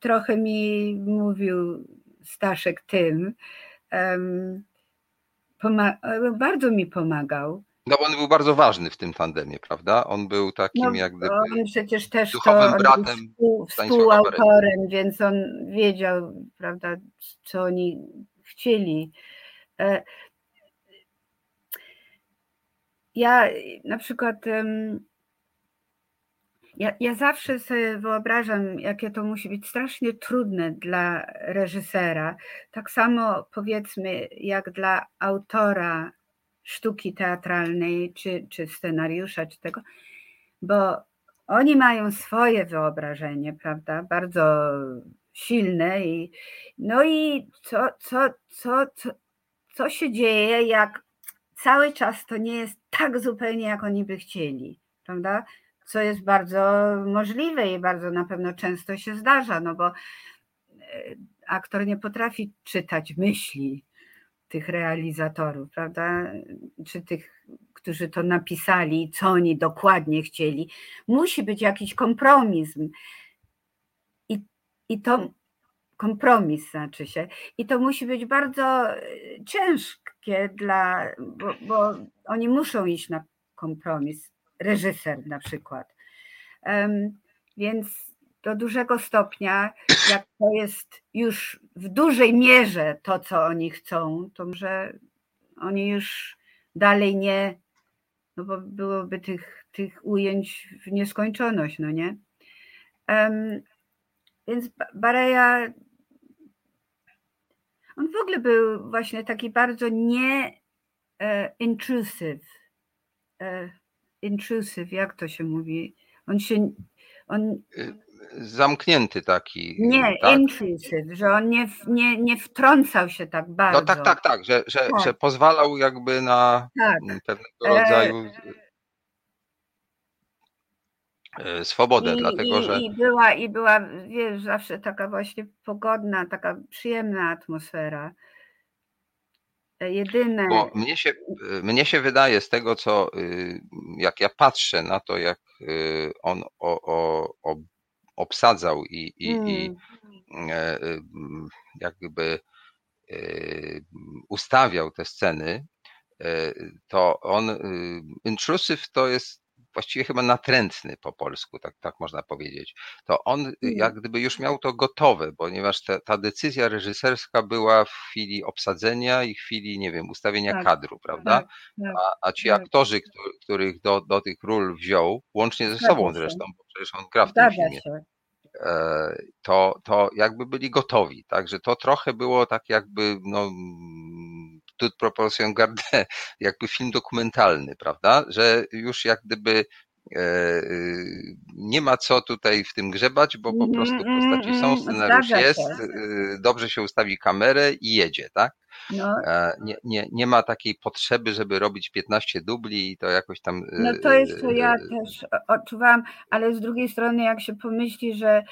Speaker 3: trochę mi mówił Staszek tym, bardzo mi pomagał.
Speaker 2: No on był bardzo ważny w tym tandemie, prawda? On był takim
Speaker 3: no,
Speaker 2: jak gdyby
Speaker 3: on przecież też
Speaker 2: duchowym
Speaker 3: to,
Speaker 2: bratem
Speaker 3: współ, współautorem, więc on wiedział, prawda, co oni chcieli. E, ja na przykład ja, ja zawsze sobie wyobrażam, jakie to musi być strasznie trudne dla reżysera. Tak samo powiedzmy, jak dla autora sztuki teatralnej, czy, czy scenariusza, czy tego, bo oni mają swoje wyobrażenie, prawda, bardzo silne i no i co, co, co, co, co się dzieje, jak cały czas to nie jest tak zupełnie, jak oni by chcieli, prawda? Co jest bardzo możliwe i bardzo na pewno często się zdarza, no bo e, aktor nie potrafi czytać myśli tych realizatorów, prawda? Czy tych, którzy to napisali, co oni dokładnie chcieli. Musi być jakiś kompromis. I, i to kompromis znaczy się. I to musi być bardzo e, ciężkie dla, bo, bo oni muszą iść na kompromis. Reżyser na przykład. Więc do dużego stopnia, jak to jest już w dużej mierze to, co oni chcą, to że oni już dalej nie, no bo byłoby tych, tych ujęć w nieskończoność, no nie? Um, więc Bareja, on w ogóle był właśnie taki bardzo nie e, intrusive. E, intrusive, jak to się mówi? On się, on
Speaker 2: y, zamknięty taki.
Speaker 3: Nie, tak? intrusive, że on nie, nie, nie wtrącał się tak bardzo.
Speaker 2: No tak, tak, tak, że, że, tak. że pozwalał jakby na tak. pewnego rodzaju e... swobodę,
Speaker 3: I,
Speaker 2: dlatego
Speaker 3: i,
Speaker 2: że...
Speaker 3: I była, I była, wiesz, zawsze taka właśnie pogodna, taka przyjemna atmosfera. Jedyne.
Speaker 2: Bo mnie się, mnie się wydaje z tego, co y, jak ja patrzę na to, jak y, on o, o, o obsadzał i, i, hmm. i e, jakby e, ustawiał te sceny, to on, intrusive to jest właściwie chyba natrętny po polsku, tak, tak można powiedzieć. To on hmm. jak gdyby już miał to gotowe, ponieważ ta, ta decyzja reżyserska była w chwili obsadzenia i chwili, nie wiem, ustawienia tak, kadru, prawda? Tak, tak, a, a ci tak. aktorzy, których do, do tych ról wziął, łącznie ze sobą zresztą, bo przecież on gra w tym filmie. Się to, to jakby byli gotowi. Także to trochę było tak jakby, no, toute proportion garde, jakby film dokumentalny, prawda? Że już jak gdyby e, nie ma co tutaj w tym grzebać, bo po prostu postaci są, scenariusz jest, e, dobrze się ustawi kamerę i jedzie, tak? No. E, nie, nie, nie ma takiej potrzeby, żeby robić 15 dubli i to jakoś tam.
Speaker 3: No to jest to ja też odczuwałam, ale z drugiej strony, jak się pomyśli, że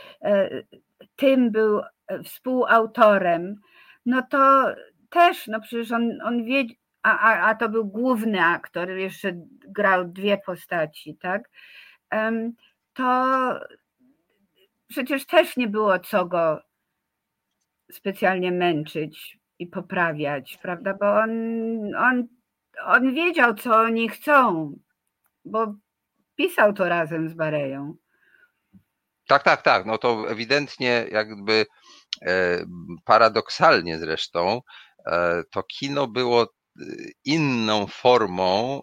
Speaker 3: tym był współautorem, no to też, no przecież on, on wie, a, a, a to był główny aktor, jeszcze grał dwie postaci, tak? To przecież też nie było co go specjalnie męczyć i poprawiać, prawda? Bo on, on, on wiedział, co oni chcą, bo pisał to razem z Bareją.
Speaker 2: Tak, tak, tak. No to ewidentnie jakby e, paradoksalnie zresztą to kino było inną formą,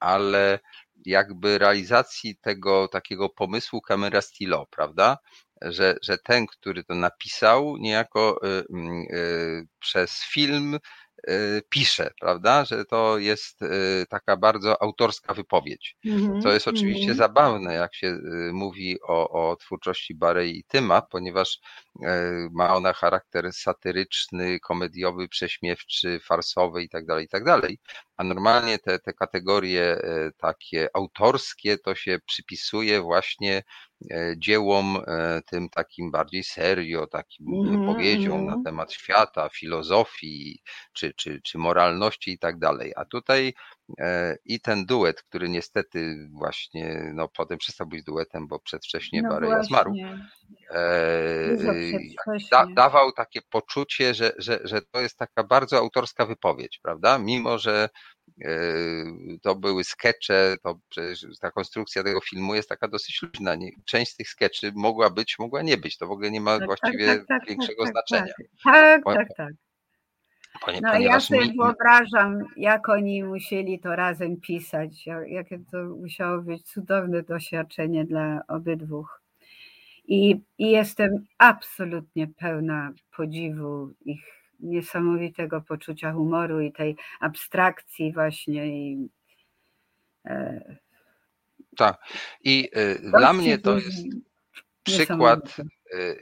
Speaker 2: ale jakby realizacji tego takiego pomysłu kamera stilo, prawda? Że, że ten, który to napisał, niejako mm, przez film Y, pisze, prawda, że to jest y, taka bardzo autorska wypowiedź. To jest oczywiście -hmm. zabawne, jak się y, mówi o, o twórczości Barei i Tyma, ponieważ ma ona charakter satyryczny, komediowy, prześmiewczy, farsowy itd., tak itd., tak a normalnie te, te kategorie takie autorskie to się przypisuje właśnie E, dziełom e, tym takim bardziej serio, takim mm, wypowiedziom mm. na mhm. temat świata, filozofii czy, czy, czy moralności i tak dalej. A tutaj e, i ten duet, który niestety właśnie no, potem przestał być duetem, bo przedwcześnie no Bareja zmarł, da, dawał takie poczucie, że, że, że to jest taka bardzo autorska wypowiedź, prawda? Mimo, że to były skecze, to ta konstrukcja tego filmu jest taka dosyć luźna. Część z tych skeczy mogła być, mogła nie być. To w ogóle nie ma tak, właściwie tak, tak, tak większego tak, tak, znaczenia.
Speaker 3: Tak, tak, tak. no ja sobie mi... wyobrażam, jak oni musieli to razem pisać, jakie to musiało być cudowne doświadczenie dla obydwu. I, I jestem absolutnie pełna podziwu ich niesamowitego poczucia humoru i tej abstrakcji właśnie. I,
Speaker 2: e, tak. I y, dla mnie to jest przykład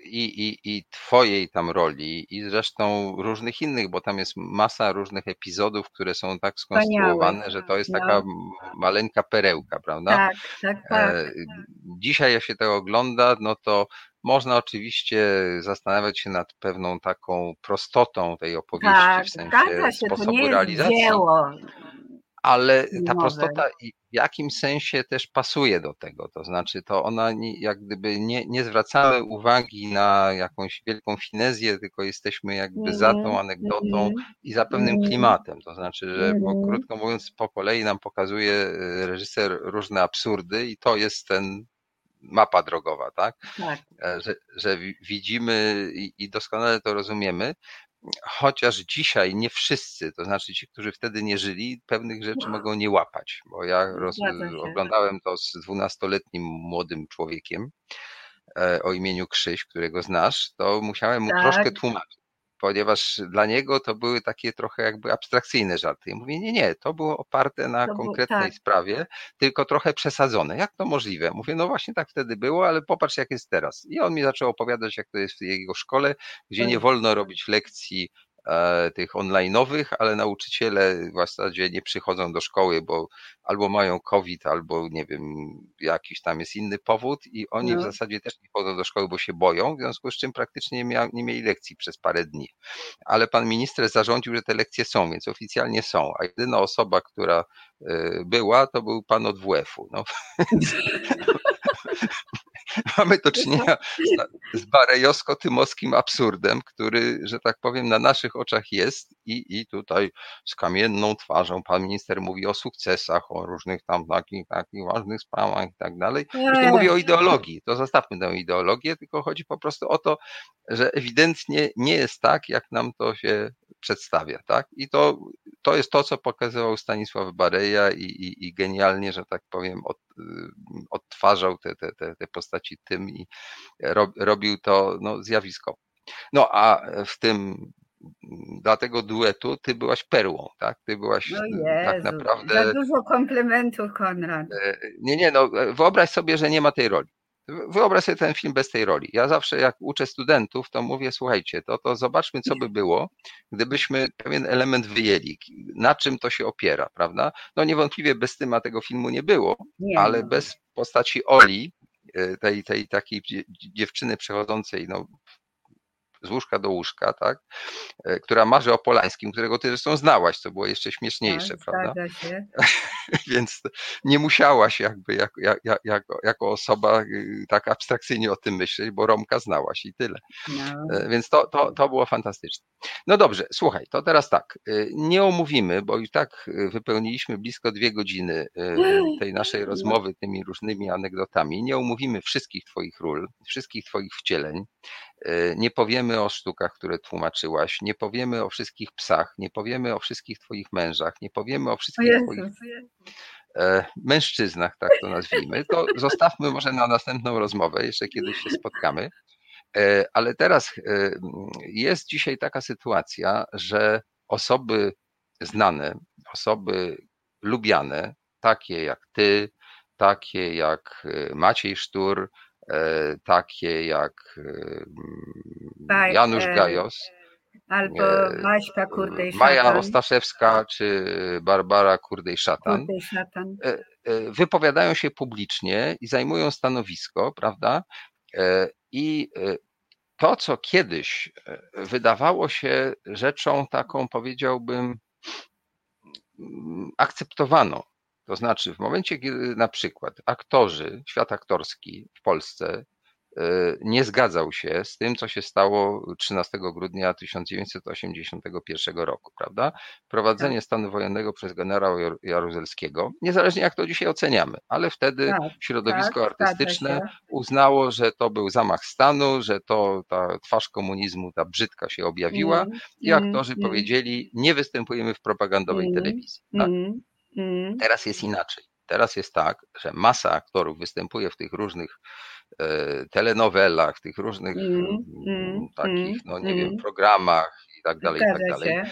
Speaker 2: i, i, i twojej tam roli i zresztą różnych innych, bo tam jest masa różnych epizodów, które są tak skonstruowane, że to jest taka no. maleńka perełka, prawda?
Speaker 3: Tak, tak, tak. E,
Speaker 2: dzisiaj jak się to ogląda, no to można oczywiście zastanawiać się nad pewną taką prostotą tej opowieści, tak, w sensie
Speaker 3: się,
Speaker 2: sposobu realizacji.
Speaker 3: Dzieło.
Speaker 2: Ale ta prostota w jakimś sensie też pasuje do tego, to znaczy to ona jak gdyby nie, nie zwracamy uwagi na jakąś wielką finezję, tylko jesteśmy jakby za tą mhm, anegdotą mm, i za pewnym mm, klimatem, to znaczy, że bo, mhm. krótko mówiąc po kolei nam pokazuje e, reżyser różne absurdy i to jest ten mapa drogowa, tak? tak. E, że, że widzimy i, i doskonale to rozumiemy, chociaż dzisiaj nie wszyscy, to znaczy ci, którzy wtedy nie żyli, pewnych rzeczy no. mogą nie łapać, bo ja roz, oglądałem to z dwunastoletnim młodym człowiekiem e, o imieniu Krzyś, którego znasz, to musiałem mu tak. troszkę tłumaczyć ponieważ dla niego to były takie trochę jakby abstrakcyjne żarty. I mówię, nie, nie, to było oparte na to konkretnej tak. sprawie, tylko trochę przesadzone. Jak to możliwe? Mówię, no właśnie tak wtedy było, ale popatrz jak jest teraz. I on mi zaczął opowiadać, jak to jest w jego szkole, gdzie nie wolno robić lekcji tych online'owych, ale nauczyciele w zasadzie nie przychodzą do szkoły, bo albo mają COVID, albo nie wiem, jakiś tam jest inny powód i oni no. w zasadzie też nie chodzą do szkoły, bo się boją, w związku z czym praktycznie nie, mia, nie mieli lekcji przez parę dni. Ale pan minister zarządził, że te lekcje są, więc oficjalnie są, a jedyna osoba, która e, była, to był pan od WF-u. No. mamy do czynienia z barejowsko-tymowskim absurdem, który, że tak powiem, na naszych oczach jest i, i tutaj z kamienną twarzą pan minister mówi o sukcesach, o różnych tam takich, takich ważnych sprawach i tak dalej. Już nie mówi o ideologii, to zostawmy tę ideologię, tylko chodzi po prostu o to, że ewidentnie nie jest tak, jak nam to się przedstawia, tak? I to, to jest to, co pokazywał Stanisław Bareja i, i, i genialnie, że tak powiem, od, odtwarzał te, te, te, te postaci tym i robił to no, zjawiskowo. No a w tym dla tego duetu ty byłaś perłą, tak? Ty byłaś
Speaker 3: no tak Jezu, tak naprawdę. Za dużo komplementów, Konrad.
Speaker 2: E, nie, nie, no wyobraź sobie, że nie ma tej roli. Wyobraź sobie ten film bez tej roli. Ja zawsze jak uczę studentów, to mówię, słuchajcie, to, to zobaczmy, co by było, gdybyśmy pewien element wyjęli. Na czym to się opiera, prawda? No niewątpliwie bez Tyma tego filmu nie było, nie. ale bez postaci Oli, e, tej, tej takiej dziewczyny przechodzącej no, z łóżka do łóżka, tak? E, która marzy o Polańskim, którego ty zresztą znałaś, co było jeszcze śmieszniejsze, tak, prawda?
Speaker 3: Się.
Speaker 2: Więc nie musiałaś jakby jako, osoba y, tak abstrakcyjnie o tym myśleć, bo Romka znałaś i tyle. No. E, więc to, to, to było fantastyczne. No dobrze, słuchaj, to teraz tak, y, nie omówimy, bo i tak y, wypełniliśmy blisko dwie godziny tej naszej rozmowy tymi różnymi anegdotami. Nie omówimy wszystkich Twoich ról, wszystkich Twoich wcieleń. Nie powiemy o sztukach, które tłumaczyłaś, nie powiemy o wszystkich psach, nie powiemy o wszystkich Twoich mężach, nie powiemy o wszystkich Twoich mężczyznach, tak to nazwijmy. To zostawmy może na następną rozmowę, jeszcze kiedyś się spotkamy. Ale teraz jest dzisiaj taka sytuacja, że osoby znane, osoby lubiane, takie jak ty, takie jak e, Maciej Sztur, e, takie jak e, Janusz Gajos,
Speaker 3: albo Maśka Kurdej-Szatan.
Speaker 2: Maja Ostaszewska czy Barbara Kurdej-Szatan wypowiadają się publicznie i zajmują stanowisko, prawda? I to, co kiedyś wydawało się rzeczą taką, powiedziałbym, akceptowaną. To znaczy, w momencie, kiedy na przykład aktorzy, świat aktorski w Polsce e, nie zgadzał się z tym, co się stało 13 grudnia 1981 roku, prawda? Prowadzenie tak. stanu wojennego przez generała Jaruzelskiego, niezależnie jak to dzisiaj oceniamy, ale wtedy tak, środowisko tak, artystyczne uznało, że to był zamach stanu, że to ta twarz komunizmu, ta brzydka się objawiła mm, i aktorzy mm, powiedzieli, nie występujemy w propagandowej mm, telewizji. Mm. Teraz jest inaczej. Teraz jest tak, że masa aktorów występuje w tych różnych e, telenowelach, w tych różnych mm, mm, takich, no nie wiem, programach i tak dalej, i tak dalej.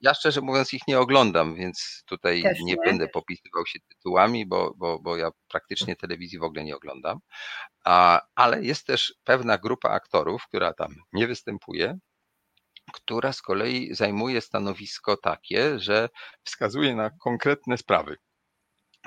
Speaker 2: Ja szczerze mówiąc ich nie oglądam, więc tutaj nie, nie, będę popisywał się tytułami, bo, bo, bo ja praktycznie telewizji w ogóle nie oglądam. A, ale jest też pewna grupa aktorów, która tam nie występuje, która z kolei zajmuje stanowisko takie, że wskazuje na konkretne sprawy.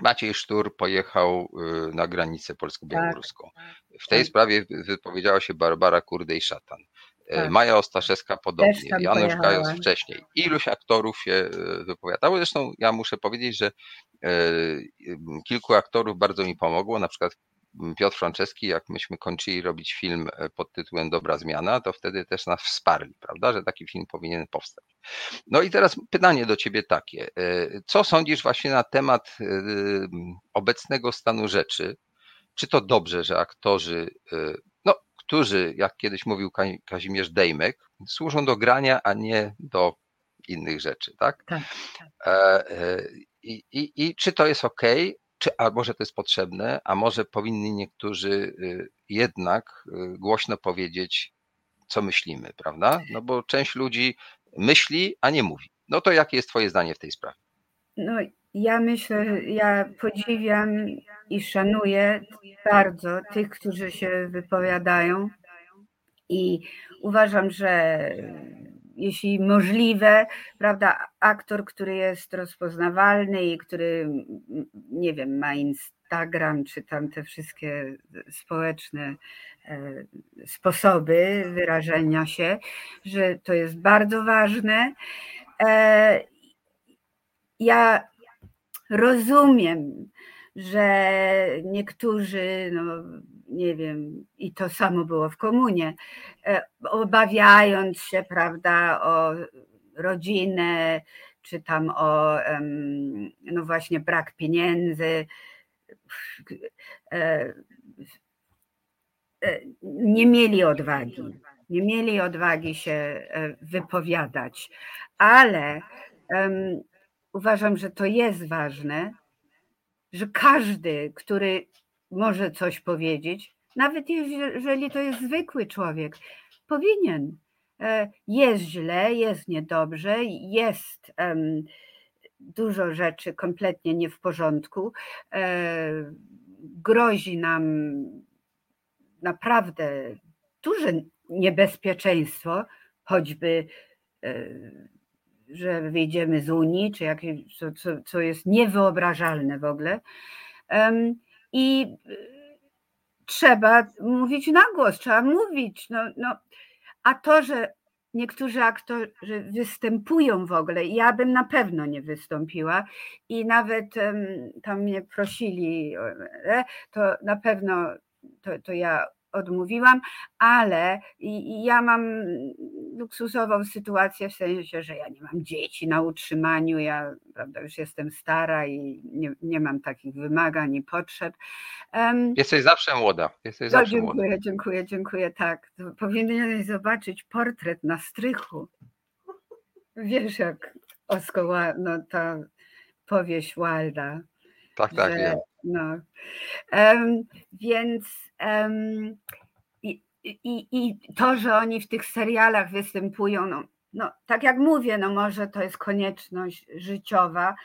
Speaker 2: Maciej Sztur pojechał y, na granicę polsko-białoruską. Tak, w tej tak. sprawie wypowiedziała się Barbara Kurdej-Szatan. Y, tak. Maja Ostaszewska podobnie, Janusz Gajos wcześniej. Iluś aktorów się y, wypowiadało. Zresztą ja muszę powiedzieć, że kilku aktorów bardzo mi pomogło. Na przykład Piotr Franceski, jak myśmy kończyli robić film e, pod tytułem Dobra Zmiana, to wtedy też nas wsparli, prawda, że taki film powinien powstać. No i teraz pytanie do ciebie takie. E, co sądzisz właśnie na temat e, obecnego stanu rzeczy? Czy to dobrze, że aktorzy, no, którzy, jak kiedyś mówił Kazimierz Dejmek, służą do grania, a nie do innych rzeczy, tak? tak. I, i, I czy to jest ok? Czy, a może to jest potrzebne, a może powinni niektórzy y, jednak y, głośno powiedzieć, co myślimy, prawda? No bo część ludzi myśli, a nie mówi. No to jakie jest Twoje zdanie w tej sprawie?
Speaker 3: No, ja myślę, ja podziwiam i szanuję bardzo tych, którzy się wypowiadają i uważam, że jeśli możliwe, prawda, aktor, który jest rozpoznawalny i który, nie wiem, ma Instagram, czy tam te wszystkie społeczne e, sposoby wyrażenia się, że to jest bardzo ważne. E, ja rozumiem, że niektórzy, no nie wiem, i to samo było w komunie, e, obawiając się, prawda, o rodzinę, czy tam o, no właśnie, brak pieniędzy, e, e, nie mieli odwagi, nie mieli odwagi się wypowiadać, ale uważam, że to jest ważne, że każdy, który może coś powiedzieć, nawet jeżeli to jest zwykły człowiek, powinien. E, jest źle, jest niedobrze, jest dużo rzeczy kompletnie nie w porządku. E, grozi nam naprawdę duże niebezpieczeństwo, choćby e, że wyjdziemy z Unii, czy jakieś, co, co, co jest niewyobrażalne w ogóle. I y, trzeba mówić na głos, trzeba mówić. No, no. A to, że niektórzy aktorzy występują w ogóle, ja bym na pewno nie wystąpiła i nawet tam mnie prosili, e, to na pewno to, to ja odmówiłam, ale ja mam luksusową sytuację w sensie, że ja nie mam dzieci na utrzymaniu, ja prawda, już jestem stara i nie, nie mam takich wymagań i potrzeb.
Speaker 2: Um, Jesteś zawsze młoda. Jesteś zawsze
Speaker 3: dziękuję,
Speaker 2: młoda.
Speaker 3: dziękuję, dziękuję, tak. Powinieneś zobaczyć portret na strychu. Wiesz, jak Oskoła, no ta powieść Walda.
Speaker 2: Tak, tak, że,
Speaker 3: No. Um, więc um, i, i, i to, że oni w tych serialach występują, no, no tak jak mówię, no może to jest konieczność życiowa,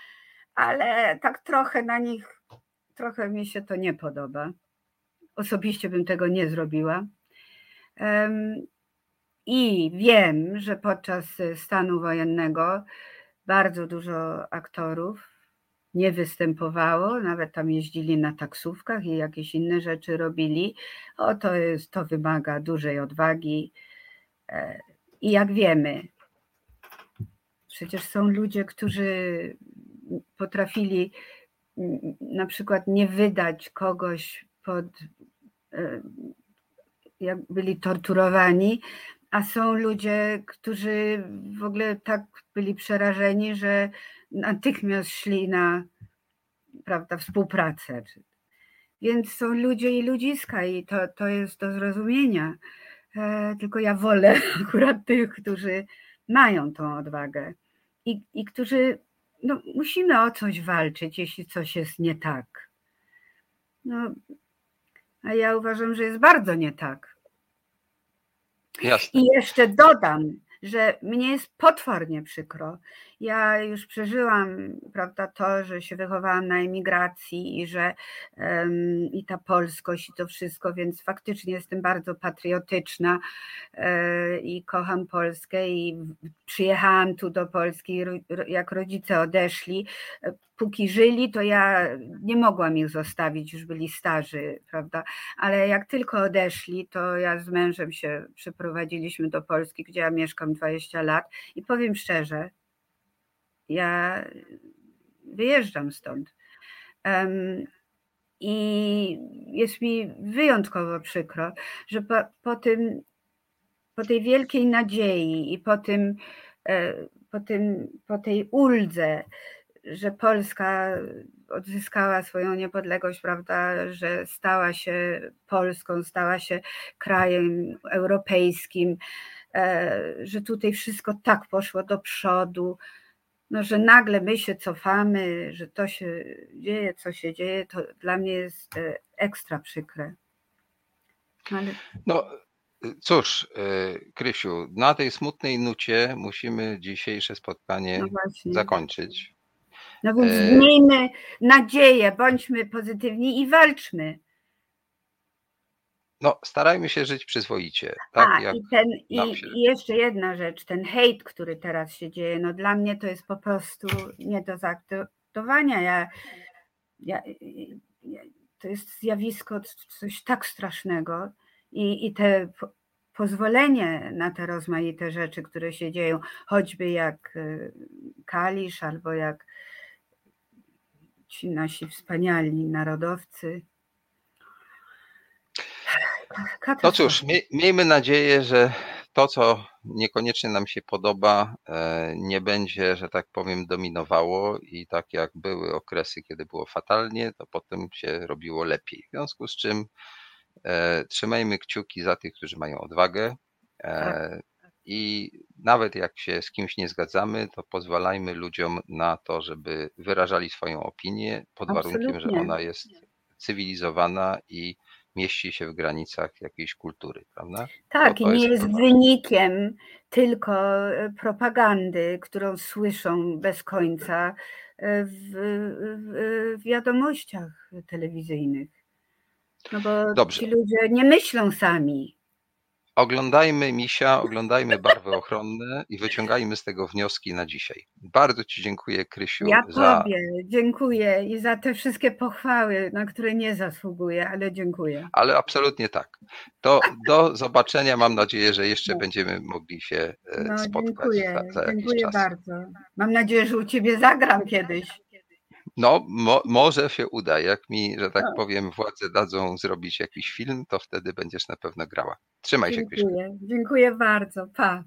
Speaker 3: ale tak trochę na nich, trochę mi się to nie podoba. Osobiście bym tego nie zrobiła. Um, I wiem, że podczas stanu wojennego bardzo dużo aktorów nie występowało, nawet tam jeździli na taksówkach i jakieś inne rzeczy robili. O, to, jest, to wymaga dużej odwagi. E, I jak wiemy, przecież są ludzie, którzy potrafili na przykład nie wydać kogoś pod, e, jak byli torturowani, a są ludzie, którzy w ogóle tak byli przerażeni, że natychmiast szli na prawda, współpracę. Więc są ludzie i ludziska i to, to jest do zrozumienia. E, tylko ja wolę akurat tych, którzy mają tą odwagę i, i którzy, no, musimy o coś walczyć, jeśli coś jest nie tak. No, a ja uważam, że jest bardzo nie tak.
Speaker 2: Jasne.
Speaker 3: I jeszcze dodam, że mnie jest potwornie przykro. Ja już przeżyłam, prawda, to, że się wychowałam na emigracji i że um, i ta polskość i to wszystko, więc faktycznie jestem bardzo patriotyczna e, i kocham Polskę i przyjechałam tu do Polski, jak rodzice odeszli, póki żyli, to ja nie mogłam ich zostawić, już byli starzy, prawda? Ale jak tylko odeszli, to ja z mężem się przeprowadziliśmy do Polski, gdzie ja mieszkam 20 lat i powiem szczerze, ja wyjeżdżam stąd. I jest mi wyjątkowo przykro, że po, po, tym, po tej wielkiej nadziei i po tym, e, po, tym, po tej uldze, że Polska odzyskała swoją niepodległość, prawda, że stała się Polską, stała się krajem europejskim, e, że tutaj wszystko tak poszło do przodu, no, że nagle my się cofamy, że to się dzieje, co się dzieje, to dla mnie jest e, ekstra przykre.
Speaker 2: Ale... No cóż, e, Krysiu, na tej smutnej nucie musimy dzisiejsze spotkanie no zakończyć.
Speaker 3: No więc e... miejmy nadzieję, bądźmy pozytywni i walczmy.
Speaker 2: No, starajmy się żyć przyzwoicie. Tak,
Speaker 3: A, i, ten, i, i, jeszcze jedna rzecz, ten hejt, który teraz się dzieje, no dla mnie to jest po prostu nie do zaakceptowania. Ja, ja, ja, to jest zjawisko, coś tak strasznego i, i te po, pozwolenie na te rozmaite rzeczy, które się dzieją, choćby jak y, Kalisz albo jak ci nasi wspaniali narodowcy,
Speaker 2: no cóż, miejmy nadzieję, że to, co niekoniecznie nam się podoba, e, nie będzie, że tak powiem, dominowało i tak jak były okresy, kiedy było fatalnie, to potem się robiło lepiej. W związku z czym e, trzymajmy kciuki za tych, którzy mają odwagę. E, tak. I nawet jak się z kimś nie zgadzamy, to pozwalajmy ludziom na to, żeby wyrażali swoją opinię pod Absolutnie. warunkiem, że ona jest cywilizowana i mieści się w granicach jakiejś kultury, prawda?
Speaker 3: Tak, i nie jest, jest wynikiem tylko e, propagandy, którą słyszą bez końca e, w, w, w wiadomościach telewizyjnych. No bo Dobrze. ci ludzie nie myślą sami.
Speaker 2: Oglądajmy misia, oglądajmy barwy ochronne i wyciągajmy z tego wnioski na dzisiaj. Bardzo Ci dziękuję, Krysiu.
Speaker 3: Ja za... Tobie dziękuję i za te wszystkie pochwały, na które nie zasługuję, ale dziękuję.
Speaker 2: Ale absolutnie tak. To do zobaczenia. Mam nadzieję, że jeszcze no. będziemy mogli się e, no, spotkać.
Speaker 3: Dziękuję, za, za dziękuję bardzo. Mam nadzieję, że u Ciebie zagram kiedyś.
Speaker 2: No, mo, może się uda. Jak mi, że tak powiem, władze dadzą zrobić jakiś film, to wtedy będziesz na pewno grała. Trzymaj się, Kryszka.
Speaker 3: Dziękuję, dziękuję bardzo. Pa.